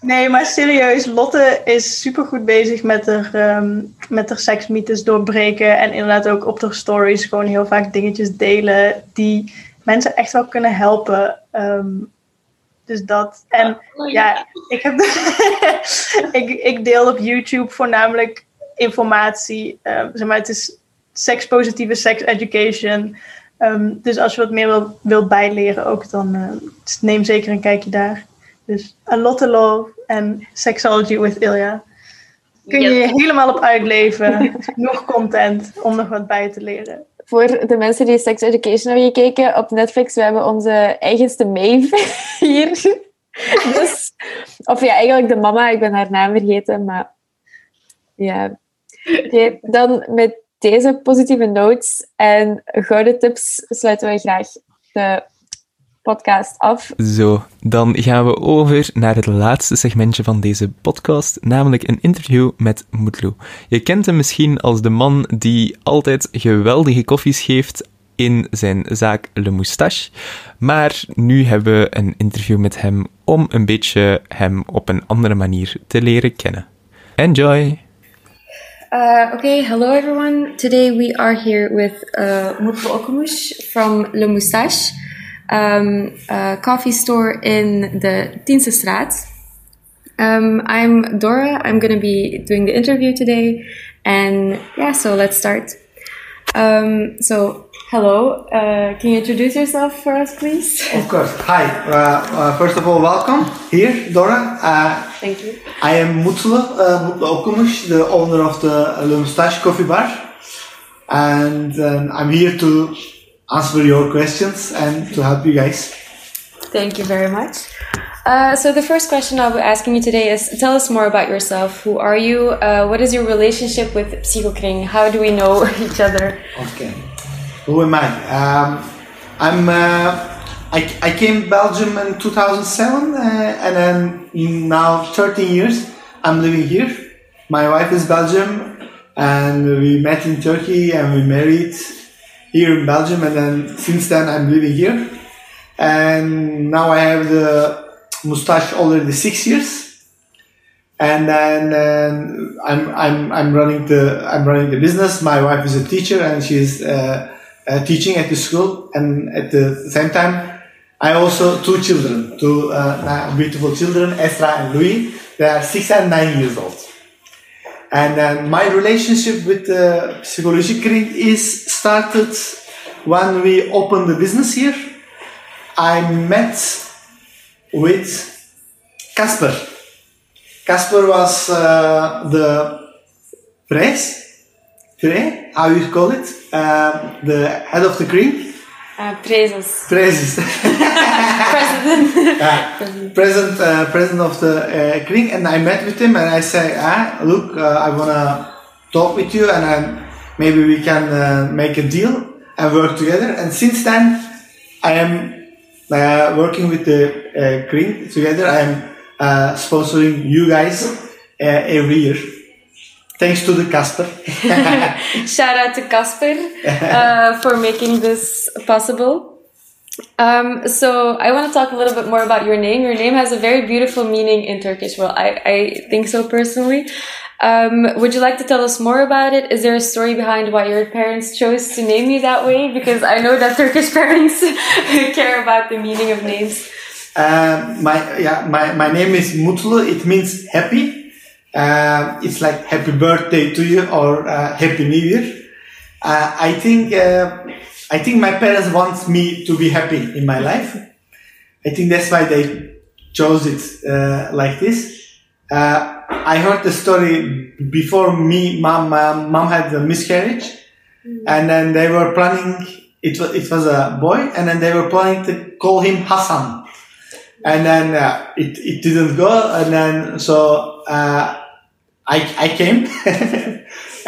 nee, maar serieus, Lotte is super goed bezig met haar, um, met haar seksmythes doorbreken. En inderdaad ook op haar stories gewoon heel vaak dingetjes delen die mensen echt wel kunnen helpen. Ehm, dus dat. En oh, ja, ik, heb ik, ik deel op YouTube voornamelijk informatie. Um, zeg maar, het is sekspositieve sex education. Ehm, dus als je wat meer wil, wilt bijleren ook, dan uh, neem zeker een kijkje daar. Dus A Lot of Love en Sexology with Ilya. Kun je je helemaal op uitleven. nog content om nog wat bij te leren. Voor de mensen die Sex Education hebben gekeken op Netflix, we hebben onze eigenste Maeve hier. dus, of ja, eigenlijk de mama, ik ben haar naam vergeten, maar ja. Oké, dan met deze positieve notes en gouden tips sluiten we graag de podcast af. Zo, dan gaan we over naar het laatste segmentje van deze podcast, namelijk een interview met Moetlo. Je kent hem misschien als de man die altijd geweldige koffies geeft in zijn zaak Le Moustache. Maar nu hebben we een interview met hem om een beetje hem op een andere manier te leren kennen. Enjoy! Uh, okay, hello everyone. Today we are here with uh, Mutlu from Le Moustache, um, a coffee store in the Tiense Straat. Um, I'm Dora. I'm going to be doing the interview today. And yeah, so let's start. Um, so, hello. Uh, can you introduce yourself for us, please? Of course. Hi. Uh, uh, first of all, welcome here, Dora. Uh, Thank you. I am Mutlu, uh, Mutlu Okumuş, the owner of the Le Moustache Coffee Bar. And um, I'm here to answer your questions and to help you guys. Thank you very much. Uh, so the first question I'll be asking you today is: Tell us more about yourself. Who are you? Uh, what is your relationship with Psychokring? How do we know each other? Okay. Who am I? Um, I'm. Uh, I, I came to Belgium in 2007, uh, and then now 13 years I'm living here. My wife is Belgium, and we met in Turkey, and we married here in Belgium, and then since then I'm living here. And now I have the mustache already six years, and then um, I'm I'm I'm running the I'm running the business. My wife is a teacher, and she's uh, uh, teaching at the school, and at the same time, I also two children, two uh, beautiful children, Esra and Louis. They are six and nine years old. And then my relationship with the Psychologie Kring is started when we opened the business here. I met with Casper. Casper was uh, the press, pre, how you call it, uh, the head of the Kring. Uh, Prezes. Prezes. President. Yeah, president, uh, president of the uh, and I met with him, and I say, ah, look, uh, I wanna talk with you, and I, maybe we can uh, make a deal and work together. And since then, I am uh, working with the uh, Kring together. I am uh, sponsoring you guys uh, every year. Thanks to the Casper. Shout out to Casper uh, for making this possible. Um, so I want to talk a little bit more about your name. Your name has a very beautiful meaning in Turkish. Well, I, I think so personally. Um, would you like to tell us more about it? Is there a story behind why your parents chose to name you that way? Because I know that Turkish parents care about the meaning of names. Uh, my yeah, my, my name is Mutlu. It means happy. Uh, it's like happy birthday to you or uh, happy new year. Uh, I think uh, I think my parents want me to be happy in my life. I think that's why they chose it uh, like this. Uh, I heard the story before me. Mom, mom, mom had a miscarriage, and then they were planning. It was it was a boy, and then they were planning to call him Hassan and then uh, it, it didn't go and then so uh, I, I came.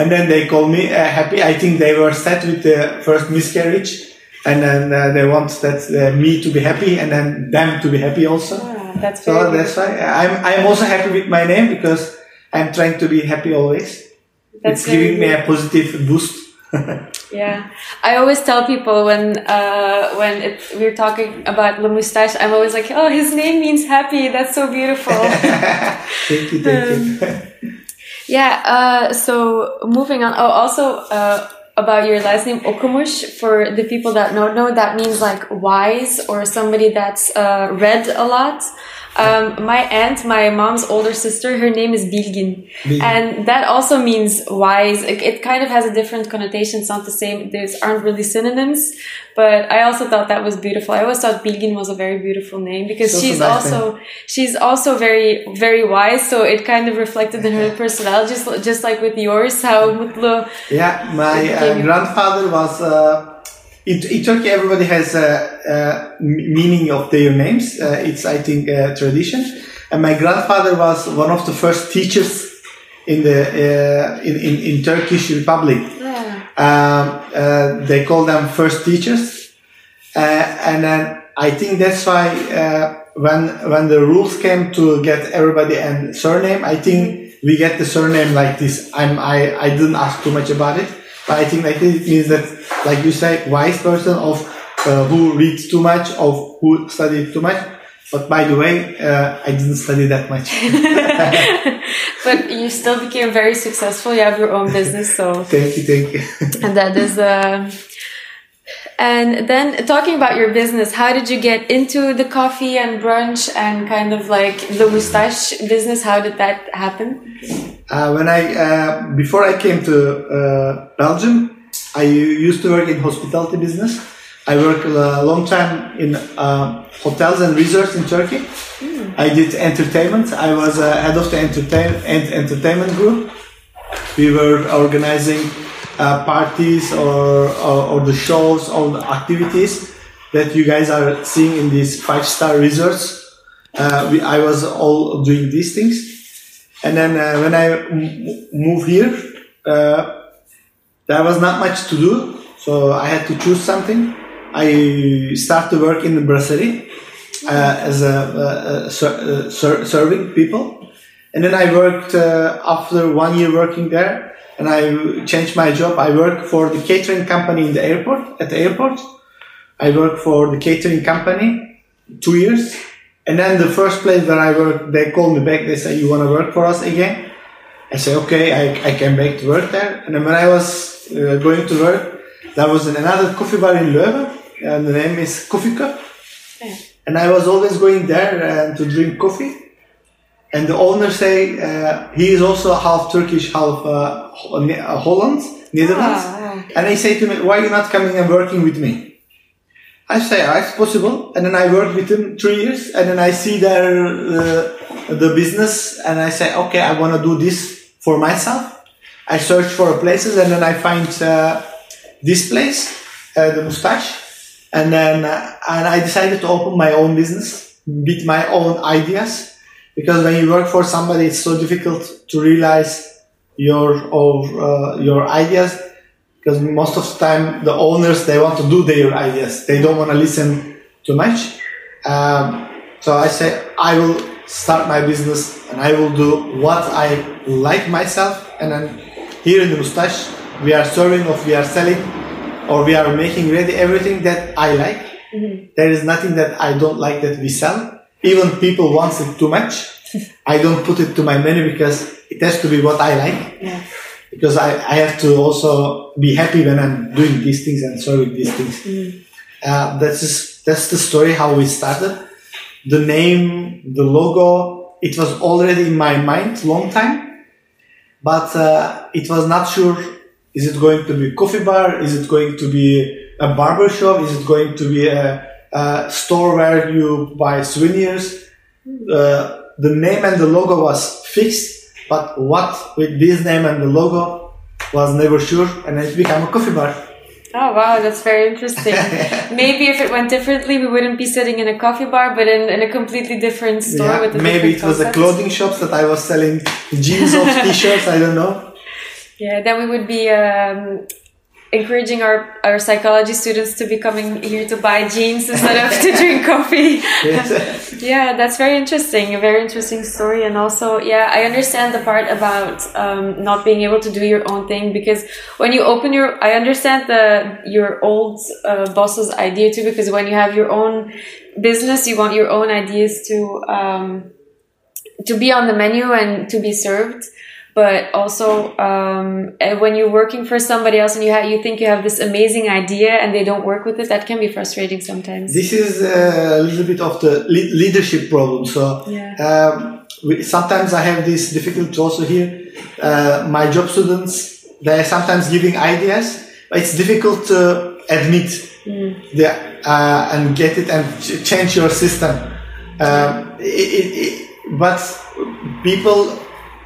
And then they called me uh, happy. I think they were sad with the first miscarriage. And then uh, they want that uh, me to be happy and then them to be happy also. Ah, that's so very that's why i'm i'm also happy with my name because i'm trying to be happy always. That's it's giving me a positive boost Yeah, I always tell people when uh, when it, we're talking about Le Moustache, I'm always like, oh, his name means happy. That's so beautiful. thank you thank you yeah. Uh, so moving on. Oh, also uh, about your last name Okumush. For the people that don't know, that means like wise or somebody that's uh, read a lot. Um, my aunt, my mom's older sister, her name is Bilgin. Bilgin. And that also means wise. It, it kind of has a different connotation. It's not the same. These aren't really synonyms. But I also thought that was beautiful. I always thought Bilgin was a very beautiful name because also she's also she's also very very wise. So it kind of reflected in her personality, just just like with yours. How Mutlu. Yeah, my uh, grandfather was. Uh, in, in Turkey, everybody has a meaning of their names. Uh, it's, I think, a tradition. And my grandfather was one of the first teachers in the uh, in, in, in Turkish Republic. Yeah. Um, uh, they call them first teachers, uh, and then I think that's why uh, when when the rules came to get everybody a surname, I think we get the surname like this. I'm I I didn't ask too much about it, but I think like it means that like you say, wise person of uh, who reads too much, of who studied too much. But by the way, uh, I didn't study that much. but you still became very successful. You have your own business, so thank you, thank you. and that is uh and then talking about your business how did you get into the coffee and brunch and kind of like the moustache business how did that happen Uh, when I uh, before I came to uh, Belgium, I used to work in hospitality business. I worked a long time in uh, hotels and resorts in Turkey. I did entertainment. I was uh, head of the entertain- ent- entertainment group. We were organizing uh, parties or, or, or the shows or the activities that you guys are seeing in these five star resorts. Uh, we, I was all doing these things. And then uh, when I m- moved here, uh, there was not much to do, so I had to choose something. I started to work in the brasserie uh, as a, a ser- ser- serving people, and then I worked uh, after one year working there, and I changed my job. I worked for the catering company in the airport at the airport. I worked for the catering company two years, and then the first place where I worked, they called me back. They said, "You want to work for us again?" I said, "Okay, I, I came back to work there." And then when I was uh, going to work, there was another coffee bar in Leuven, and the name is Coffee Cup. And I was always going there uh, to drink coffee. And the owner say uh, he is also half Turkish, half uh, uh, Holland, Netherlands. And he say to me, "Why are you not coming and working with me?" I say, "Ah, it's possible." And then I work with him three years, and then I see their uh, the business, and I say, "Okay, I want to do this for myself." I search for places, and then I find uh, this place, uh, the Mustache, and then uh, and I decided to open my own business with my own ideas, because when you work for somebody, it's so difficult to realize your or your ideas. Because most of the time the owners they want to do their ideas. They don't want to listen too much. Um, so i say i will start my business and i will do what i like myself and then here in the mustache we are serving or we are selling or we are making ready everything that i like. There is nothing that i don't like that we sell. Even people want it too much. I don't put it to my menu because it has to be what i like. Because I, I have to also be happy when I'm doing these things and serving these things. Uh, that's just, that's the story how we started. The name, the logo, it was already in my mind long time, but uh, it was not sure. Is it going to be a coffee bar? Is it going to be a barber shop? Is it going to be a, a store where you buy souvenirs? Uh, the name and the logo was fixed, but what with this name and the logo was never sure, and it became a coffee bar. Oh wow, that's very interesting. Maybe if it went differently, we wouldn't be sitting in a coffee bar, but in, in a completely different store Yeah, with a maybe it was a clothing shops that I was selling jeans or t-shirts. I don't know. Yeah, then we would be um, encouraging our, our psychology students to be coming here to buy jeans instead of to drink coffee. Yes. yeah, that's very interesting. A very interesting story. And also, yeah, I understand the part about um, not being able to do your own thing because when you open your, I understand the your old uh, boss's idea too. Because when you have your own business, you want your own ideas to um, to be on the menu and to be served. But also, um, eh, when you're working for somebody else and you have, you think you have this amazing idea and they don't work with it, that can be frustrating sometimes. This is uh, a little bit of the le- leadership problem. So Yeah. um, we, sometimes I have this difficulty also here. Uh, my job students they are sometimes giving ideas, but it's difficult to admit the, uh, and get it and ch- change your system. Um, it, it, but people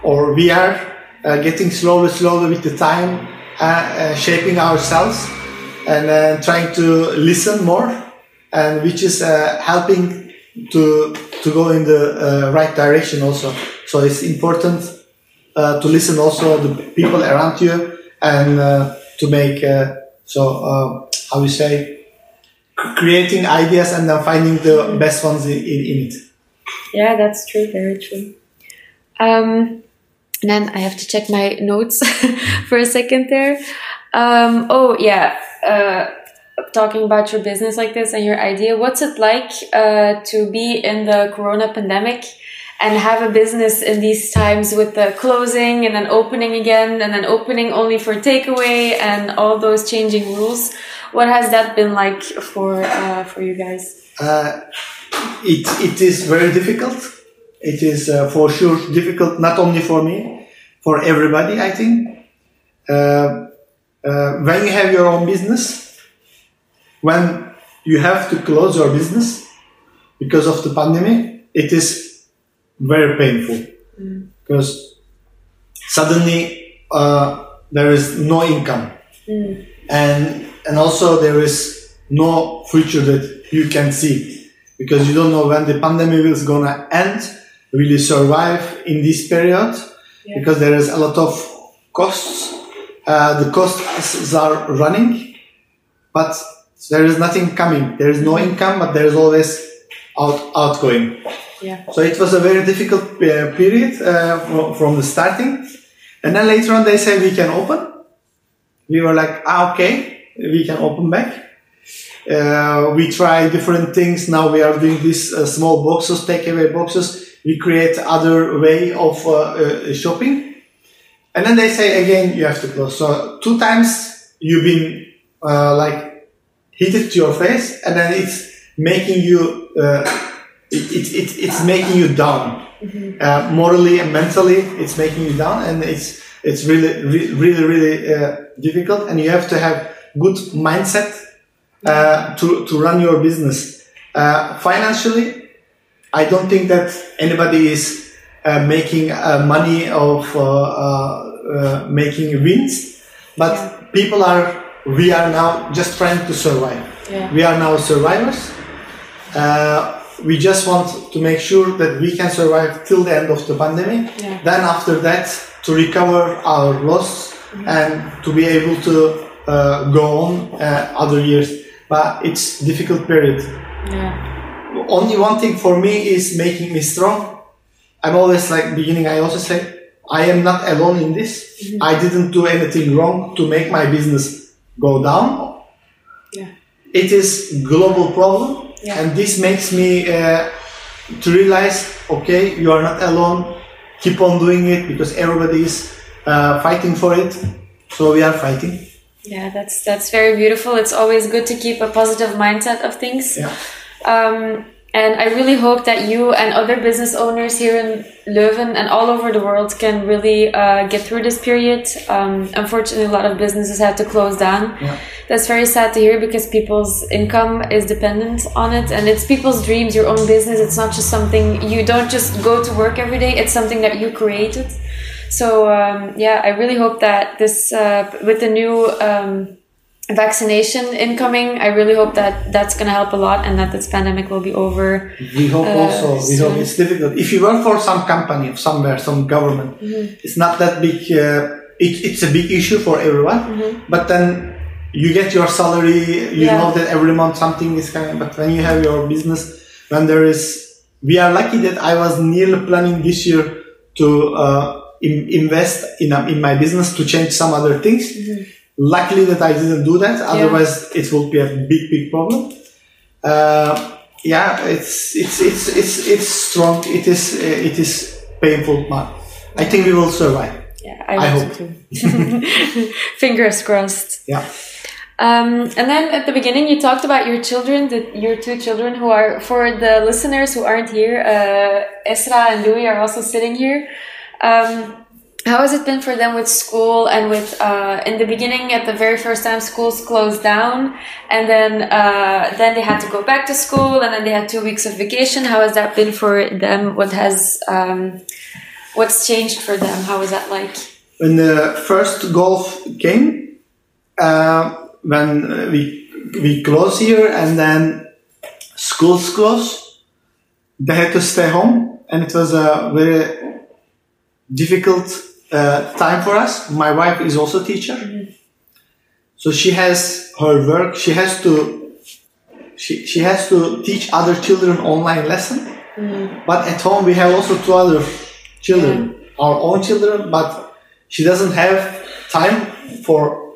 or we are uh, getting slowly, slowly with the time, uh, uh, shaping ourselves and uh, trying to listen more, and which is helping to to go in the right direction also. So it's important to listen also the people around you and to make so how you say creating ideas and then finding the best ones in, in, in it. Yeah, that's true. Very true. Um, and then I have to check my notes for a second there. Um, oh yeah, uh, talking about your business like this and your idea. What's it like uh, to be in the Corona pandemic and have a business in these times with the closing and then opening again and then opening only for takeaway and all those changing rules? What has that been like for uh, for you guys? Uh, it, it is very difficult. It is uh, for sure difficult, not only for me, for everybody, I think. Uh, uh, when you have your own business, when you have to close your business because of the pandemic, it is very painful. Because suddenly uh, there is no income. And and also there is no future that you can see. Because you don't know when the pandemic is gonna end you survive in this period because there is a lot of costs uh, the costs are running but there is nothing coming there is no income but there is always out outgoing Yeah. so it was a very difficult uh, period uh, from the starting and then later on they said we can open we were like, ah, okay, we can open back. Uh, we try different things. Now we are doing these uh, small boxes, takeaway boxes. We create other way of uh, uh, shopping. And then they say again, you have to close. So two times you've been uh, like hit it to your face, and then it's making you, uh, it, it, it, it's making you down. Uh, morally and mentally, it's making you down, and it's it's really, re- really, really uh, difficult. And you have to have good mindset uh, to to run your business. Uh, financially, I don't think that anybody is uh, making uh, money of uh, uh, uh, making wins, but people are. We are now just trying to survive. Yeah. We are now survivors. Uh, we just want to make sure that we can survive till the end of the pandemic. Yeah. Then after that, to recover our loss and to be able to uh, go on uh, other years. But it's difficult period. Yeah. Only one thing for me is making me strong. I'm always like beginning. I also say I am not alone in this. I didn't do anything wrong to make my business go down. Yeah. It is global problem, Yeah. and this makes me uh, to realize, okay, you are not alone. Keep on doing it because everybody is uh, fighting for it. So we are fighting. Yeah, that's that's very beautiful. It's always good to keep a positive mindset of things. Yeah. Um, and I really hope that you and other business owners here in Leuven and all over the world can really uh, get through this period. Um, unfortunately, a lot of businesses had to close down. Yeah. That's very sad to hear because people's income is dependent on it and it's people's dreams, your own business. It's not just something you don't just go to work every day, it's something that you created. So, um, yeah, I really hope that this, uh, with the new um, vaccination incoming, I really hope that that's going to help a lot and that this pandemic will be over. We hope Uh, also. We hope it's difficult. If you work for some company, somewhere, some government, Mm-hmm. it's not that big. Uh, it, it's a big issue for everyone. But then you get your salary. You Mm-hmm. Yeah. know that every month something is coming. But when you have your business, when there is, we are lucky that I was nearly planning this year to uh, in, invest in a, in my business to change some other things. Luckily that I didn't do that. Otherwise, it would be a big, big problem. Uh, yeah, it's it's it's it's it's strong. It is uh, it is painful, but I think we will survive. Yeah, I, I hope, hope. too. Fingers crossed. Yeah. Um, and then at the beginning, you talked about your children, the, your two children who are, for the listeners who aren't here, uh, Esra and Louis are also sitting here. Um, how has it been for them with school and with, uh, in the beginning, at the very first time schools closed down and then, uh, then they had to go back to school and then they had two weeks of vacation. How has that been for them? What has, um, what's changed for them? How was that like? When the first golf came, uh, when we we close here and then schools close, they had to stay home, and it was a very difficult uh, time for us. My wife is also a teacher, so she has her work. She has to she, she has to teach other children online lesson. But at home we have also two other children, our own children, but she doesn't have time for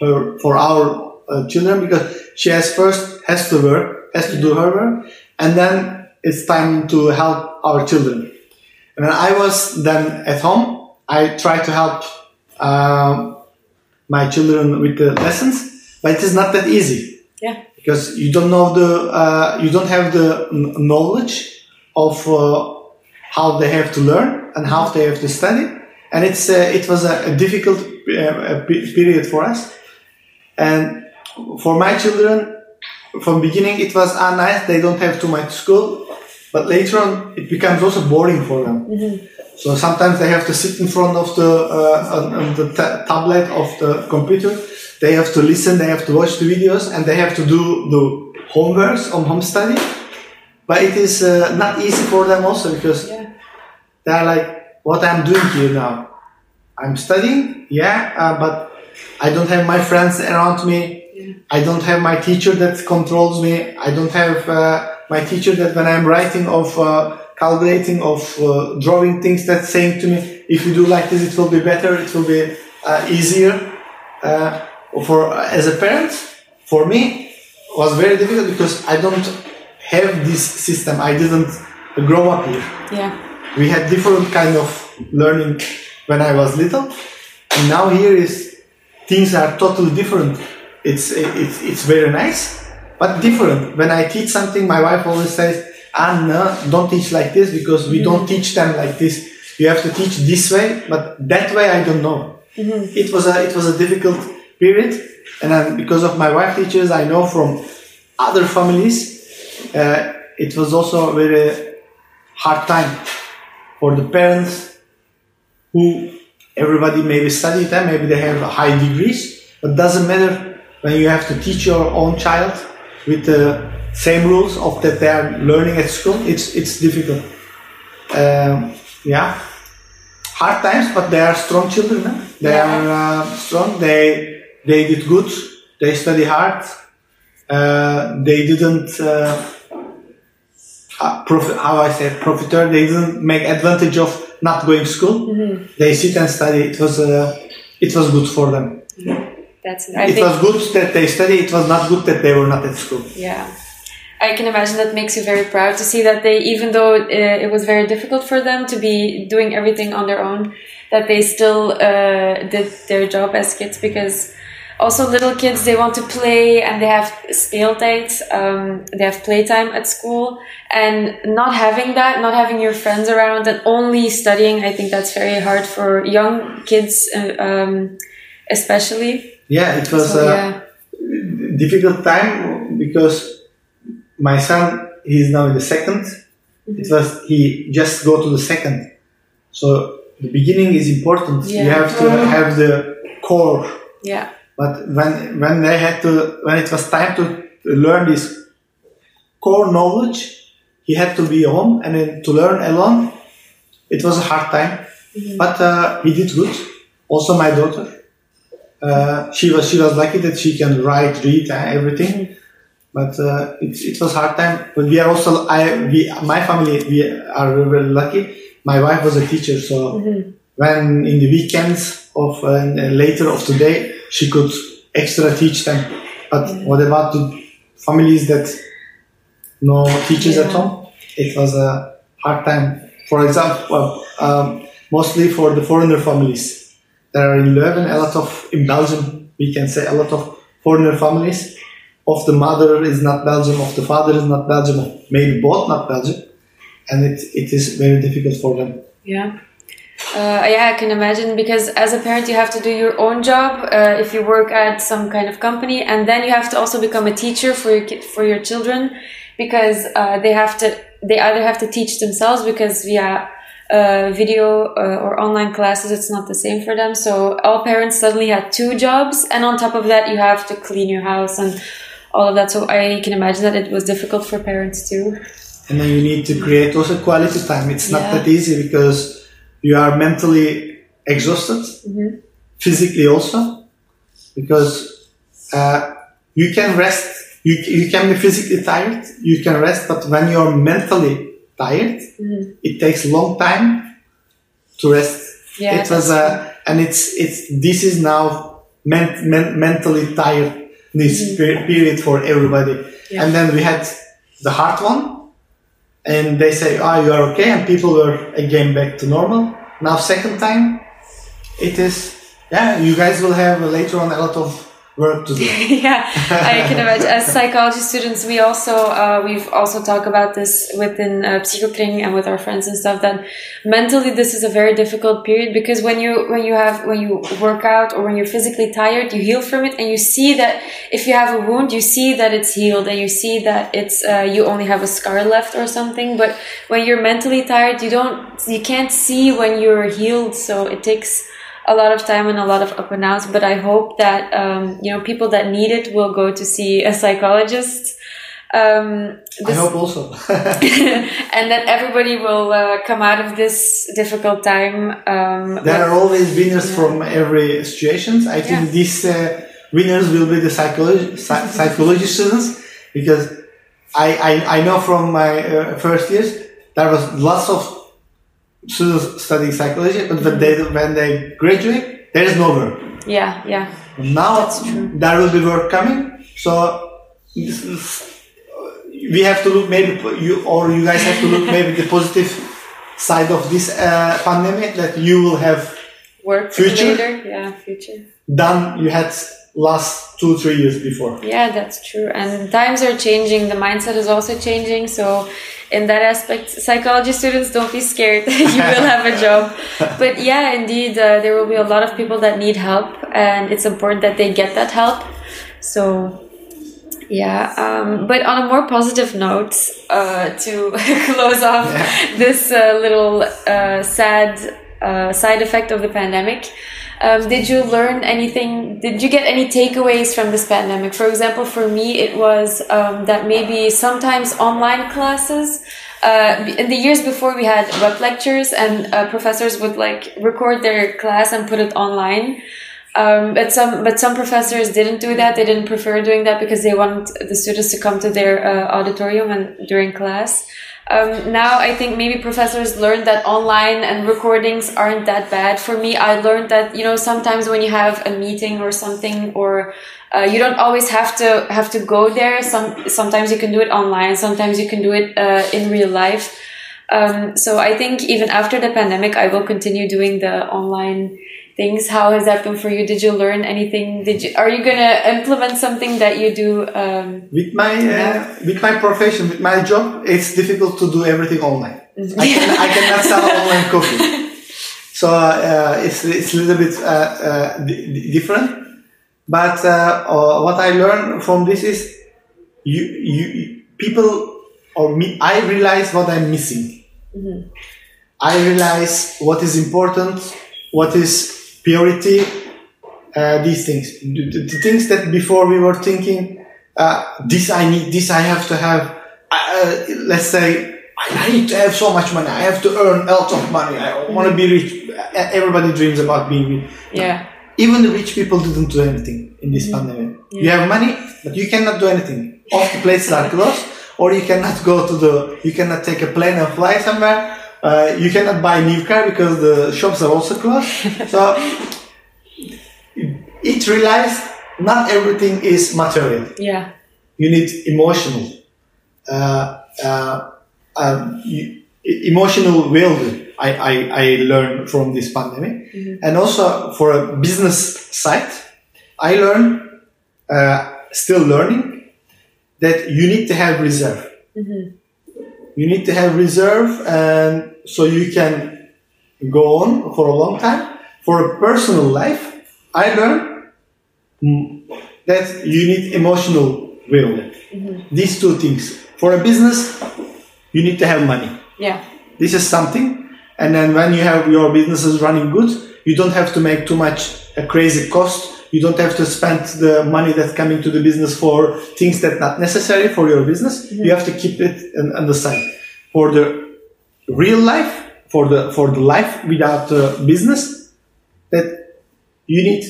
her for our uh, children because she has first has to work, has to do her work, and then it's time to help our children. And I was then at home, I try to help um, my children with the lessons, but it is not that easy Yeah. because you don't know the uh, you don't have the knowledge of uh, how they have to learn and how they have to study and it's uh, it was a, a difficult uh, period for us. And for my children, from beginning it was ah nice. They don't have too much school, but later on it becomes also boring for them. So sometimes they have to sit in front of the uh, on, the ta- tablet of the computer. They have to listen. They have to watch the videos, and they have to do the homeworks on home study. But it is uh, not easy for them also because they are like, "What I'm doing here now? I'm studying, yeah, uh, but I don't have my friends around me. I don't have my teacher that controls me. I don't have uh, my teacher that when I'm writing of uh, calculating of uh, drawing things that's saying to me, if you do like this, it will be better. It will be uh, easier. Uh, for as a parent, for me, was very difficult because I don't have this system. I didn't grow up here. Yeah. We had different kind of learning when I was little, and now here is things are totally different. It's it's it's very nice, but different. When I teach something, my wife always says, "Ah, no, don't teach like this because we don't teach them like this. You have to teach this way, but that way I don't know." It was a it was a difficult period, and then because of my wife teachers, I know from other families, uh, it was also a very hard time for the parents who everybody maybe studied them, maybe they have high degrees, but doesn't matter when you have to teach your own child with the same rules of that they are learning at school. It's it's difficult. Um, yeah, hard times, but they are strong children. huh? They are uh, strong. They they did good. They study hard. Uh, they didn't. Uh, uh, prof- how I say profiteer. They didn't make advantage of not going to school. They sit and study. It was uh, it was good for them. That's I it was good that they study. It was not good that they were not at school. Yeah. I can imagine that makes you very proud to see that they, even though uh, it was very difficult for them to be doing everything on their own, that they still uh, did their job as kids because also little kids they want to play and they have speeltijd, um, they have playtime at school and not having that, not having your friends around and only studying, I think that's very hard for young kids, uh, um, especially. Yeah, it was So, a yeah. difficult time because my son he is now in the 2nd Mm-hmm. It was he just go to the second. So the beginning is important. You have to have the core. Yeah. But when when they had to when it was time to learn this core knowledge, he had to be home and then to learn alone. It was a hard time, but uh, he did good. Also, my daughter, uh, she was she was lucky that she can write, read, and everything. But uh, it, it was hard time. But we are also I we my family we are very lucky. My wife was a teacher, so when in the weekends of uh, later of the day she could extra teach them. But what about the families that no teachers at home? It was a hard time. For example, um, mostly for the foreigner families. There are in Leuven a lot of in Belgium. We can say a lot of foreigner families. Of the mother is not Belgium, of the father is not Belgium, or maybe both not Belgium, and it, it is very difficult for them. Yeah. Uh, yeah, I can imagine because as a parent, you have to do your own job uh, if you work at some kind of company, and then you have to also become a teacher for your ki- for your children because uh, they have to they either have to teach themselves because via uh, video uh, or online classes it's not the same for them. So all parents suddenly had two jobs, and on top of that, you have to clean your house and all of that. So I can imagine that it was difficult for parents too. and then you need to create also quality time. It's not Yeah. that easy because you are mentally exhausted, physically also, because uh, you can rest. You, you can be physically tired, you can rest, but when you're mentally tired, it takes a long time to rest. Yeah, it was uh, and it's it's this is now men, men, mentally tired this pe- period for everybody. And then we had the hard one, and they say, "Ah, you are okay," and people were again back to normal. Now second time, it is yeah. You guys will have later on a lot of work to do. yeah, I can imagine. As psychology students, we also uh, we've also talked about this within uh, psychokring and with our friends and stuff. That mentally, this is a very difficult period because when you when you have when you work out or when you're physically tired, you heal from it, and you see that if you have a wound, you see that it's healed, and you see that it's uh, you only have a scar left or something. But when you're mentally tired, you don't you can't see when you're healed, so it takes a lot of time and a lot of up and downs. But I hope that um, you know people that need it will go to see a psychologist. Um, I hope also. and that everybody will uh, come out of this difficult time. Um, there are always winners yeah. from every situations. I think yeah. these uh, winners will be the psychology psychology students because I, I, I know from my uh, first years there was lots of students studying psychology, but when they when they graduate, there is no work. Yeah, yeah. Now there will be work coming, so we have to look maybe you or you guys have to look maybe the positive side of this uh, pandemic that you will have work future later. Yeah, future. Than you had last two three years before. Yeah, that's true. And times are changing. The mindset is also changing. So in that aspect, psychology students don't be scared. you will have a job. But yeah, indeed, uh, there will be a lot of people that need help, and it's important that they get that help. So yeah, um, but on a more positive note, uh, to close off yeah. this uh, little uh, sad uh, side effect of the pandemic, um, did you learn anything? Did you get any takeaways from this pandemic? For example, for me, it was um, that maybe sometimes online classes. Uh, in the years before, we had web lectures, and uh, professors would like record their class and put it online. Um, but some but some professors didn't do that. They didn't prefer doing that because they want the students to come to their uh, auditorium and during class. Um, now I think maybe professors learned that online and recordings aren't that bad. For me, I learned that you know sometimes when you have a meeting or something, or uh, you don't always have to have to go there. Some sometimes you can do it online. Sometimes you can do it uh, in real life. Um, so I think even after the pandemic, I will continue doing the online things. How has that been for you? Did you learn anything? Did you are you gonna implement something that you do? Um, with my uh, with my profession, with my job, it's difficult to do everything online. I, can, I cannot sell online coffee, so uh, it's it's a little bit uh, uh different. But uh, uh, what I learned from this is you you people or me. I realize what I'm missing. Mm-hmm. I realize what is important, what is purity, uh, these things. The, the, things that before we were thinking, uh, this I need, this I have to have. Uh, let's say, I need to have so much money. I have to earn a lot of money. I want to be rich. Everybody dreams about being rich. Yeah. Even the rich people didn't do anything in this mm-hmm. pandemic. Yeah. You have money, but you cannot do anything. All the places are closed, or you cannot go to the, you cannot take a plane and fly somewhere uh, you cannot buy a new car because the shops are also closed. so it realized not everything is material. Yeah. You need emotional, uh, uh, um, you, emotional well I, I, I learned from this pandemic. Mm-hmm. And also for a business side, I learned, uh, still learning, that you need to have reserve. Mm-hmm you need to have reserve and so you can go on for a long time. For a personal life, I learned that you need emotional will. Mm-hmm. These two things. For a business, you need to have money. Yeah. This is something. And then when you have your businesses running good, you don't have to make too much a crazy cost you don't have to spend the money that's coming to the business for things that not necessary for your business. Mm-hmm. You have to keep it on, on, the side. For the real life, for the for the life without uh, business, that you need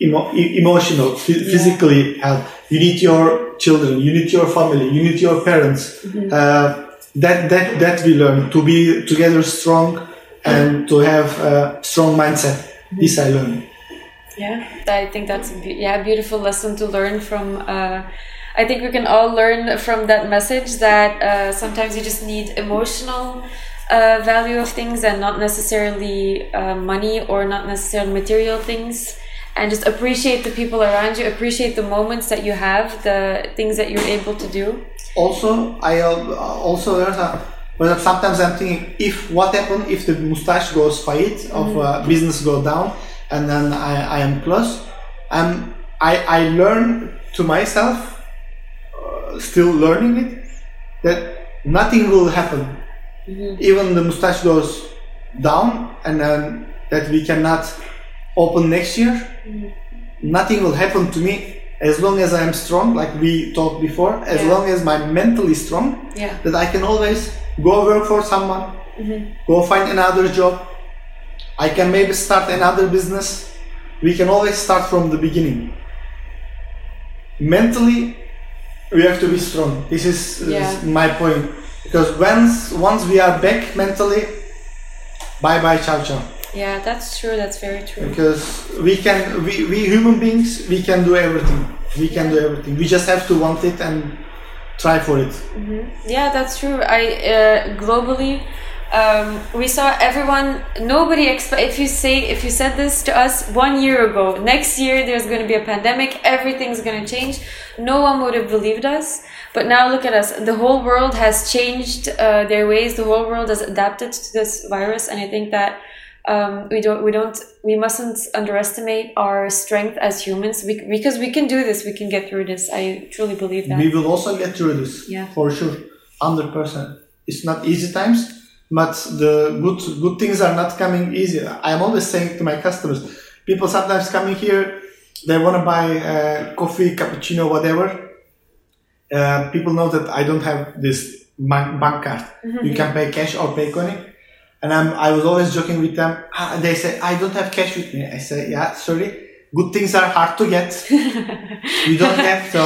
emo- emotional, f- yeah. physically help. You need your children. You need your family. You need your parents. Mm-hmm. Uh, that that that we learn to be together strong and to have a strong mindset. This I learned. Yeah, I think that's a be- yeah beautiful lesson to learn from. Uh, I think we can all learn from that message that uh, sometimes you just need emotional uh, value of things and not necessarily uh, money or not necessarily material things. and just appreciate the people around you, appreciate the moments that you have, the things that you're able to do. Also, I uh, also there's a but sometimes I'm thinking if what happened if the mustache goes fight of uh, business go down and then I, I am plus and I, I learn to myself uh, still learning it that nothing will happen mm-hmm. even the mustache goes down and then that we cannot open next year mm-hmm. nothing will happen to me as long as I'm strong like we talked before as Yeah. long as my mentally strong Yeah. that I can always go work for someone, mm-hmm. go find another job. I can maybe start another business. We can always start from the beginning. Mentally, we have to be strong. This is, is my point. Because once once we are back mentally, bye bye ciao ciao. Yeah, that's true. That's very true. Because we can we, we human beings we can do everything. We can do everything. We just have to want it and try for it. Yeah, that's true. I uh, globally, um, we saw everyone. Nobody expect. If you say, if you said this to us one year ago, next year there's going to be a pandemic, everything's going to change. No one would have believed us. But now look at us. The whole world has changed uh, their ways. The whole world has adapted to this virus, and I think that. Um, we don't we don't we mustn't underestimate our strength as humans we, because we can do this we can get through this i truly believe that We will also get through this. Yeah. For sure. Hundred percent. It's not easy times, but the good good things are not coming easy. I'm always saying to my customers, people sometimes coming here, they want to buy uh, coffee, cappuccino, whatever. Uh, people know that I don't have this bank, bank card. You can pay cash or pay coin. And I'm, I was always joking with them. Ah, they say, I don't have cash with me. I say, yeah, sorry. Good things are hard to get. you don't have so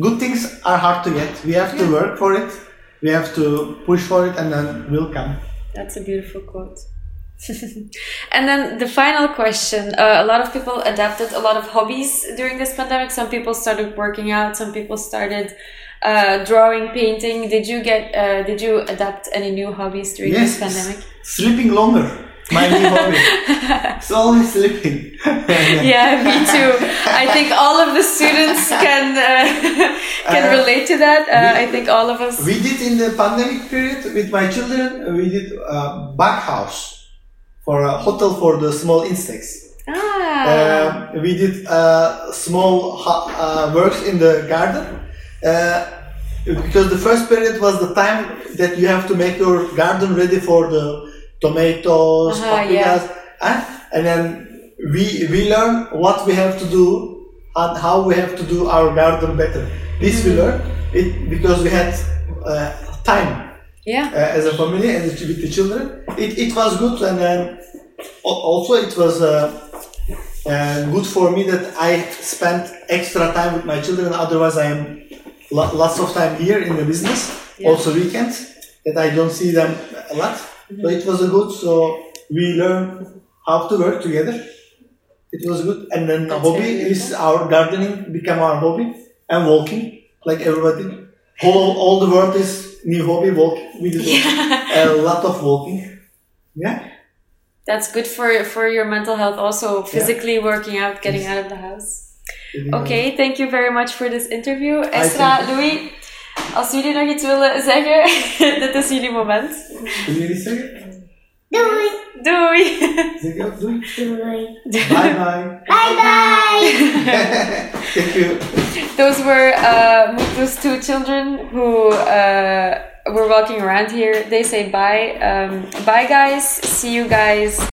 good things are hard to get. We have to work for it. We have to push for it and then we'll come. That's a beautiful quote. and then the final question uh, a lot of people adapted a lot of hobbies during this pandemic. Some people started working out, some people started uh, drawing, painting. Did you get, uh, did you adapt any new hobbies during Yes. this pandemic? Sleeping longer. My new hobby. It's always sleeping. yeah, me too. I think all of the students can uh, can Uh, relate to that. Uh, we- I think all of us. We did in the pandemic period with my children, we did a bug house for a hotel for the small insects. Ah, Um, we did uh, small uh, works in the garden uh, because the first period was the time that you have to make your garden ready for the tomatoes, Uh-huh, paprikas, uh, and then we we learn what we have to do and how we have to do our garden better. This we learned it because we had uh, time yeah. uh, as a family and with the children. It, it was good and then also it was uh, uh, good for me that I spent extra time with my children. Otherwise, I am lo- lots of time here in the business. Yeah. Also weekends that I don't see them a lot. So it was a good. So we learned how to work together. It was good. And then That's hobby is our gardening become our hobby and walking like everybody. Whole all the world is new hobby walking. We did a lot of walking. Yeah. That's good for for your mental health. Also, physically working out, getting out of the house. Okay, thank you very much for this interview. Esra. Louis, als jullie nog iets willen zeggen, dit is jullie moment. Je iets zeggen? Doei! Doei! Zeg je ook doei? Doei! Bye bye. Bye bye! Thank you. Those were uh, Mutlu's two children who uh, were walking around here. They say bye. Um, bye, guys. See you guys